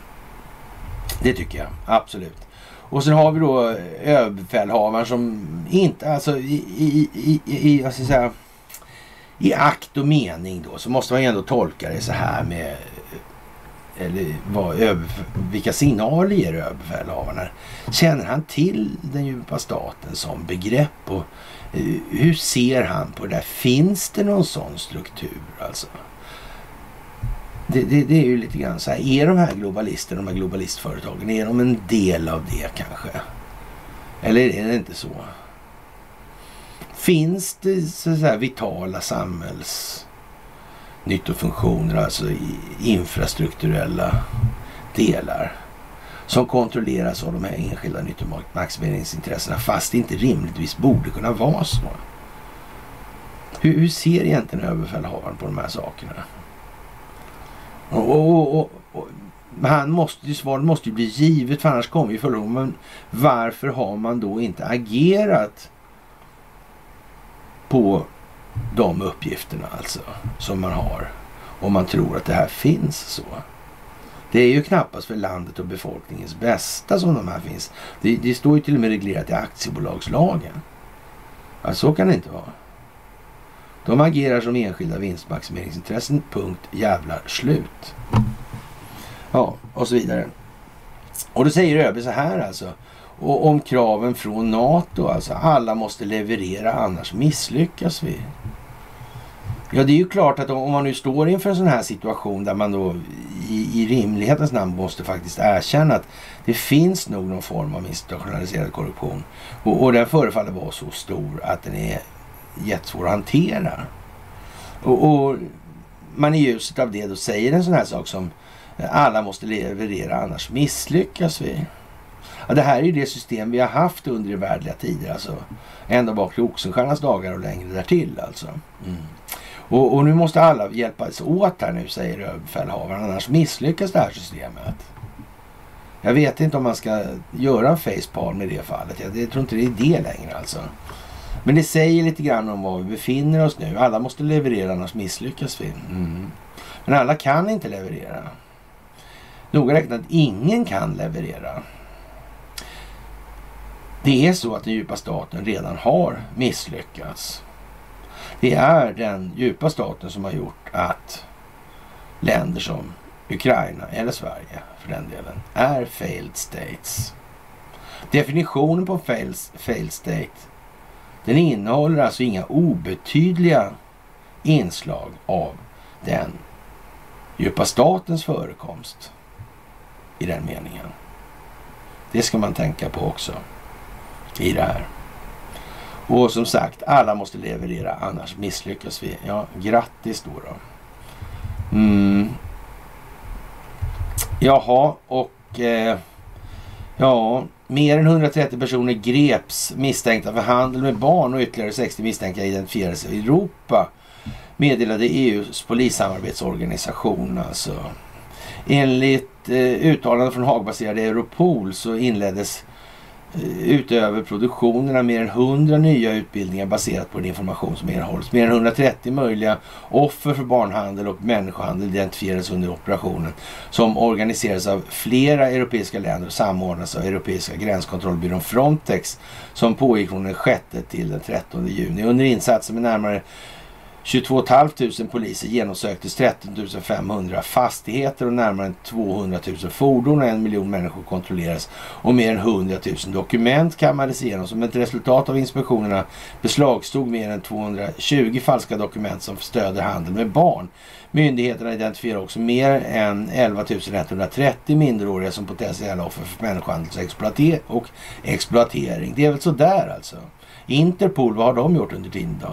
Det tycker jag, absolut. Och sen har vi då eh, överbefälhavaren som inte, alltså i, i, i, i, jag ska säga, i akt och mening då så måste man ju ändå tolka det så här med eller vad, vilka signaler ger överbefälhavaren? Känner han till den djupa staten som begrepp? Och eh, hur ser han på det där? Finns det någon sån struktur alltså? Det, det, det, är ju lite grann så här, är de här globalisterna, de här globalistföretagen, är de en del av det kanske? Eller är det inte så? Finns det så här vitala samhälls nyttofunktioner, alltså infrastrukturella delar som kontrolleras av de här enskilda nyttomaximeringsintressena fast det inte rimligtvis borde kunna vara så. Hur, hur ser egentligen överbefälhavaren på de här sakerna? Och, och, och, och han måste, svaret måste ju bli givet för annars kommer ju förlora. Men varför har man då inte agerat på de uppgifterna alltså som man har. Om man tror att det här finns så. Det är ju knappast för landet och befolkningens bästa som de här finns. Det, det står ju till och med reglerat i aktiebolagslagen. Alltså, så kan det inte vara. De agerar som enskilda vinstmaximeringsintressen. Punkt jävla slut. Ja, och så vidare. Och då säger ÖB så här alltså. Och om kraven från NATO alltså. Alla måste leverera annars misslyckas vi. Ja, det är ju klart att om man nu står inför en sån här situation där man då i, i rimlighetens namn måste faktiskt erkänna att det finns nog någon form av institutionaliserad korruption. Och, och den förefaller vara så stor att den är jättesvår att hantera. Och, och man i ljuset av det då säger en sån här sak som alla måste leverera annars misslyckas vi. Ja, det här är ju det system vi har haft under i tider. Alltså, ända bak till Oxenstiernas dagar och längre därtill alltså. Mm. Och, och, nu måste alla hjälpas åt här nu, säger överbefälhavaren. Annars misslyckas det här systemet. Jag vet inte om man ska göra en facepalm i det fallet. Jag, jag tror inte det är det längre alltså. Men det säger lite grann om var vi befinner oss nu. Alla måste leverera annars misslyckas vi. Mm. Men alla kan inte leverera. Noga räknat, ingen kan leverera. Det är så att den djupa staten redan har misslyckats. Det är den djupa staten som har gjort att länder som Ukraina eller Sverige för den delen är failed states. Definitionen på failed, failed state den innehåller alltså inga obetydliga inslag av den djupa statens förekomst i den meningen. Det ska man tänka på också i det här. Och som sagt, alla måste leverera annars misslyckas vi. Ja, grattis då. då. Mm. Jaha, och eh, ja, mer än 130 personer greps misstänkta för handel med barn och ytterligare 60 misstänkta identifierades i Europa. Meddelade EUs polissamarbetsorganisation alltså. Enligt eh, uttalanden från Hagbaserade Europol så inleddes utöver produktionen av mer än 100 nya utbildningar baserat på den information som erhålls. Mer än 130 möjliga offer för barnhandel och människohandel identifierades under operationen som organiserades av flera europeiska länder och samordnas av Europeiska gränskontrollbyrån Frontex som pågick från den 6 till den 13 juni. Under insatsen med närmare 22 500 poliser genomsöktes 13 500 fastigheter och närmare 200 000 fordon och en miljon människor kontrolleras och mer än 100 000 dokument kammades igenom. Som ett resultat av inspektionerna beslagstog mer än 220 falska dokument som stöder handel med barn. Myndigheterna identifierar också mer än 11 130 minderåriga som potentiella offer för människohandel och exploatering. Det är väl sådär alltså. Interpol, vad har de gjort under tiden då?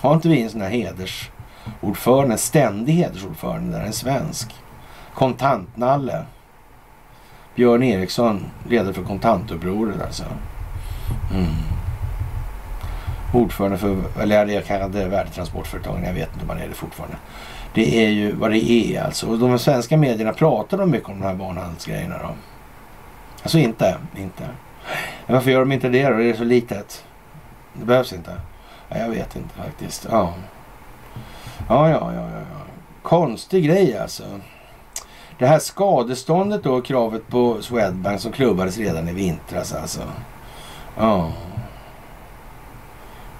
Har inte vi en sån här hedersordförande, en ständig hedersordförande där, en svensk? Kontantnalle. Björn Eriksson, ledare för kontantupproret alltså. Mm. Ordförande för, eller jag kallade värdetransportföretagen, jag vet inte om han är det fortfarande. Det är ju vad det är alltså. Och de svenska medierna pratar de mycket om de här barnhandelsgrejerna då? Alltså inte, inte. Men varför gör de inte det då? Det är så litet. Det behövs inte. Jag vet inte faktiskt. Ja. Ja, ja, ja, ja. Konstig grej alltså. Det här skadeståndet då, kravet på Swedbank som klubbades redan i vintras alltså. Ja.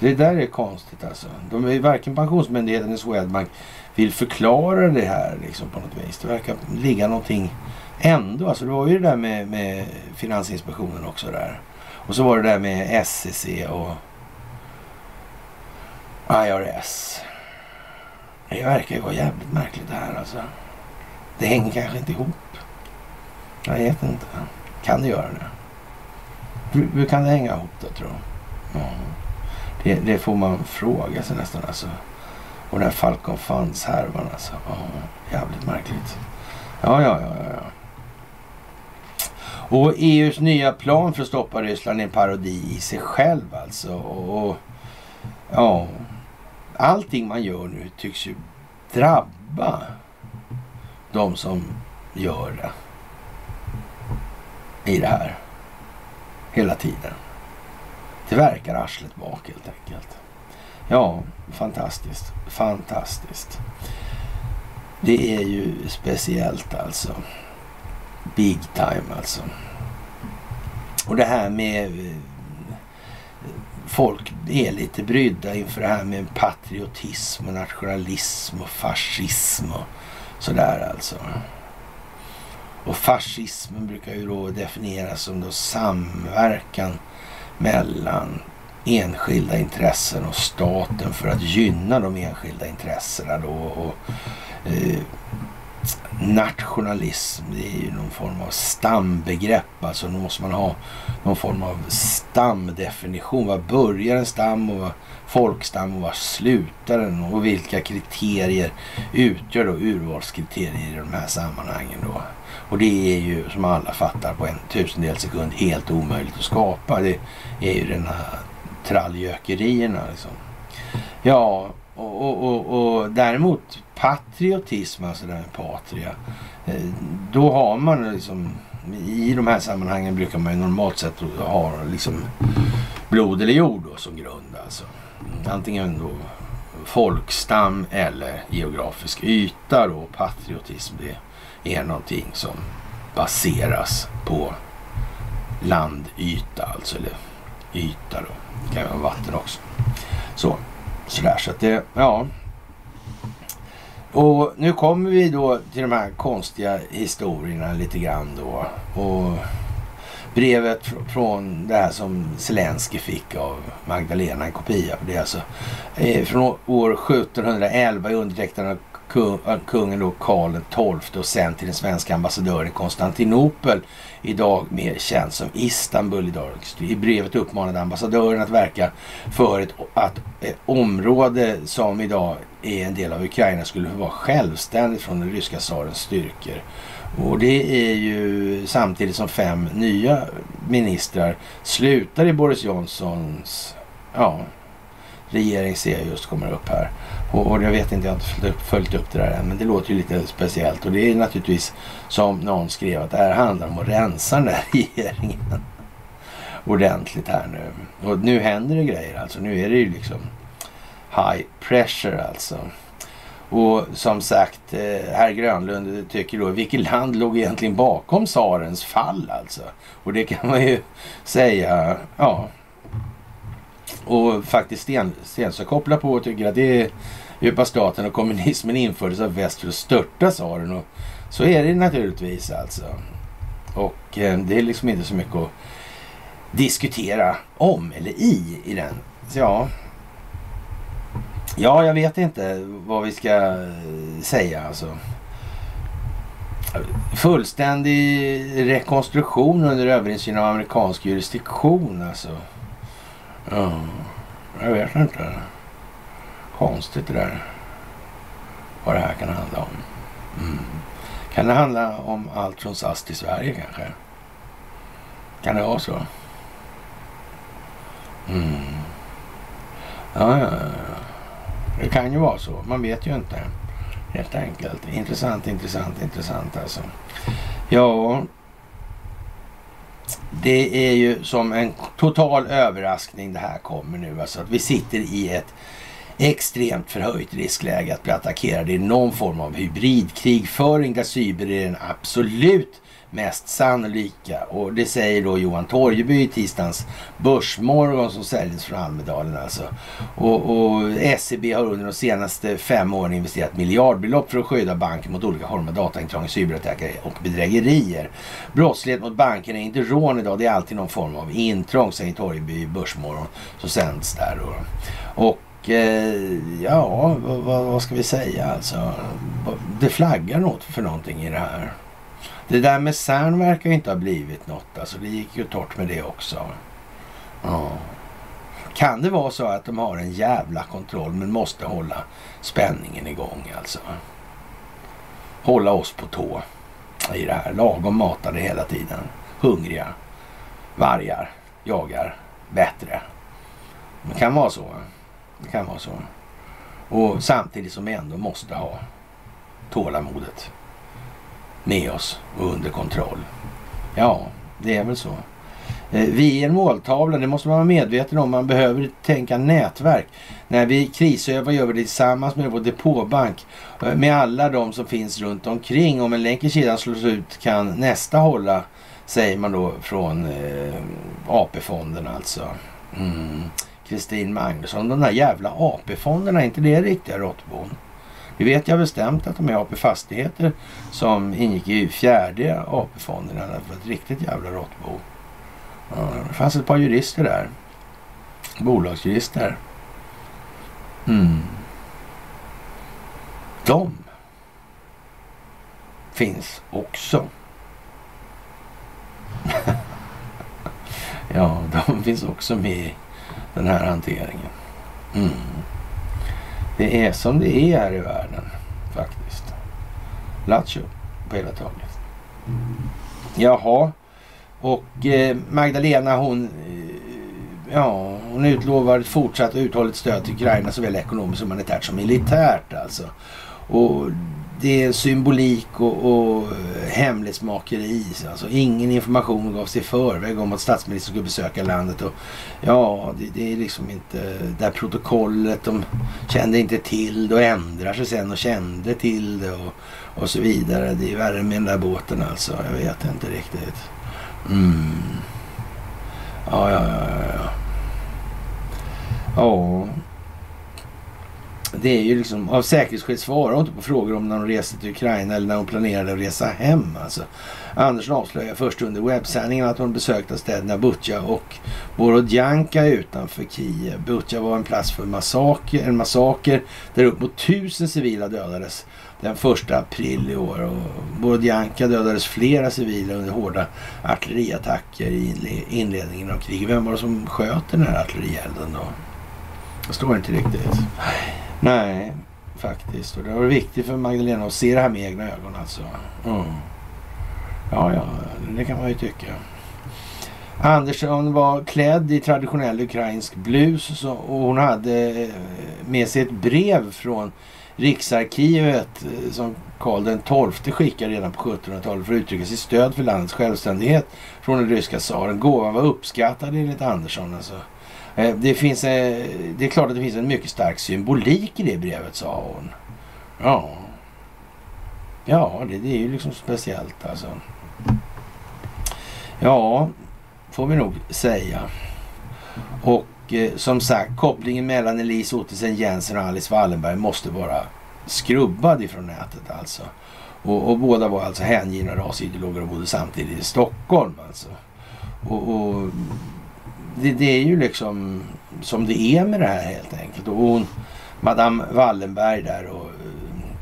Det där är konstigt alltså. De är varken Pensionsmyndigheten eller Swedbank vill förklara det här liksom på något vis. Det verkar ligga någonting ändå. Alltså det var ju det där med, med Finansinspektionen också där. Och så var det där med SEC och IRS. Det verkar ju vara jävligt märkligt det här alltså. Det hänger kanske inte ihop. Jag vet inte. Kan det göra det? Hur, kan det hänga ihop då tror du? Ja. Det, det, får man fråga sig nästan alltså. Och den här Falcon Funds-härvan alltså. Ja, jävligt märkligt. Ja, ja, ja, ja. Och EUs nya plan för att stoppa Ryssland är en parodi i sig själv alltså. Och, och ja, allting man gör nu tycks ju drabba de som gör det i det här hela tiden. Det verkar arslet bak helt enkelt. Ja, fantastiskt. Fantastiskt. Det är ju speciellt alltså. Big time alltså. Och det här med eh, folk är lite brydda inför det här med patriotism och nationalism och fascism och sådär alltså. Och fascismen brukar ju då definieras som då samverkan mellan enskilda intressen och staten för att gynna de enskilda intressena då. Och, eh, nationalism, det är ju någon form av stambegrepp. Alltså då måste man ha någon form av stamdefinition. Vad börjar en stam och vad folkstam och vad slutar den? Och vilka kriterier utgör då urvalskriterier i de här sammanhangen då? Och det är ju som alla fattar på en tusendel sekund helt omöjligt att skapa. Det är ju den här trallgökerierna liksom. Ja, och, och, och, och däremot patriotism, alltså det här med patria. Eh, då har man liksom i de här sammanhangen brukar man ju normalt sett ha liksom blod eller jord då, som grund. Alltså. Antingen då folkstam eller geografisk yta då. Patriotism det är någonting som baseras på landyta alltså. Eller yta då. Det kan ju vara vatten också. Så, sådär så att det, ja. Och nu kommer vi då till de här konstiga historierna lite grann då. Och brevet från det här som Zelensky fick av Magdalena, en kopia på det alltså. Eh, från år 1711 undertecknad av kung, kungen då Karl XII och sen till den svenska ambassadören i Konstantinopel, idag mer känd som Istanbul idag. I brevet uppmanade ambassadören att verka för ett, att ett område som idag är en del av Ukraina skulle vara självständigt från den ryska tsarens styrkor. Och det är ju samtidigt som fem nya ministrar slutar i Boris Johnsons ja, regering ser jag just kommer upp här. Och, och jag vet inte, jag har inte följt upp, det där än, men det låter ju lite speciellt. Och det är naturligtvis som någon skrev att det här handlar om att rensa den här regeringen ordentligt här nu. Och nu händer det grejer alltså. Nu är det ju liksom high pressure alltså. Och som sagt, eh, herr Grönlund tycker då, vilket land låg egentligen bakom tsarens fall alltså? Och det kan man ju säga, ja. Och faktiskt sten, Stensö kopplar på och tycker att det är djupa staten och kommunismen infördes av väst för att störta tsaren. Och så är det naturligtvis alltså. Och eh, det är liksom inte så mycket att diskutera om eller i i den. Så ja, Ja, jag vet inte vad vi ska eh, säga alltså. Fullständig rekonstruktion under överinsyn av amerikansk jurisdiktion alltså. Ja, jag vet inte. Konstigt det där. Vad det här kan handla om. Mm. Kan det handla om allt från SAS till Sverige kanske? Kan det vara så? Mm. Ja, ja, ja. Det kan ju vara så. Man vet ju inte. Helt enkelt. Intressant, intressant, intressant alltså. Ja, det är ju som en total överraskning det här kommer nu. Alltså att vi sitter i ett extremt förhöjt riskläge att bli attackerade i någon form av hybridkrigföring där cyber är den absolut mest sannolika. Och det säger då Johan Torgeby i tisdagens Börsmorgon som säljs från Almedalen alltså. Och, och SEB har under de senaste fem åren investerat miljardbelopp för att skydda banken mot olika former av dataintrång, cyberattacker och bedrägerier. Brottslighet mot banken är inte rån idag, det är alltid någon form av intrång, säger Torgeby i Börsmorgon som sänds där. Då. Och Eh, ja, vad, vad, ska vi säga alltså? Det flaggar något för någonting i det här. Det där med CERN verkar inte ha blivit något. Alltså det gick ju torrt med det också. Ja. Kan det vara så att de har en jävla kontroll men måste hålla spänningen igång alltså? Hålla oss på tå i det här. Lagom matade hela tiden. Hungriga. Vargar. Jagar. Bättre. Det kan vara så. Det kan vara så. Och samtidigt som vi ändå måste ha tålamodet med oss och under kontroll. Ja, det är väl så. Eh, vi är en måltavla, det måste man vara medveten om. Man behöver tänka nätverk. När vi krisövar gör vi det tillsammans med vår depåbank. Eh, med alla de som finns runt omkring. Om en länk i kedjan slås ut kan nästa hålla, säger man då från eh, AP-fonden alltså. Mm. Kristin. Magnusson, de där jävla AP-fonderna, är inte det riktiga råttbon? Det vet jag bestämt att de är AP Fastigheter som ingick i fjärde AP-fonden. Det var ett riktigt jävla råttbo. Det fanns ett par jurister där. Bolagsjurister. Mm. De finns också. ja, de finns också med i den här hanteringen. Mm. Det är som det är här i världen faktiskt. Lattjo på hela taget. Jaha. Och eh, Magdalena hon, eh, ja, hon utlovar ett fortsatt uthålligt stöd till Ukraina såväl ekonomiskt, humanitärt som militärt alltså. Och det är symbolik och, och hemlighetsmakeri. Alltså ingen information gavs i förväg om att statsministern skulle besöka landet. Och, ja, det, det är liksom inte det här protokollet. De kände inte till det och ändrar sig sen och kände till det och, och så vidare. Det är värre med den där båten alltså. Jag vet inte riktigt. Mm. Ja, ja, ja, ja. Ja det är ju liksom av säkerhetsskäl svarar hon inte på frågor om när hon reste till Ukraina eller när hon planerade att resa hem. Alltså. Andersson avslöjar först under webbsändningen att hon besökte städerna Butja och Borodjanka utanför Kiev. Butja var en plats för massaker, en massaker där upp mot tusen civila dödades den första april i år. Och Borodjanka dödades flera civila under hårda artilleriattacker i inledningen av kriget. Vem var det som sköt den här artillerielden då? Jag står inte riktigt. Nej, faktiskt. Och det var viktigt för Magdalena att se det här med egna ögon alltså. Mm. Ja, ja, det kan man ju tycka. Andersson var klädd i traditionell ukrainsk blus och hon hade eh, med sig ett brev från Riksarkivet eh, som Karl XII skickade redan på 1700-talet för att uttrycka sitt stöd för landets självständighet från den ryska tsaren. Gåvan var uppskattad enligt Andersson. Alltså. Eh, det, finns, eh, det är klart att det finns en mycket stark symbolik i det brevet, sa hon. Ja, ja det, det är ju liksom speciellt alltså. Ja, får vi nog säga. Och eh, som sagt, kopplingen mellan Elise Ottesen Jensen och Alice Wallenberg måste vara skrubbad ifrån nätet alltså. Och, och båda var alltså hängivna rasideologer och bodde samtidigt i Stockholm alltså. Och, och det, det, är ju liksom som det är med det här helt enkelt. Och hon, Madame Wallenberg där och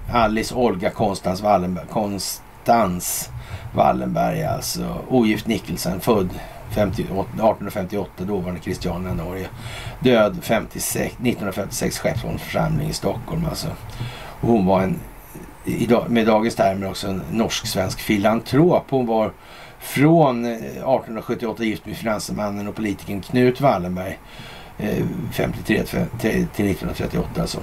eh, Alice Olga Konstans Wallenberg, Konstans Wallenberg alltså. Ogift Nickelsen född 1858, dåvarande Christiania, Norge. Död 56, 1956, Skeppsholms i Stockholm alltså. Och hon var en, med dagens termer också en norsk-svensk filantrop. Hon var från 1878 gift med finansmannen och politikern Knut Wallenberg. Eh, 53 till 1938 alltså.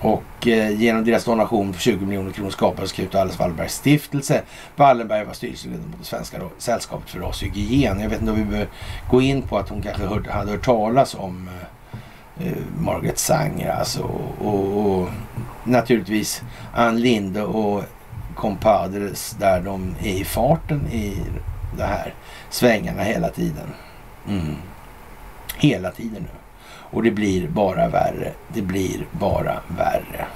Och eh, genom deras donation på 20 miljoner kronor skapades Knut Alice Wallenbergs stiftelse. Wallenberg var styrelseledamot i Svenska sällskapet för rashygien. Jag vet inte om vi behöver gå in på att hon kanske hört, hade hört talas om eh, eh, Margaret Sanger alltså. Och, och, naturligtvis Ann Linde och compadres där de är i farten i det här svängarna hela tiden. Mm. Hela tiden nu. Och det blir bara värre. Det blir bara värre.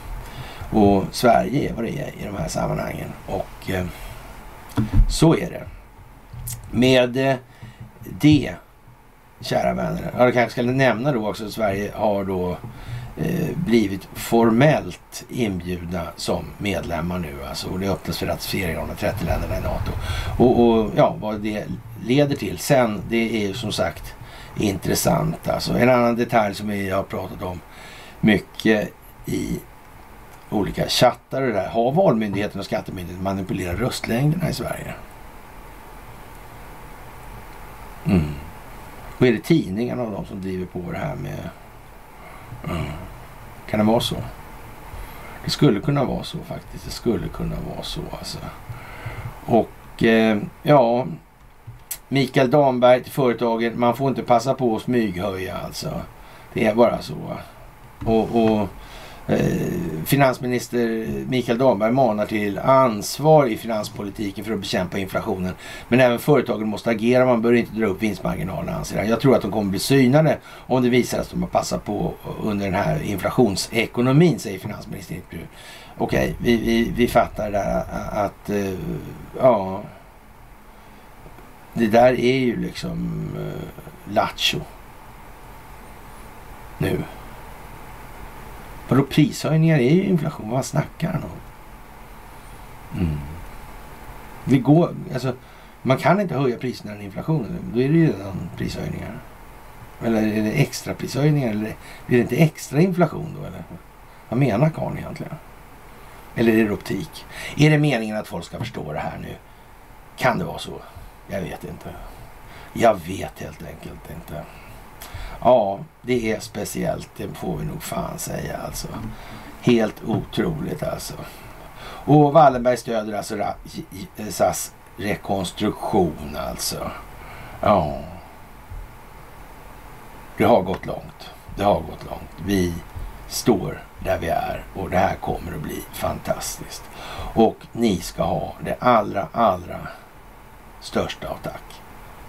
Och Sverige är vad det är i de här sammanhangen. Och eh, så är det. Med eh, det, kära vänner. Jag kanske ska nämna då också att Sverige har då Eh, blivit formellt inbjudna som medlemmar nu. Alltså, och det öppnas för ratificering av de 30 länderna i NATO. Och, och ja, vad det leder till sen, det är ju som sagt intressant. Alltså en annan detalj som vi har pratat om mycket i olika chattar och det där. Har Valmyndigheten och Skattemyndigheten manipulerat röstlängderna i Sverige? Mm. Och är det tidningarna och de som driver på det här med... Mm. Kan det vara så? Det skulle kunna vara så faktiskt. Det skulle kunna vara så alltså. Och eh, ja, Mikael Damberg till företagen. Man får inte passa på att smyghöja alltså. Det är bara så. Och, och Eh, finansminister Mikael Damberg manar till ansvar i finanspolitiken för att bekämpa inflationen. Men även företagen måste agera. Man bör inte dra upp vinstmarginalerna anser han. Jag tror att de kommer bli synade om det visar att de har passat på under den här inflationsekonomin, säger finansministern Okej, okay, Okej, vi, vi, vi fattar där att, eh, ja det där är ju liksom eh, lattjo. Nu. Vadå prishöjningar är ju inflation. Vad snackar han om? Mm. Vi går, alltså, man kan inte höja priserna när inflationen Då är det ju redan prishöjningar. Eller är det extra prishöjningar? Eller blir det inte extra inflation då? Eller? Vad menar karln egentligen? Eller är det optik? Är det meningen att folk ska förstå det här nu? Kan det vara så? Jag vet inte. Jag vet helt enkelt inte. Ja, det är speciellt. Det får vi nog fan säga alltså. Helt otroligt alltså. Och Wallenberg stöder alltså SAS rekonstruktion alltså. Ja. Det har gått långt. Det har gått långt. Vi står där vi är och det här kommer att bli fantastiskt. Och ni ska ha det allra, allra största av tack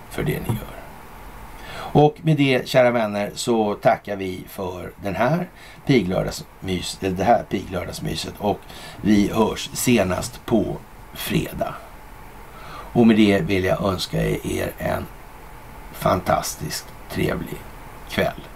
för det ni gör. Och med det, kära vänner, så tackar vi för den här piglördagsmys, eh, det här piglördagsmyset och vi hörs senast på fredag. Och med det vill jag önska er en fantastiskt trevlig kväll.